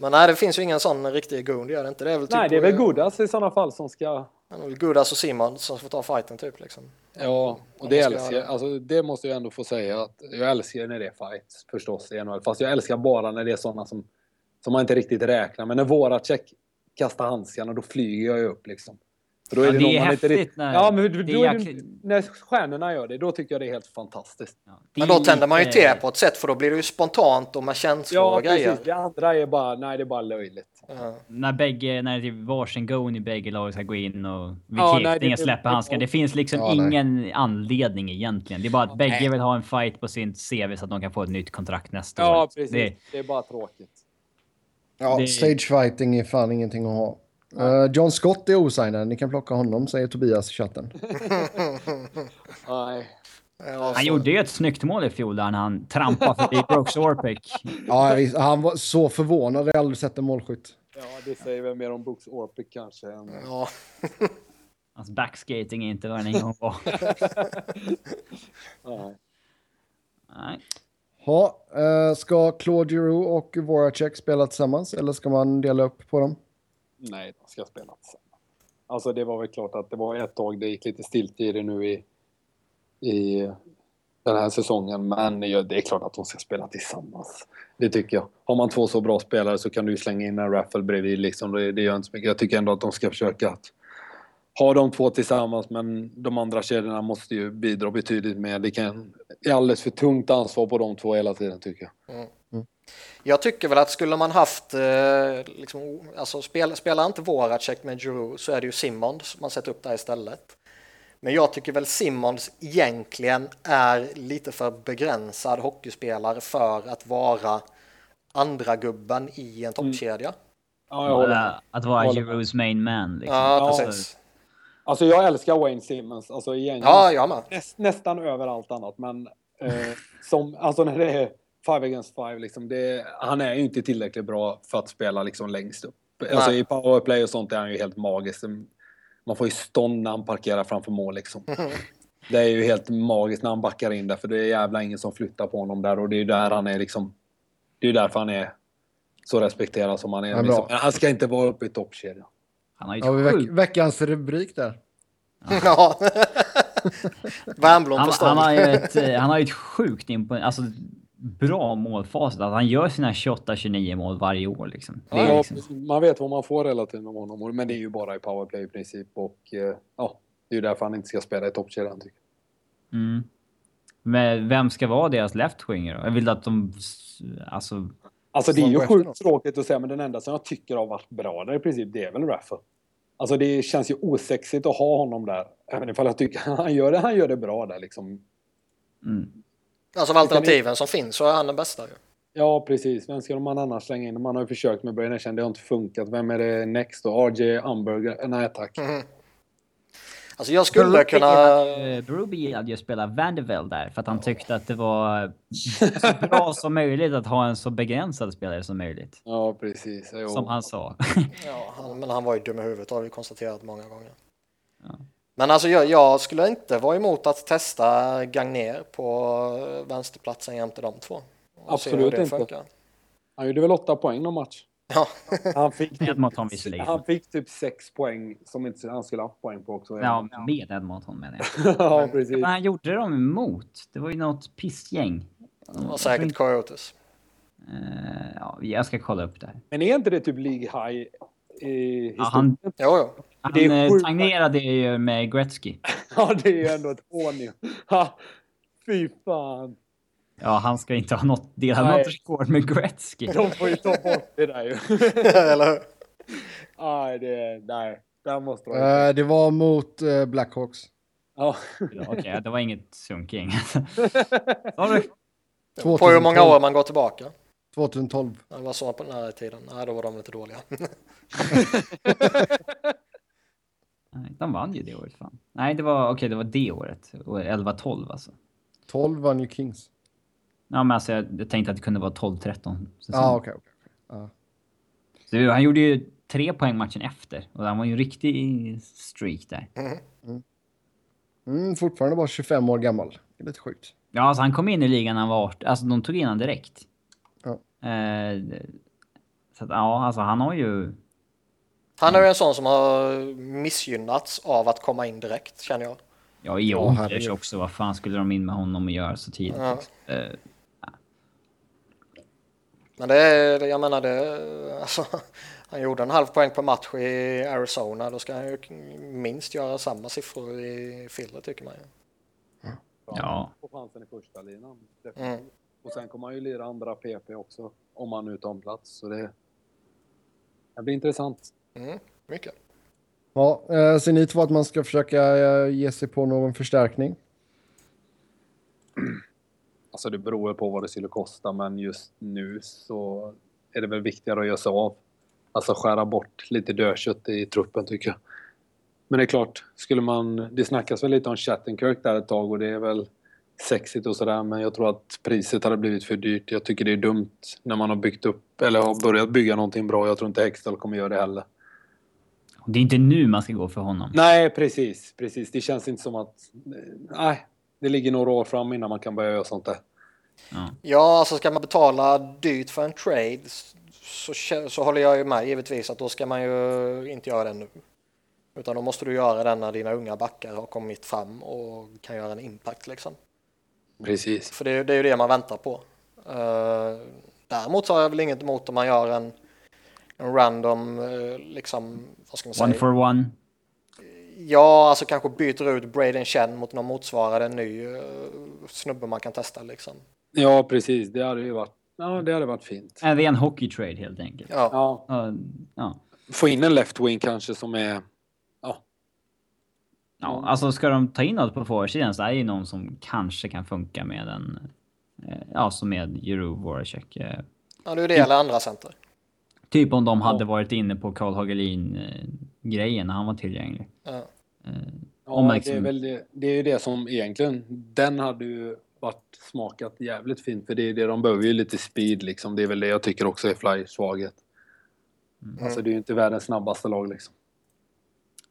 Men nej, det finns ju ingen sån riktig Goon, det gör det inte. Det är väl typ Nej, det är väl Godas i sådana fall som ska... Det är väl Godas och Simon som får ta fighten typ liksom. Ja, och det älskar alltså det måste jag ändå få säga att jag älskar när det är fights förstås i NHL. Fast jag älskar bara när det är sådana som, som man inte riktigt räknar med. När Voracek kastar handskarna då flyger jag ju upp liksom. För då Ja, det det är häftigt riktigt- när- Ja, men då är är det, jäkligt- när stjärnorna gör det, då tycker jag det är helt fantastiskt. Ja, Men då är tänder man ju till på ett sätt för då blir det ju spontant och med känslor Ja, och grejer. precis. Det andra är bara, nej det är bara löjligt. Ja. När bägge, när det är varsin gon i bägge lag ska gå in och vid Ja, nej, släpper handsken. Det finns liksom Ja, nej. ingen anledning egentligen. Det är bara att bägge vill ha en fight på sin CV så att de kan få ett nytt kontrakt nästa Ja, år. precis. Det, Det är bara tråkigt. Ja, Det- stage fighting är fan ingenting att ha. Eh, John Scott är osignad. Ni kan plocka honom, säger Tobias i chatten. Nej. Han gjorde ju ett snyggt mål i fjol där när han trampade förbi Brooks Orpik. Ja, han var så förvånad. Jag har aldrig sett en målskytt. Ja, det säger väl mer om Brooks Orpik kanske. Än... Ja. Hans backskating är inte vad den en gång var. Nej. Nej. Ha, eh, ska Claude Giroux och Voracek spela tillsammans eller ska man dela upp på dem? Nej, de ska spela tillsammans. Alltså det var väl klart att det var ett tag det gick lite stilt i det nu i, i den här säsongen. Men det är klart att de ska spela tillsammans. Det tycker jag. Har man två så bra spelare så kan du ju slänga in en raffle bredvid liksom. Det, det gör inte så mycket. Jag tycker ändå att de ska försöka att ha de två tillsammans men de andra kedjorna måste ju bidra betydligt mer. Det kan, är alldeles för tungt ansvar på de två hela tiden tycker jag. Mm. Jag tycker väl att skulle man haft, eh, liksom, alltså spel, spelar inte Voracek med Giroud så är det ju Simmons man sätter upp där istället. Men jag tycker väl Simmons egentligen är lite för begränsad hockeyspelare för att vara andra gubben i en toppkedja. Mm. Ja. Att vara Girouds main man. Liksom. Ja, precis. Alltså jag älskar Wayne Simmons, alltså egentligen. Ja, jag med. Näst, nästan över allt annat, men eh, som, alltså när det är five against five, liksom, det, han är ju inte tillräckligt bra för att spela liksom längst upp. Alltså i powerplay och sånt är han ju helt magisk. Man får ju stånd när han parkerar framför mål liksom. Det är ju helt magiskt när han backar in där, för det är jävla ingen som flyttar på honom där och det är ju där han är liksom... Det är därför han är så respekterad som han är. Liksom. Han ska inte vara uppe i toppkedjan. Han har ju ja, veck veckans rubrik där. Ja. Wernbloom han, han, har ju ett, eh, han har ju ett sjukt imponerande, alltså bra målfacit. Att han gör sina 28-29 mål varje år liksom. Ja, liksom... Man vet vad man får relativt med honom, men det är ju bara i powerplay i princip och eh, ja, det är ju därför han inte ska spela i toppkedjan tycker jag. Mm. Men vem ska vara deras left-winger då? Jag vill att de... Alltså... Alltså det är ju sjukt tråkigt att säga, men den enda som jag tycker har varit bra där i princip, det är väl Raffle. Alltså det känns ju osexigt att ha honom där. Även ifall jag tycker han gör det, han gör det bra där liksom. Mm. Alltså av alternativen som finns så är han den bästa ju. Ja, precis. Vem ska man annars slänga in? Man har ju försökt med Brian Echen, det har inte funkat. Vem är det next då? RJ Umberger? Nej, tack. Mm. Alltså jag skulle Brody, kunna... Broby gillade ju att spela Vanderveld där för att han tyckte att det var så bra som möjligt att ha en så begränsad spelare som möjligt. Ja, precis. Jo. Som han sa. ja, han, men han var ju dum i huvudet har vi konstaterat många gånger. Ja. Men alltså jag, jag, skulle inte vara emot att testa Gagner på vänsterplatsen jämte de två. Absolut inte. Funkar. Han gjorde väl åtta poäng någon match? Ja. han, fick typ, han fick typ sex poäng som inte han skulle haft poäng på också. Ja, med Edmonton menar jag. ja, precis. Men han gjorde dem emot. Det var ju något pissgäng. Det var säkert Coyotes. Uh, ja, jag ska kolla upp det här. Men är inte det typ League High i ja, han, jo, jo. Han det är eh, tangerade ju med Gretzky. ja, det är ju ändå ett hån ju. Fy fan. Ja, han ska inte ha något, dela Nej. något rekord med Gretzky. De får ju ta bort det där ju. Eller hur? Nej, det, nej. Det måste vara... Uh, det var mot uh, Blackhawks. Ja. ja Okej, okay, det var inget sunkgäng. På hur många år man går tillbaka? 2012. Det var så på den här tiden. Nej, då var de lite dåliga. De vann ju det året fan. Nej, det var okej, okay, det var det året. 11-12 alltså. 12 vann ju Kings. Ja, men alltså jag, jag tänkte att det kunde vara 12-13. Ja, okej. Okay, okay. Han gjorde ju tre poäng matchen efter och han var ju en riktig streak där. Mm. Mm, fortfarande bara 25 år gammal. Det är lite sjukt. Ja, alltså han kom in i ligan när han var 18. Alltså de tog in honom direkt. Ja. Eh, så att, ja, alltså han har ju... Han är ju en sån som har missgynnats av att komma in direkt, känner jag. Ja, i Oilers också. Vad fan skulle de in med honom och göra så tidigt? Ja. Uh, Men det är, jag menar det, alltså, han gjorde en halv poäng per match i Arizona. Då ska han ju minst göra samma siffror i Philly tycker man ju. Ja. På chansen i första linan. Mm. Och sen kommer han ju lira andra PP också om han nu tar en plats. Så det, det blir intressant. Mm, mycket. Ja, eh, ser ni två att man ska försöka eh, ge sig på någon förstärkning? Alltså det beror på vad det skulle kosta, men just nu så är det väl viktigare att göra sig av. Alltså skära bort lite dödkött i truppen tycker jag. Men det är klart, skulle man... Det snackas väl lite om Chattenkirk där ett tag och det är väl sexigt och sådär men jag tror att priset hade blivit för dyrt. Jag tycker det är dumt när man har byggt upp eller har börjat bygga någonting bra. Jag tror inte Hextall kommer göra det heller. Det är inte nu man ska gå för honom. Nej, precis. precis. Det känns inte som att... Nej, det ligger några år fram innan man kan börja göra sånt där. Ja. Ja, alltså ska man betala dyrt för en trade så, så håller jag ju med givetvis att då ska man ju inte göra det nu. Utan då måste du göra den när dina unga backar har kommit fram och kan göra en impact liksom. Precis. För det, är- det är ju det man väntar på. Uh, däremot har jag väl inget emot om man gör en, en random, eh, liksom, vad ska man One säga? for one. Ja, alltså kanske byter ut Braden Chen mot någon motsvarande ny uh, snubbe man kan testa liksom. Ja, precis. Det hade ju varit, ja, det hade varit fint. Är det en hockey trade helt enkelt? Ja, Ja, Ja. Ja. få in en left wing kanske som är... Ja, Ja, alltså ska de ta in något på forwardsidan så är det ju någon som kanske kan funka med en... eh, Ja, som med Juru Voracek. eh. ja det är det eller andra center. Typ om de hade varit inne på Karl Hagelin-grejen när han var tillgänglig. Ja. Eh, ja det, är väl det, det är ju det som egentligen... Den hade ju varit smakat jävligt fint för det är det de behöver ju lite speed liksom. Det är väl det jag tycker också är Flyers svaghet. Alltså det är ju inte världens snabbaste lag liksom.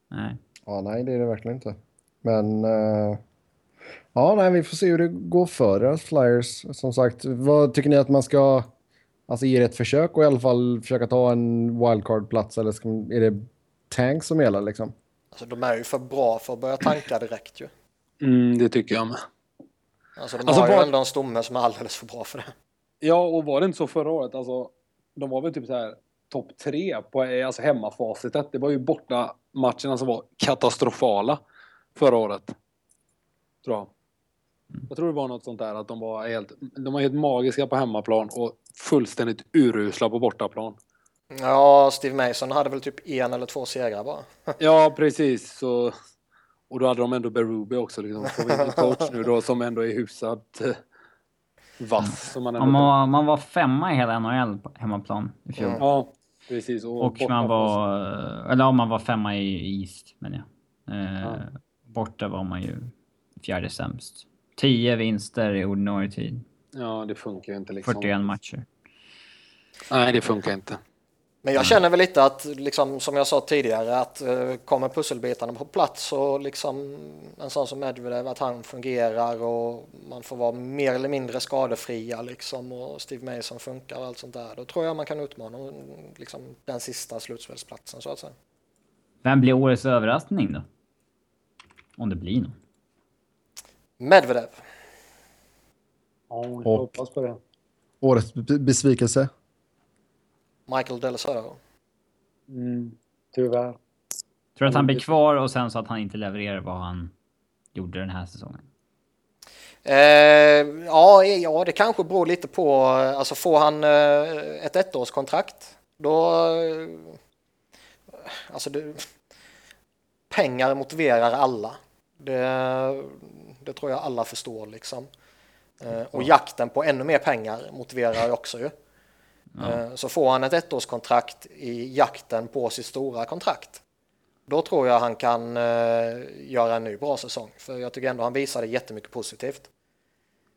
Nej. Ja, nej, det är det verkligen inte. Men... eh, ja, nej, vi får se hur det går för deras Flyers. Som sagt, vad tycker ni att man ska... Alltså ge det ett försök och i alla fall försöka ta en wildcard-plats eller ska, är det tank som gäller liksom? Alltså de är ju för bra för att börja tanka direkt ju. Mm, det tycker jag med. Alltså de Alltså, har ju vad- ändå en stomme som är alldeles för bra för det. Ja, och var det inte så förra året? Alltså, de var väl typ så här topp tre på eh, alltså hemmafacitet. Det var ju borta matcherna som var katastrofala förra året. Tror jag. Jag tror det var något sånt där att de var helt, de var helt magiska på hemmaplan och fullständigt urusla på bortaplan. Ja, Steve Mason hade väl typ en eller två segrar bara. Ja, precis. Så, och då hade de ändå Berube också. Liksom. Får vi en coach nu då som ändå är hyfsat eh, vass. Som man ändå man, man var femma i hela NHL på hemmaplan i fjol. Mm. Ja, precis. Och, Och man var... Eller ja, man var femma i East, men ja. Eh, Ja. Borta var man ju fjärde sämst. 10 vinster i ordinarie tid. Ja, det funkar ju inte liksom. 41 matcher. Nej, det funkar inte. Men jag känner väl lite att, liksom, som jag sa tidigare, att uh, kommer pusselbitarna på plats och liksom en sån som Medvedev, att han fungerar och man får vara mer eller mindre skadefria liksom och Steve Mason funkar och allt sånt där. Då tror jag man kan utmana liksom, den sista slutspelsplatsen så att säga. Vem blir årets överraskning då? Om det blir någon. Medvedev. Ja, vi får hoppas på det. Årets be- besvikelse? Michael Delasero. Mm, tyvärr. Tror du att han blir kvar och sen så att han inte levererar vad han gjorde den här säsongen? Eh, ja, ja, det kanske beror lite på. Alltså får han eh, ett ettårskontrakt, då... Eh, alltså det, pengar motiverar alla. Det, det tror jag alla förstår liksom. Eh, och jakten på ännu mer pengar motiverar också ju. Eh, så får han ett ettårskontrakt i jakten på sitt stora kontrakt. Då tror jag han kan eh, göra en ny bra säsong. För jag tycker ändå han visade jättemycket positivt.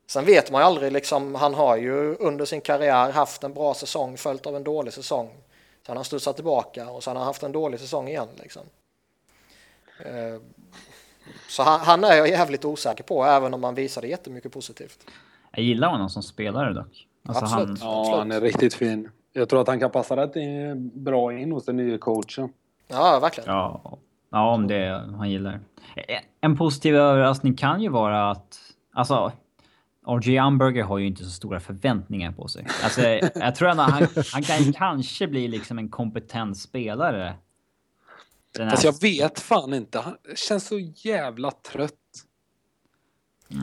Sen vet man ju aldrig, liksom, han har ju under sin karriär haft en bra säsong följt av en dålig säsong. Sen har han studsat tillbaka och sen har han haft en dålig säsong igen. Liksom. Så han, han är jag jävligt osäker på, även om han visade jättemycket positivt. Jag gillar honom som spelare dock. Alltså Absolut. han, Ja, Absolut. han är riktigt fin. Jag tror att han kan passa rätt bra in hos den nya coachen. Ja, verkligen. ja, ja, om det är han gillar. En positiv överraskning kan ju vara att... Alltså, RJ Amberger har ju inte så stora förväntningar på sig. Alltså, jag tror att han, han kan kanske bli liksom en kompetent spelare. Den här- Fast jag vet fan inte. Han känns så jävla trött.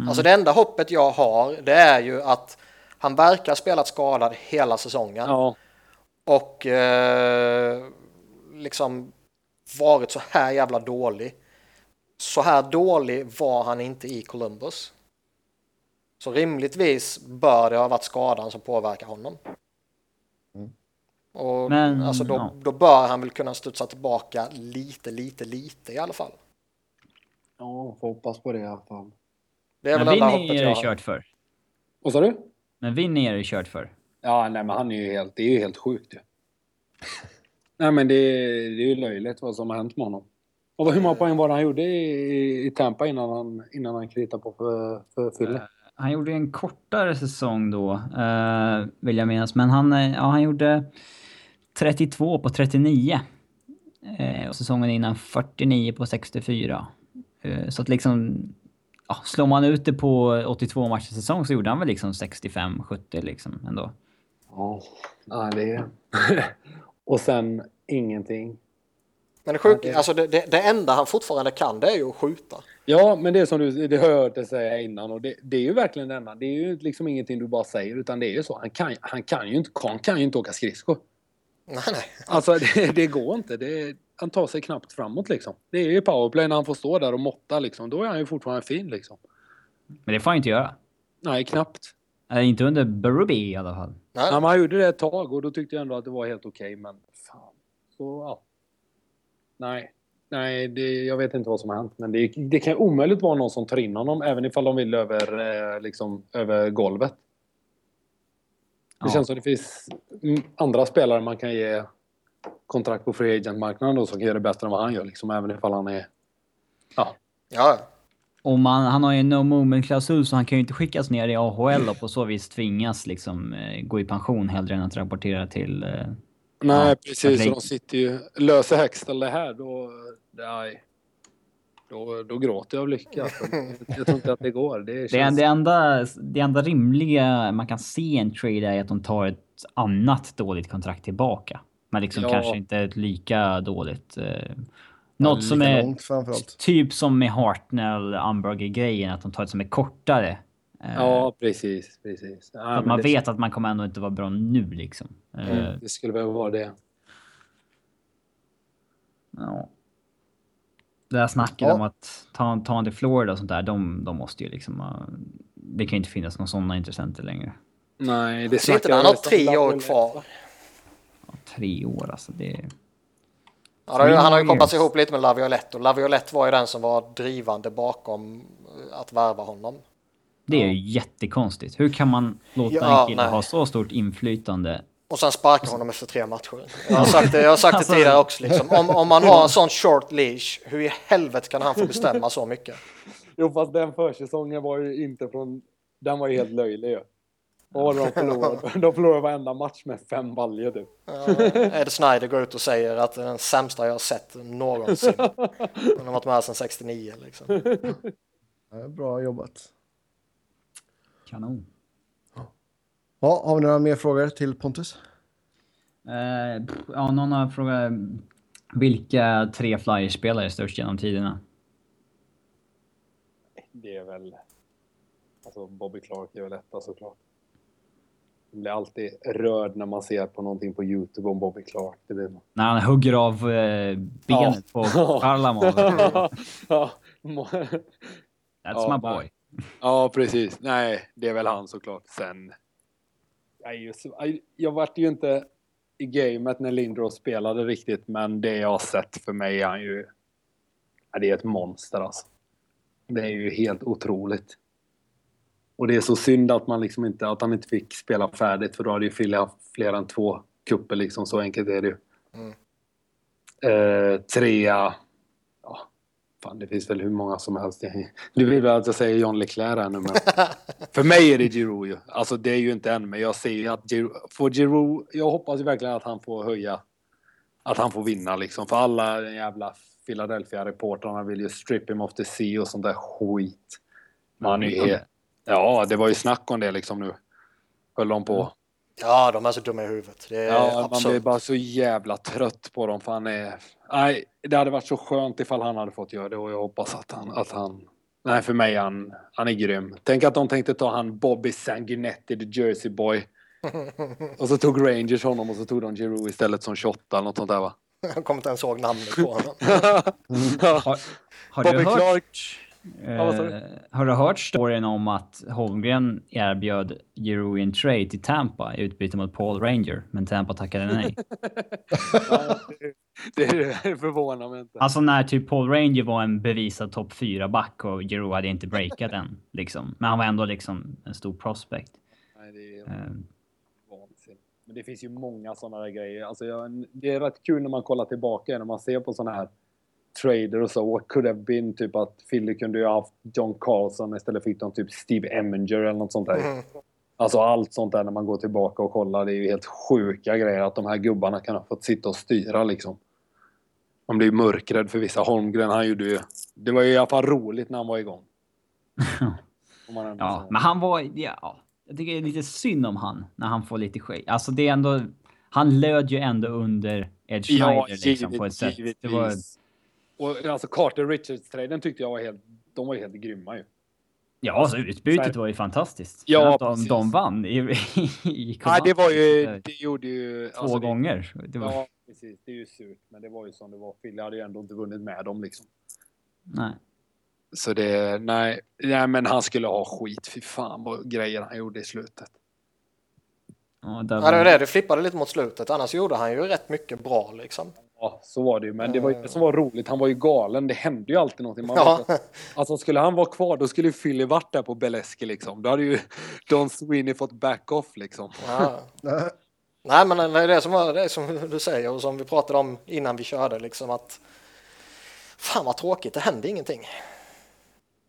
Alltså det enda hoppet jag har, det är ju att han verkar ha spelat skadad hela säsongen. Ja, och eh, liksom varit så här jävla dålig. Så här dålig var han inte i Columbus. Så rimligtvis bör det ha varit skadan som påverkar honom. Och Men, alltså då, ja. då bör han väl kunna studsa tillbaka lite, lite, lite i alla fall. ja får hoppas på det i alla fall. Det är Men väl enda hoppet är jag det kört för. Vad sa du? Men Vinny är det kört för. Ja, nej men han är ju helt, det är ju helt sjukt ju. nej men det, är- det är ju löjligt vad som har hänt med honom. Och hur många poäng var det han gjorde i, i Tampa innan han, innan han kritade på för, för Fille? han gjorde en kortare säsong då, uh, vill jag minnas. Men han, ja, han gjorde 32 på 39. Uh, och säsongen innan 49 på 64. Uh, så att liksom... Ja, slår man ut det på 82 matcher säsong så gjorde han väl liksom 65-70 liksom ändå. Ja, det är... och sen ingenting. Men det, sjuk, alltså det, det, det, enda han fortfarande kan det är ju att skjuta. Ja, men det är som du det har jag hört dig säga innan och det, det, är ju verkligen det enda. Det är ju liksom ingenting du bara säger utan det är ju så. Han kan, han kan ju inte, han kan ju inte åka skridskor. Nej, nej. Alltså det, det går inte. Det, han tar sig knappt framåt liksom. Det är ju powerplay när han får stå där och måtta liksom. Då är han ju fortfarande fin liksom. Men det får han inte göra. Nej, knappt. Äh, inte under Berube i alla fall. Nej. Ja, han gjorde det ett tag och då tyckte jag ändå att det var helt okej, okay, men fan. Så, ja. Nej, nej, det, jag vet inte vad som har hänt. Men det, det kan omöjligt vara någon som tar in honom, även ifall de vill över, eh, liksom, över golvet. Det ja. känns som det finns andra spelare man kan ge kontrakt på free agent-marknaden då som kan göra det bättre än vad han gör, liksom, även ifall han är... Ja. Ja. Och man, han har ju en no moment-klausul så han kan ju inte skickas ner i AHL och på så vis tvingas liksom eh, gå i pension hellre än att rapportera till eh, Nej, ja, precis. Så de sitter ju... Löser Hextall det här, då... Nej. Då, då gråter jag av lycka. jag tror inte att det går. Det, känns... det, det, enda, det enda rimliga man kan se en trade är att de tar ett annat dåligt kontrakt tillbaka. Men liksom ja. kanske inte ett lika dåligt. Eh, något som är långt, typ som med Hartnell, Umberger-grejen, att de tar ett som är kortare. Eh, ja, precis. precis. Ja, att man vet att man kommer ändå inte vara bra nu liksom. Mm, eh, det skulle väl vara det. Ja. Det där snacket ja. om att ta, ta till Florida och sånt där, de, de måste ju liksom... Det kan ju inte finnas några sådana intressenter längre. Nej, det snackar... Han har tre år kvar. Ja, tre år alltså, det... Ja, han har ju kopplats ihop lite med Laviolette och Laviolette var ju den som var drivande bakom att värva honom. Det är ju jättekonstigt. Hur kan man låta ja, en kille nej. ha så stort inflytande? Och sen sparka honom efter tre matcher. Jag har sagt det, jag har sagt det alltså, tidigare också. Liksom. Om, om man har en sån short leash, hur i helvete kan han få bestämma så mycket? Jo, fast den försäsongen var ju inte från... Den var ju helt löjlig ju. Och de förlorade, de förlorade varenda match med fem baljor typ. Ja, Ed Snyder går ut och säger att det är den sämsta jag har sett någonsin. Han har varit med sedan 69 liksom. Ja, bra jobbat. Kanon. Ja, har vi några mer frågor till Pontus? Uh, ja, någon har frågat vilka tre Flyers-spelare är störst genom tiderna? Det är väl... Alltså Bobby Clark är väl etta såklart. Man blir alltid rörd när man ser på någonting på Youtube om Bobby Clark. Det blir När han hugger av eh, benet ja. på Charlamov. ja. That's ja, my boy. Ja, precis. Nej, det är väl han såklart. Sen... Jag, jag vart ju inte i gamet när Lindros spelade riktigt, men det jag har sett för mig är han ju... det är ett monster alltså. Det är ju helt otroligt. Och det är så synd att, man liksom inte, att han inte fick spela färdigt, för då hade ju Fille haft fler än två kupper liksom. Så enkelt är det ju. Mm. Eh, trea Fan, det finns väl hur många som helst. Du vill väl att jag säger John Leclerc här nu, men för mig är det Giroud ju. Alltså det är ju inte än, men jag ser ju att Giroud, får Giroud, jag hoppas ju verkligen att han får höja, att han får vinna liksom. För alla jävla Philadelphia-reportrarna vill ju strip him off the sea och sånt där skit. Man är, ja, det var ju snack om det liksom nu. Höll de på. Ja, de är så dumma i huvudet. Det är ja, absurd. man blir bara så jävla trött på dem för han är... Nej, det hade varit så skönt ifall han hade fått göra det och jag hoppas att han... Att han nej, för mig han, han är grym. Tänk att de tänkte ta han Bobby Sanguinetti, the Jersey boy. och så tog Rangers honom och så tog de Giroud istället som 28 eller något sånt där va? Jag kommer inte ens ihåg namnet på honom. har, har Bobby hört... Clark. Eh, har du hört storyn om att Holmgren erbjöd Giroud en trade till Tampa i utbyte mot Paul Ranger, men Tampa tackade nej? det, det förvånar mig inte. Alltså när typ Paul Ranger var en bevisad topp 4-back och Giroud hade inte breakat än. Liksom. Men han var ändå liksom en stor prospect. Nej, det är uh, Men det finns ju många sådana där grejer. Alltså jag, det är rätt kul när man kollar tillbaka när man ser på sådana här trader och så. What could have been? Typ att Philly kunde ju ha haft John Carlson istället fick de typ Steve Eminger eller något sånt där. Mm. Alltså allt sånt där när man går tillbaka och kollar. Det är ju helt sjuka grejer att de här gubbarna kan ha fått sitta och styra liksom. Man blir ju mörkrädd för vissa. Holmgren han gjorde ju... Det var ju i alla fall roligt när han var igång. Ja, men han var... Ja, jag tycker det är lite synd om han när han får lite skit. Alltså det är ändå... Han löd ju ändå under Ed Schneider liksom på ett sätt. Det var, Och alltså Carter Richards-traden tyckte jag var helt... De var helt grymma ju. ja, alltså utbytet var ju fantastiskt. Ja, att de, de vann i, i, i Nej, det var ju... Det gjorde ju... Två alltså, gånger. Det var, Ja, precis. Det är ju surt. Men det var ju som det var. Philly hade ju ändå inte vunnit med dem liksom. Nej. Så det... Nej, nej men han skulle ha skit. Fy fan vad grejer han gjorde i slutet. Ja, Ja, det var det. Det flippade lite mot slutet. Annars gjorde han ju rätt mycket bra liksom. Ja, så var det ju. Men det var ju det som var roligt. Han var ju galen. Det hände ju alltid någonting. Man Ja. vet alltså skulle han vara kvar, då skulle ju Philly varit där på Beleski liksom. Då hade ju Don Sweeney fått back off liksom. Ja. Nej, men det är det som, var, det är som du säger och som vi pratade om innan vi körde liksom att fan vad tråkigt, det hände ingenting.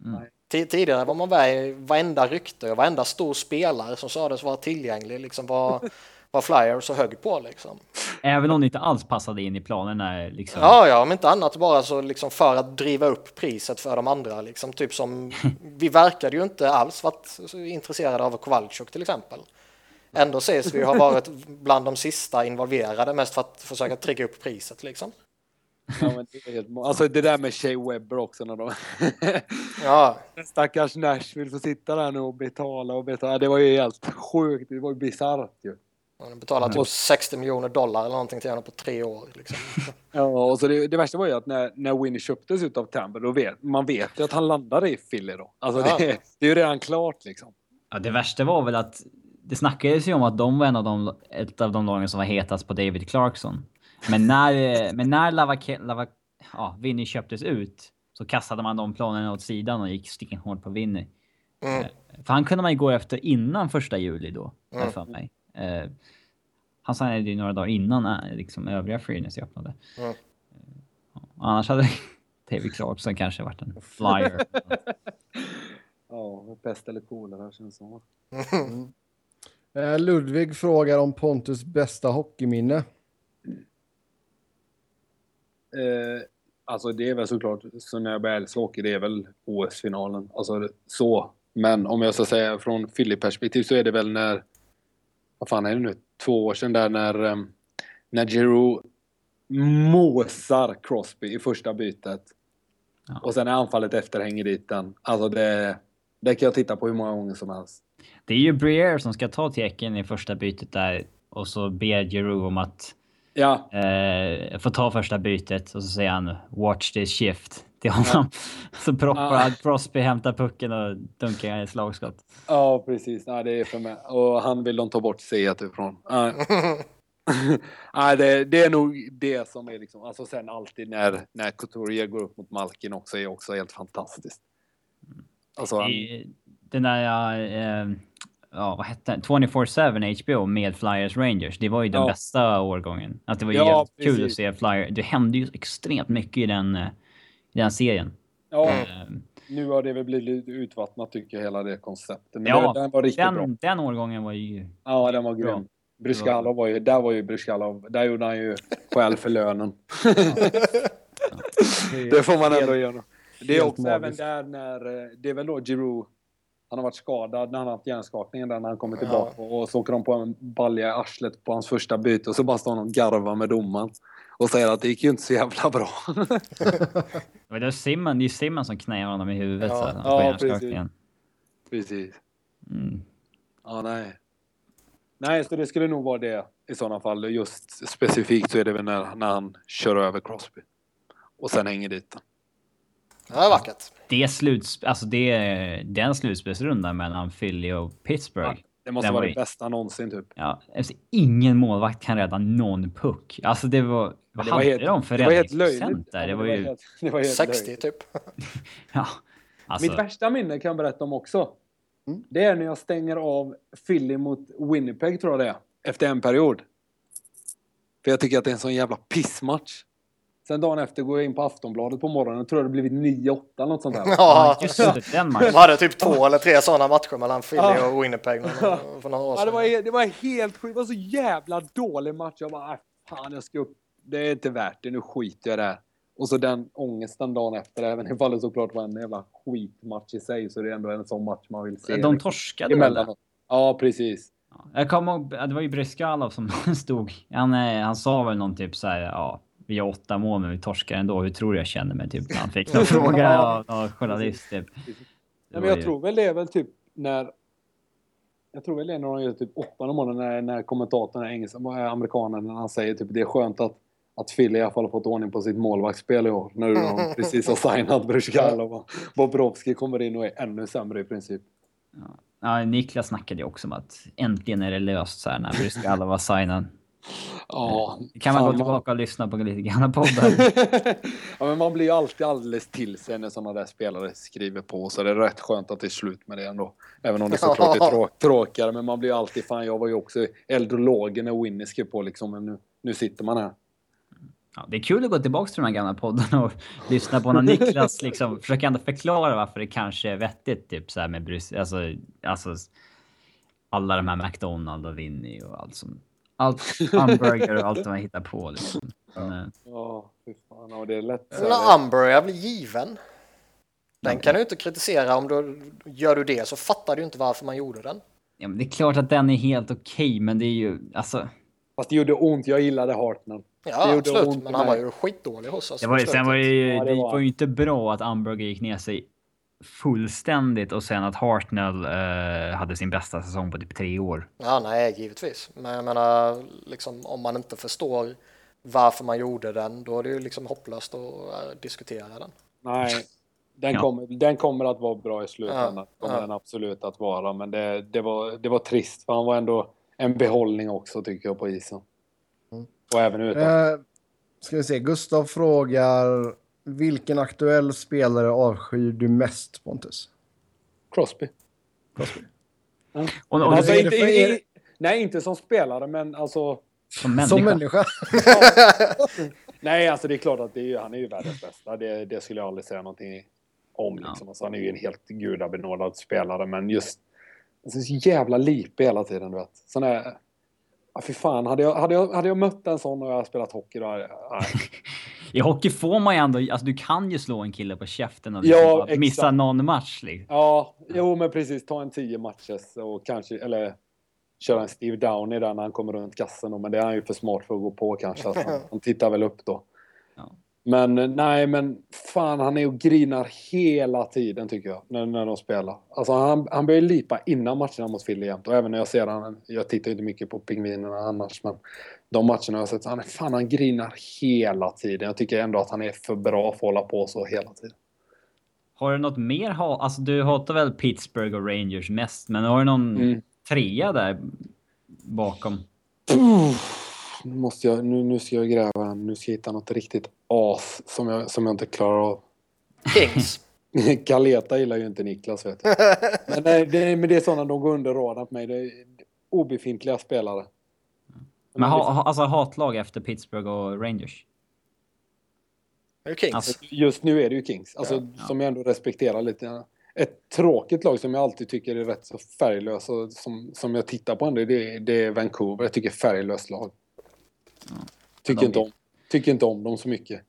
Mm. Ti- Tidigare var man med i varenda rykte och varenda stor spelare som sades vara tillgänglig liksom var, var Flyers så hög på liksom. Även om det inte alls passade in i planerna liksom. Ja, ja, om inte annat bara så liksom för att driva upp priset för de andra liksom. Typ som vi verkade ju inte alls varit intresserade av Kowalczyk till exempel. Ändå sägs vi ha varit bland de sista involverade mest för att försöka trigga upp priset liksom. Ja, men det är helt, alltså det där med Shea Webber också när de... Ja, Stackars Nashville får sitta där nu och betala och betala. Det var ju helt sjukt. Det var ju bisarrt ju. De betalar typ 60 miljoner dollar eller någonting till honom på tre år. Liksom. Ja, och så det, det värsta var ju att när, när Winnie köptes ut av Tampa, då vet man vet ju att han landade i Philly då. Alltså Ja. det, det är ju redan klart liksom. Ja, det värsta var väl att det snackades ju om att de var en av de, ett av de lagen som var hetast på David Clarkson. Men när, men när Lava, Lava, ja, Vinny köptes ut så kastade man de planerna åt sidan och gick stenhårt på Vinny. Mm. Eh, För han kunde man ju gå efter innan första juli då, har Mm. för mig. Eh, han signade ju några dagar innan eh, liksom, övriga free agency öppnade. Mm. Annars hade David Clarkson kanske varit en flyer. Ja, pest eller kolera känns som. Eh, Ludvig frågar om Pontus bästa hockeyminne. Eh, alltså det är väl såklart, så när jag började älska hockey, det är väl OS-finalen. Alltså så. Men om jag ska säga från Philly-perspektiv så är det väl när, vad fan är det nu, två år sedan där när, um, när Giroud måsar Crosby i första bytet. Ja. Och sen när anfallet efter hänger dit den. Alltså det, det kan jag titta på hur många gånger som helst. Det är ju Briere som ska ta teken i första bytet där och så ber Giroud om att Ja, eh, få ta första bytet och så säger han “Watch this shift” till honom. Så proppar Ja. han Crosby, hämtar pucken och dunkar i slagskott. ja precis. Nej, det är för mig. Och han vill de ta bort C ifrån. Nej. Nej, det, det är nog det som är liksom, alltså sen alltid när, när Couturier går upp mot Malkin också är också helt fantastiskt. Alltså, I- Den där, eh, ja vad hette den? 24-7 HBO med Flyers Rangers. Det var ju den Ja. bästa årgången. Att det var ju Ja, kul att se Flyers. Det hände ju extremt mycket i den, eh, i den serien. ja, Eh, nu har det väl blivit utvattnat tycker jag, hela det konceptet. Men Ja, det, den var riktigt bra. den, den årgången var ju... Ja, den var Bra. grym. Bryskalov var ju, där var ju Bryskalov, där gjorde han ju skäl för lönen. Det får man ändå göra. Det är helt också även magiskt. där när, eh, det är väl då Giroud, han har varit skadad när han har haft hjärnskakningen där när han kommer tillbaka och så åker de på en balja i arslet på hans första byte och så bara står han och garvar med domaren och säger att det gick ju inte så jävla bra. Det var det Simon, det är Simon som knäar honom i huvudet Ja, så ja, hjärnskakningen. Precis. Mm. Ja, nej. Nej, så det skulle nog vara det i sådana fall. Just specifikt så är det väl när, när han kör över Crosby. Och sen hänger dit den. Det är vackert. Det sluts, alltså det, den slutspelsrundan mellan Philly och Pittsburgh. Det måste Den vara var det bästa någonsin typ. Ja, alltså, ingen målvakt kan rädda någon puck. Alltså det var, vad det var hade helt- de för Det var helt löjligt. räddningsprocent där? Det var ju, helt, det var helt 60 löjligt. typ. ja. Alltså, Mitt värsta minne kan jag berätta om också. Mm. Det är när jag stänger av Philly mot Winnipeg tror jag det är. Efter en period. För jag tycker att det är en sån jävla pissmatch. Sen dagen efter går jag in på Aftonbladet på morgonen och tror det blivit 9-8 eller något sånt där. Ja, Ja, just det, den matchen. de hade typ två eller tre sådana matcher mellan Philly Ja. och Winnipeg någon- för några år Ja, det, var, sedan. det var helt sjukt. Det var så jävla dålig match. Jag bara, "Aj, fan jag ska upp. Det är inte värt det. Nu skiter jag i det här. Och så den ångesten dagen efter, även ifall det såklart var en jävla skitmatch i sig, så det är ändå en sån match man vill se. De torskade väl? Ja, precis. Ja, Jag kommer ihåg, det var ju Bryskalov som stod. Han, eh, han sa väl någon typ så här, ja, vi har åtta mål men vi torskar ändå. Hur tror du jag känner mig? Typ han fick någon fråga av någon journalist. Typ. Nej, men jag ju- tror väl det är väl typ när... Jag tror väl det är när de gör typ åtta månader när, när kommentatorn, är engelska, äh, amerikanen, när han säger typ det är skönt att, att Philly i alla fall har fått ordning på sitt målvaktsspel i år. Nu när de precis har signat Bryskalov och Bobrovski kommer in och är ännu sämre i princip. Ja, Niklas snackade ju också om att äntligen är det löst så här när Bryskalov var signad. Ja, Kan man gå tillbaka och lyssna på lite grann poddar. ja, men man blir ju alltid alldeles till sig när sådana där spelare skriver på. Så det är rätt skönt att det är slut med det ändå. Även om det såklart är trå- tråkigare. Men man blir ju alltid, fan jag var ju också eldologen när Winnie skrev på liksom. Men nu, nu sitter man här. Ja, det är kul att gå tillbaka till de här gamla poddarna och lyssna på när Niklas liksom försöker ändå förklara varför det kanske är vettigt. Typ så här med Brys alltså, alltså alla de här McDonalds och Winnie och allt som allt hamburger och allt de har hittat på liksom. Men, eh, Ja, fy fan. Ja, det är lätt. så är väl given? Den kan du inte kritisera om du gör du det så fattar du inte varför man gjorde den. ja, men det är klart att den är helt okej, men det är ju alltså. Fast det gjorde ont. Jag gillade. Det Ja, gjorde absolut, ont men han var ju skitdålig hos oss. Det var, sen var det ju, Ja, det det var- var ju inte bra att Amberger gick ner sig fullständigt och sen att Hartnell eh, hade sin bästa säsong på typ tre år. Ja, nej, givetvis. Men jag menar, liksom, om man inte förstår varför man gjorde den, då är det ju liksom hopplöst att äh, diskutera den. Nej, den, Ja. kommer, den kommer att vara bra i slutändan. Ja, kommer ja. den absolut att vara. Men det, det, var, det var trist. För han var ändå en behållning också tycker jag på isen. Mm. Och även utan. Eh, ska vi se, Gustav frågar vilken aktuell spelare avskyr du mest Pontus? Crosby. Och, och Alltså, inte, det- i, i, nej, inte som spelare, men alltså... som människa. Som människa? Nej, alltså det är klart att det är, ju- han är ju världens bästa. Det, det skulle jag aldrig säga någonting om. Ja. Liksom. Alltså, han är ju en helt gudabenådad spelare, men just... Alltså, så jävla lipig hela tiden, du vet. Sån där... Ja, fy fan. Hade jag, hade, jag, hade jag mött en sån och jag spelat hockey, då. Nej. I hockey får man ju ändå, alltså du kan ju slå en kille på käften och Ja, liksom exakt. missa någon match. Liksom. Ja, jo men precis. Ta en tio matcher och kanske, eller köra en Steve Downey där när han kommer runt kassen. då, Men det är han ju för smart för att gå på kanske. Han, han tittar väl upp då. Ja. Men eh, nej, men fan han är och grinar hela tiden tycker jag. När, när de spelar. Alltså han, han börjar lipa innan matcherna mot Philly jämt. Och även när jag ser han, jag tittar ju inte mycket på pingvinerna annars. Men de matcherna jag har sett, han, fan han grinar hela tiden. Jag tycker ändå att han är för bra för att hålla på så hela tiden. Har du något mer? Alltså du hatar väl Pittsburgh och Rangers mest, men har du någon Mm. trea där bakom? Nu, måste jag, nu, nu ska jag gräva. Nu ska jag hitta något riktigt as som jag, som jag inte klarar av. Kings. Galeta gillar ju inte Niklas vet du. Men, nej, det, men det är sådana de går under radarn på mig. Det är obefintliga spelare. Men ha, ha, alltså hatlag efter Pittsburgh och Rangers? Kings. Alltså, Just nu är det ju Kings. Alltså, Ja. Som jag ändå respekterar lite. Ett tråkigt lag som jag alltid tycker är rätt så färglöst och som, som jag tittar på ändå, det, det är Vancouver. Jag tycker färglöst lag. Tycker, inte om, tycker inte om dem så mycket.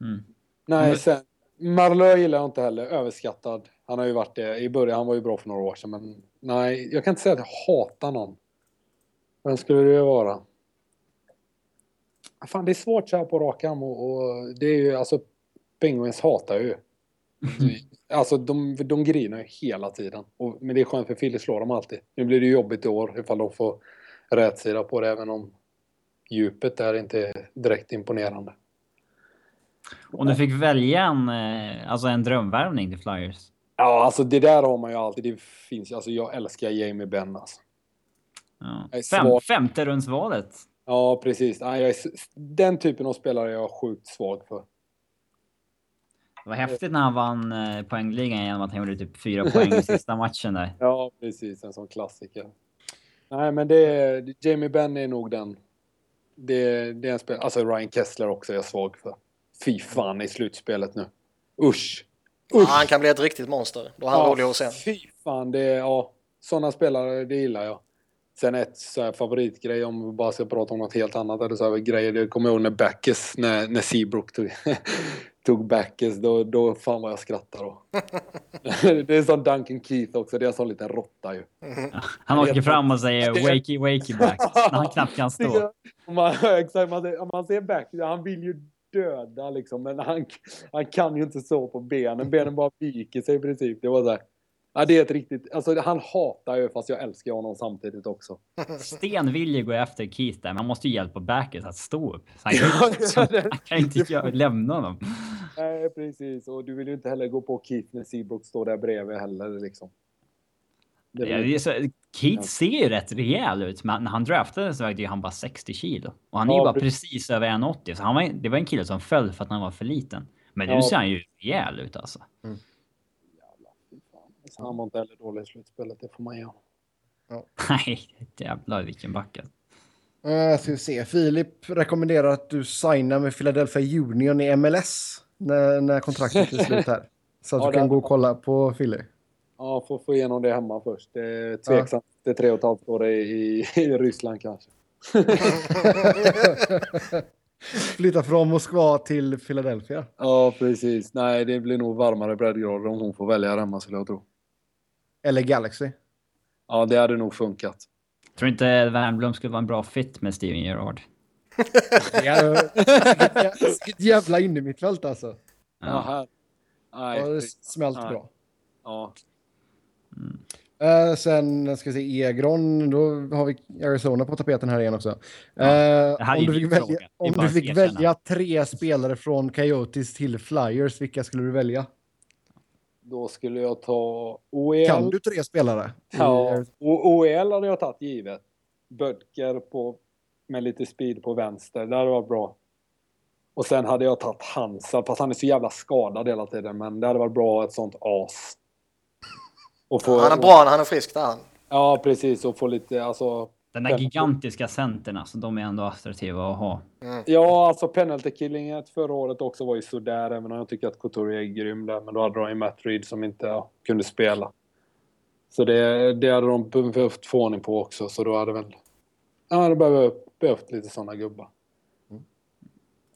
Mm. Nej, Men- sen... Marlö gillar jag inte heller. Överskattad. Han har ju varit det i början. Han var ju bra för några år sedan. Men nej, jag kan inte säga att jag hatar någon. Vem skulle det vara? Fan, det är svårt så här på rak arm och, och det är ju alltså Penguins hatar ju. Alltså de, de grinar ju hela tiden. Och, men det är skönt för Philly slår dem alltid. Nu blir det jobbigt i år ifall de får rätt sida på det även om djupet där inte direkt imponerande. Om du fick välja en, eh, alltså en drömvärvning till Flyers? Ja, alltså det där har man ju alltid. Det finns alltså jag älskar Jamie Benn alltså. Ja. Fem, femte rundsvalet. Ja, precis. Den typen av spelare är jag sjukt svag för. Det var häftigt när han vann eh, poängligan genom att han gjorde typ fyra poäng i sista matchen där. Ja, precis. En sån klassiker. Nej, men det är, Jamie Benn är nog den Det, det är en spel... Alltså Ryan Kessler också är jag svag för. Fy fan i slutspelet nu. Usch! Ja, han kan bli ett riktigt monster. Då är han rolig att se. Fy fan, det är... Ja, sådana spelare, det gillar jag. Sen ett så här favoritgrej om vi bara ska prata om något helt annat. Eller så här grejer, det kommer jag ihåg när Backes, när, när Seabrook tog, tog Backes, då, då fan vad jag skrattade då. det är som Duncan Keith också, det är en sån liten råtta ju. Han åker fram och säger wakey wakey back när han knappt kan stå. Man, exakt, man, ser- man ser Back, han vill ju döda liksom, men han, han kan ju inte så på benen. Benen bara viker sig i princip. Det var så här. Ja, det är ett riktigt, alltså han hatar ju fast jag älskar honom samtidigt också. Sten vill ju gå efter Keith där, men han måste ju hjälpa Backes att stå upp. Så han kan, ju- han kan inte göra, lämna honom. Nej, precis. Och du vill ju inte heller gå på Keith när Seabrook står där bredvid heller liksom. Det Ja, det är så, Keith ser ju rätt rejäl ut, men när han draftades så vägde ju han bara 60 kilo. Och han är ju Ja, bara precis. precis över 1,80. Så han var, det var en kille som föll för att han var för liten. Men nu Ja. ser han ju rejäl ut alltså. Så han var inte heller dålig i slutspelet, det får man honom. Nej, jävlar vilken backe. Uh, ska vi se. Filip rekommenderar att du signar med Philadelphia Union i MLS när, när kontraktet är slut här. Så att Ja, du kan det- gå och kolla på Philly. Ja, får få igenom det hemma först. Det är tveksamt. Det är tre och ett halvt år i, i, i Ryssland kanske. Flytta från Moskva till Philadelphia. Ja, precis. Nej, det blir nog varmare breddgrader om hon får välja hemma skulle jag tro. Eller Galaxy. Ja, det hade nog funkat. Tror inte Wernbloom skulle vara en bra fit med Steven Gerrard? Vilket jävla innermittfält alltså. Ja, Ja. här. Nej, Ja, det smält nej. bra. Ja. Eh, sen ska vi se Egron, då har vi Arizona på tapeten här igen också. Eh, det här är om du fick, välja, om du fick välja tre spelare från Coyotes till Flyers, vilka skulle du välja? Då skulle jag ta OEL. Kan du tre spelare? Ja, och OEL hade jag tagit givet. Bödker på, med lite speed på vänster. Det hade varit bra. Och sen hade jag tagit Hansa, fast han är så jävla skadad hela tiden. Men det hade varit bra ett sånt as. Och få, Han är bra när han är frisk där han. Ja, precis. Och få lite, alltså... Den där gigantiska centern alltså, de är ändå attraktiva att ha. Ja, alltså penalty killinget förra året också var ju sådär, även om jag tycker att Couturier är grym där. Men då hade de ju Matt Reed som inte ja, kunde spela. Så det, det hade de behövt få ordning på också, så då hade väl... Ja, det behövt, behövt lite sådana gubbar.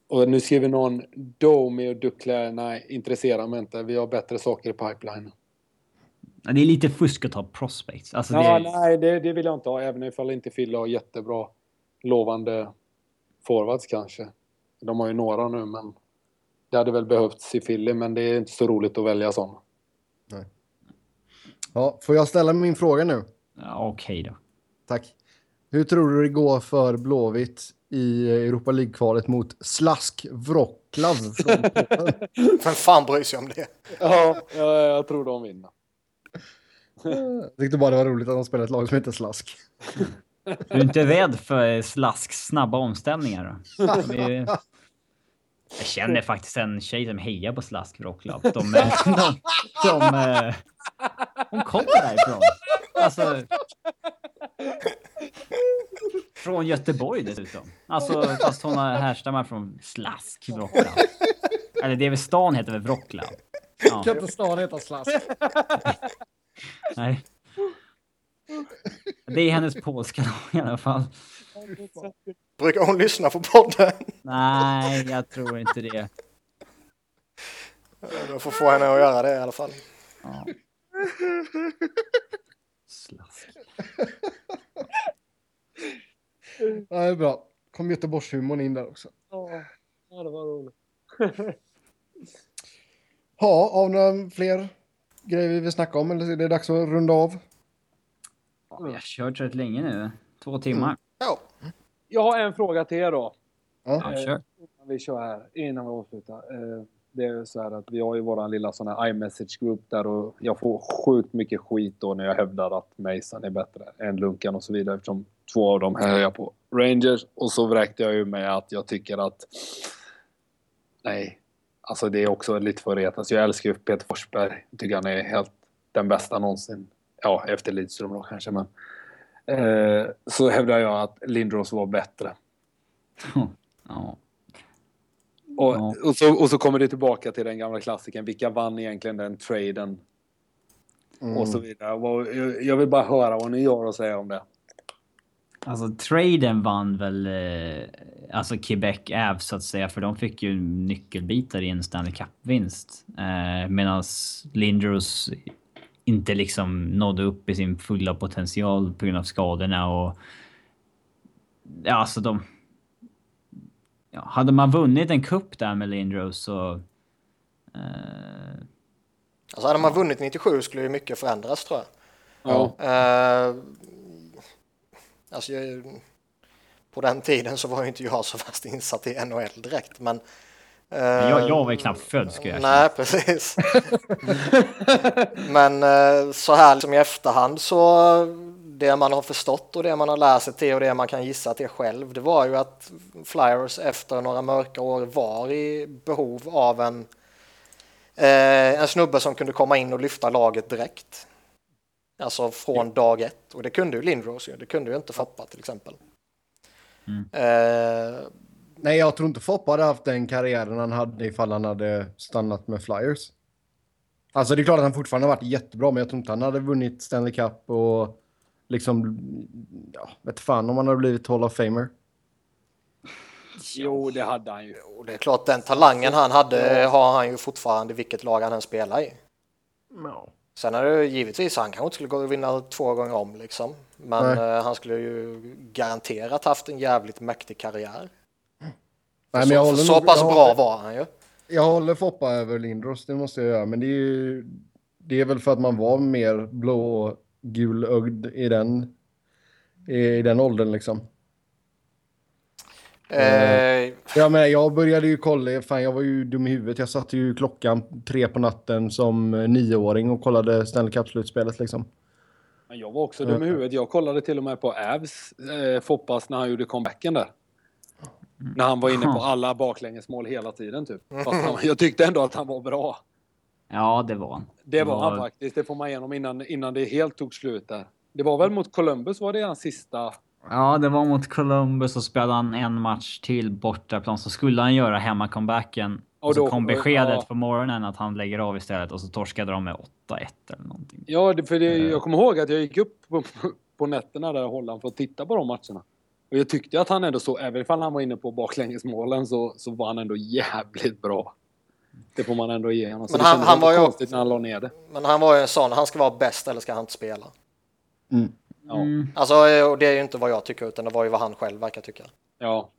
Och nu skriver någon Domi och Duclair. Nej, intresserar mig inte. Vi har bättre saker i pipeline. Ja, Det är lite fusk att ta prospects. Alltså, det Ja, är, nej, det, det vill jag inte ha. Även ifall inte Phil har jättebra lovande forwards kanske. De har ju några nu, men det hade väl behövts i Philly, men det är inte så roligt att välja sådana. Ja, får jag ställa min fråga nu? ja, okej då. Tack. Hur tror du det går för Blåvitt i Europa League-kvalet mot Slask Wroclaw? Vem fan bryr sig om det? Ja, jag, jag tror de vinner. Jag tyckte bara det var roligt att de spelar ett lag som heter Slask. Du är inte rädd för Slasks snabba omställningar då? De är, jag känner faktiskt en tjej som hejar på Slask Wroclaw. De, de, de, de, eh, hon kommer därifrån. Alltså... Från Göteborg dessutom. Alltså fast hon härstammar från Slask Wroclaw. Eller det är väl stan heter väl Wroclaw? Ja, Kan inte stan heta Slask? nej. Det är hennes polska i alla fall. Brukar hon lyssna på podden? Nej, jag tror inte det. Jag får få henne att göra det i alla fall. Ja. Slask. Ja, det är bra. Kom Göteborgshumorn in där också. Ja, det var roligt. Ja, av några fler grejer vi vill snacka om eller är det dags att runda av? Ja, Vi har kört rätt länge nu. Två timmar. Ja, Jag har en fråga till er då. Ja. Ja, kör. Innan vi kör här, innan vi avslutar. Eh, Det är ju så här att vi har ju våran lilla sån här iMessage group där och jag får sjukt mycket skit då när jag hävdar att Mason är bättre än Lunkan och så vidare eftersom två av dem hejar jag på Rangers och så vräkte jag ju med att jag tycker att nej, alltså det är också lite för retas. Jag älskar ju Peter Forsberg. Jag tycker han är helt den bästa någonsin. Ja, efter Lidström då kanske men. Eh, så hävdar jag att Lindros var bättre. ja. Och, Ja. och, så, och så kommer det tillbaka till den gamla klassiken. Vilka vann egentligen den traden? Mm. Och så vidare. Jag, vill bara höra vad ni gör och säga om det. Alltså traden vann väl eh, alltså Quebec Avs så att säga för de fick ju nyckelbitar i en Stanley Cup-vinst. Eh, Medan Lindros inte liksom nådde upp i sin fulla potential på grund av skadorna och... Ja, alltså de... Ja, hade man vunnit en cup där med Lindros så... Eh, Alltså hade man vunnit 97 skulle ju mycket förändras tror jag. Ja. Eh, alltså jag, på den tiden så var ju inte jag så fast insatt i NHL direkt men jag, jag var ju knappt född ska jag Nej, precis. Men eh, så här liksom i efterhand så det man har förstått och det man har lärt sig till och det man kan gissa till själv det var ju att Flyers efter några mörka år var i behov av en eh, en snubbe som kunde komma in och lyfta laget direkt. Alltså från dag ett och det kunde ju Lindros ju, det kunde ju inte Foppa till exempel. Mm. Eh, Nej, jag tror inte Foppa hade haft den karriären han hade ifall han hade stannat med Flyers. Alltså det är klart att han fortfarande har varit jättebra, men jag tror inte han hade vunnit Stanley Cup och liksom, ja, vet fan om han hade blivit Hall of Famer. Jo, det hade han ju. Och det är klart, den talangen han hade har han ju fortfarande vilket lag han än spelar i. Ja. Sen är det givetvis, han kanske inte skulle gå och vinna två gånger om liksom. Men Nej. eh, han skulle ju garanterat haft en jävligt mäktig karriär. Nej, men jag håller så pass bra håller- var han ju. Jag håller Foppa över Lindros, det måste jag göra. Men det är ju... Det är väl för att man var mer blå och gulögd i den, i den åldern liksom. Eh, Ja, men jag började ju kolla, fan jag var ju dum i huvudet. Jag satte ju klockan tre på natten som eh, nioåring och kollade Stanley Cup-slutspelet liksom. Men jag var också dum i huvudet. Jag kollade till och med på Avs eh, Foppas när han gjorde comebacken där. När han var inne på alla baklängesmål hela tiden typ. Fast han, jag tyckte ändå att han var bra. ja, det var han. Det var han faktiskt. Det får man igenom innan, innan det helt tog slut där. Det var väl mot Columbus var det hans sista... Ja, det var mot Columbus och spelade han en match till bortaplan så skulle han göra hemma-comebacken. Och, Och så då- kom beskedet ja. på morgonen att han lägger av istället och så torskade de med 8-1 eller någonting. Ja, för det, jag kommer ihåg att jag gick upp på, på nätterna där i Holland för att titta på de matcherna. Och jag tyckte att han ändå så, även ifall han var inne på baklängesmålen så, så var han ändå jävligt bra. Det får man ändå ge honom. Men han- han var ju konstigt när han la ner det. men han var ju en sån, han ska vara bäst eller ska han inte spela. Ja. Mm. Alltså, och det är ju inte vad jag tycker utan det var ju vad han själv verkar tycka. ja.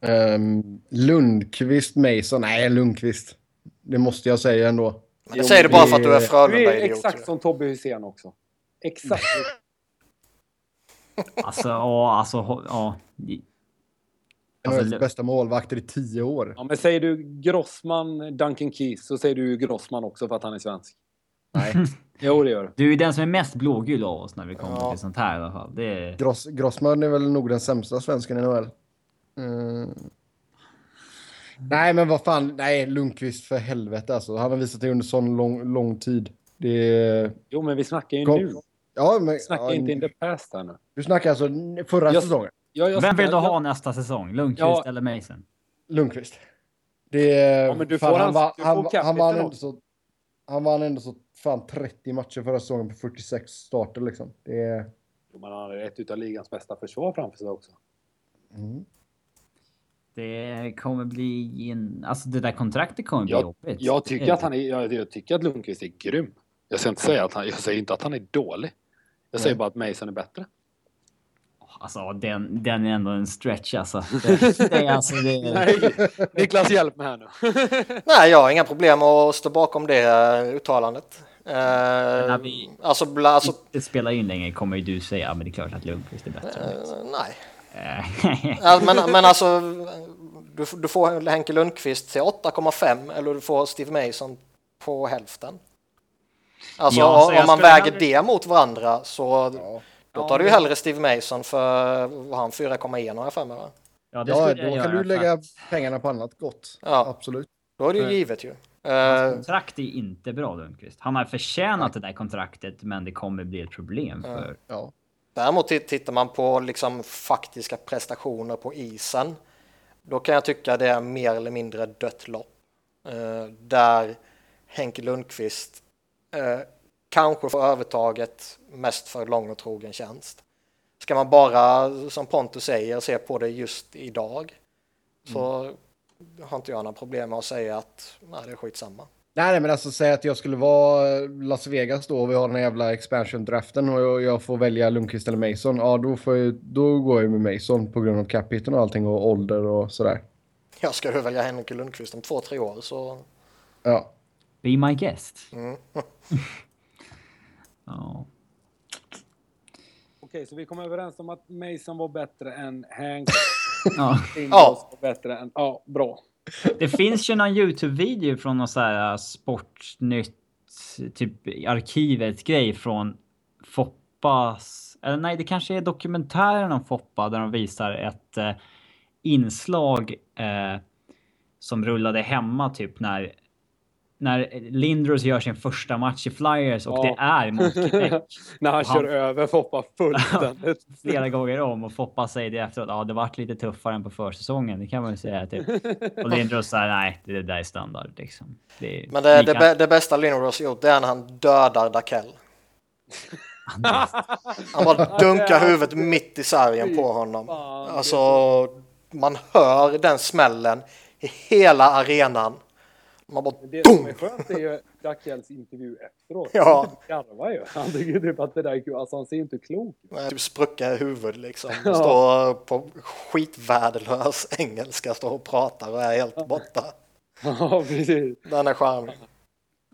Um, Lundqvist, Mason, nej Lundqvist. Det måste jag säga ändå. Men det säger du bara för att du är Du är Frölunda-idiot. exakt som Tobbe Hysén också. Exakt. Alltså, ja, alltså, ja. Alltså, bästa målvakter i tio år. ja, men säger du Grossman, Duncan Keys, så säger du Grossman också för att han är svensk. Nej. Jo, det gör du. Du är den som är mest blågul av oss när vi kommer Ja. till sånt här i alla fall. Det är... Gross, Grossman är väl nog den sämsta svensken i NHL. Mm. Nej, men vad fan. Nej, Lundqvist för helvete alltså. Han har visat det under sån lång, lång tid. Det är... Jo, men vi snackar ju Kom- nu. Ja, men... Vi snackar ja, inte in the past här nu. Du snackar alltså förra Jag- säsongen? Ja, jag Vem vill du ha nästa säsong? Lundqvist Ja. eller Mason? Lundqvist. Det är... Ja, men du fan, får han, du vann ändå så... Han vann ändå så fan 30 matcher förra säsongen på 46 starter liksom. Det är... Jo, men han hade ett utav ligans bästa försvar framför sig också. Mm. Det kommer bli en... Alltså det där kontraktet kommer bli Jag, jobbigt. jag, tycker att han är, jag, jag tycker att Lundqvist är grym. Jag ska inte säga att han, jag säger inte att han är dålig. Jag säger bara att Mason är bättre. Alltså den, den är ändå en stretch alltså. Det, det är alltså det... Nej, Niklas hjälp mig här nu. Nej, jag har inga problem att stå bakom det eh, uttalandet. Eh, när vi- Alltså, bla, alltså Det spelar in längre kommer ju du säga men det är klart att Lundqvist är bättre. än Mason." eh, nej. Eh, men, men alltså, du, du får Henke Lundqvist till 8,5 eller du får Steve Mason på hälften. Alltså Ja, jag om man skulle väger hellre- det mot varandra så Ja, då tar du ju hellre Steve Mason för vad han 4,1 har jag för mig va? ja, det ja då kan göra du lägga pengarna på annat gott. Ja. Absolut. Då är det ju Nej. givet ju. Hans Eh, kontrakt är inte bra Lundqvist. Han har förtjänat det där kontraktet men det kommer bli ett problem för... Ja. Däremot tit- tittar man på liksom faktiska prestationer på isen, då kan jag tycka det är mer eller mindre dött lopp. Eh, där Henke Lundqvist eh, kanske får övertaget mest för lång och trogen tjänst. Ska man bara, som Pontus säger, se på det just idag så har inte jag några problem med att säga att nej, det är skitsamma. Nej, men alltså säg att jag skulle vara Las Vegas då och vi har den här jävla expansion-draften och jag, jag får välja Lundqvist eller Mason. Ja, då, får jag, då går jag med Mason på grund av capiten och allting och ålder och sådär. Jag ska du välja Henke Lundqvist om två, tre år så Ja. Be my guest. mm. Ja. Okej, så vi kom överens om att Mason var bättre än Hank. Ja. Lindros var bättre än... Ja, bra. Det finns ju någon YouTube-video från någon så här äh, Sportnytt, typ arkivet-grej från Foppas... Eller nej, det kanske är dokumentären om Foppa där de visar ett eh, inslag eh, som rullade hemma typ när när Lindros gör sin första match i Flyers och Ja. det är mot Quebec När han Och kör han- över Foppa fullständigt. flera gånger om och Foppa säger det efteråt. Ja, det vart lite tuffare än på försäsongen. Det kan man ju säga typ. Och Lindros säger nej, det där är standard liksom. Det är, Men det, det, bä- det bästa Lindros gjort det är när han dödar Dakell. Han bara dunkar huvudet mitt i sargen på honom. Alltså, man hör den smällen i hela arenan. Man bara Det som är skönt är ju Dakells intervju efteråt. Ja. Han garvar ju. Han tycker typ att det där är kul. Alltså han ser inte klok ut. typ spruckna i huvudet liksom. Ja. Står på skitvärdelös engelska, står och pratar och är helt borta. Ja, precis. Den är charmig.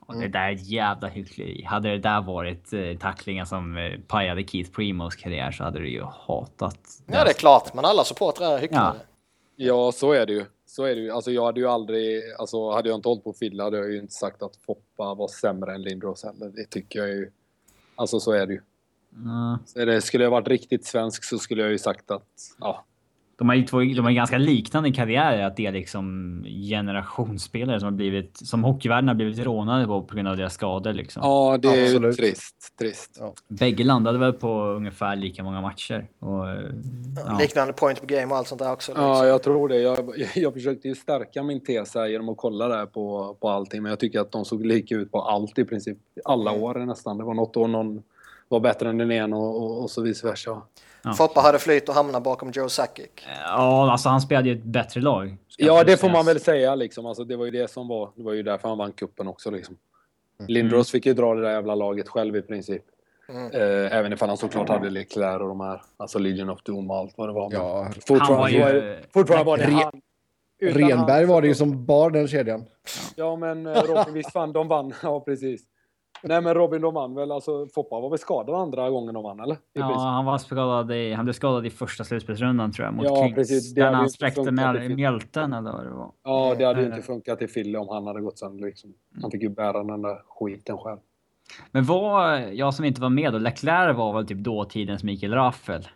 Och det där är ett jävla hyckleri. Hade det där varit eh, tacklingar som eh, pajade Keith Primos karriär så hade du ju hatat. Ja, det är klart, men alla supportrar är hycklare. Ja, så är det ju. Så är det ju. Alltså jag hade ju aldrig, alltså hade jag inte hållit på Fille hade jag ju inte sagt att Foppa var sämre än Lindros heller. Det tycker jag ju. Alltså så är det ju. Mm. Så det, skulle jag varit riktigt svensk så skulle jag ju sagt att, ja. De har ju två, de har ganska liknande karriärer. Att det är liksom generationsspelare som har blivit, som hockeyvärlden har blivit rånade på på grund av deras skador liksom. Ja, det är ju Absolut. trist. Trist. Ja. Bägge landade väl på ungefär lika många matcher. Och, ja. Liknande point per game och allt sånt där också. Ja, liksom. jag tror det. Jag, jag försökte ju stärka min tes här genom att kolla där på, på allting. Men jag tycker att de såg lika ut på allt i princip. Alla år nästan. Det var något år någon var bättre än den ena och, och, och så vice versa. Ja. Foppa hade flyt och hamnade bakom Joe Sakic. Ja, alltså han spelade ju ett bättre lag. Ja, det får man väl säga liksom. Alltså, det var ju det som var. Det var ju därför han vann kuppen också liksom. Lindros fick ju dra det där jävla laget själv i princip. Mm. Eh, även ifall han såklart hade Leclerc och de här. Alltså Legion of Doom och allt vad det var. Ja, fortfarande, Han var ju- var det- fortfarande var det Re- han. Utan Renberg han var det ju som bar den kedjan. Ja, men eh, Robin, visst fan, de vann. Ja, precis. Nej, men Robin, de vann väl. Alltså, Foppa var väl skadad andra gången de vann, eller? I Ja, princip. han var skadad i, han blev skadad i första slutspelsrundan tror jag mot Ja, Kings. precis. Det han spräckte film. mjälten eller vad det var. ja, det hade ju inte funkat i Fille om han hade gått sönder. Liksom. Han fick ju bära den där skiten själv. Men var, jag som inte var med då, Leclerc var väl typ dåtidens Mikael Raffel?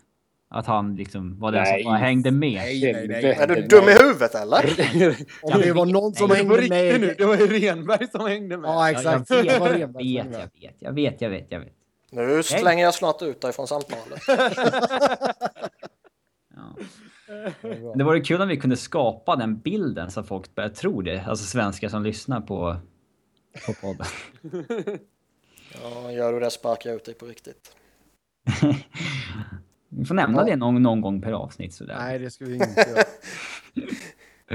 Att han liksom var den Nej. som bara hängde med. Nej, nej, nej. Är du dum i huvudet eller? Om det var någon som hängde riktigt nu? med... Det var ju Renberg som hängde med. Ja, Jag, jag, exakt. vet, var jag, vet, hängde med. jag vet, jag vet, jag vet, jag vet. Nu slänger jag snart ut dig från samtalet. Ja. Det vore kul om vi kunde skapa den bilden så att folk börjar tro det. Alltså svenskar som lyssnar på, på podden. Ja, gör du det sparkar jag ut dig på riktigt. Vi får nämna det någon, någon gång per avsnitt sådär. Nej, det ska vi inte göra.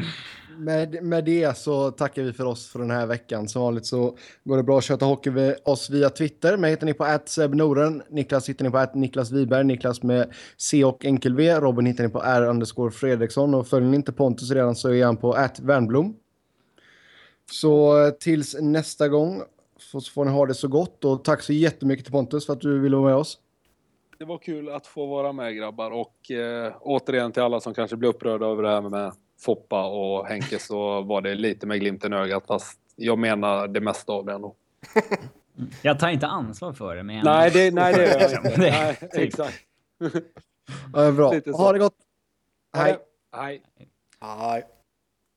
Med, med det så tackar vi för oss för den här veckan. Som vanligt så går det bra att köta hockey med oss via Twitter. Mig hittar ni på @sebnoren. Niklas hittar ni på Niklas Wiberg. Niklas med C och enkel V. Robin hittar ni på R underscore Fredriksson. Och följer ni inte Pontus redan så är han på Wernblom. Så eh, tills nästa gång så får ni ha det så gott. Och tack så jättemycket till Pontus för att du ville vara med oss. Det var kul att få vara med grabbar och eh, återigen till alla som kanske blir upprörda över det här med Foppa och Henke så var det lite med glimten i ögat fast jag menar det mesta av det ändå. Jag tar inte ansvar för det, men jag- Nej, det, nej, det gör jag inte. Nej, typ. exakt. Ja, bra. Ha det gott. Hej. Hej. Nej.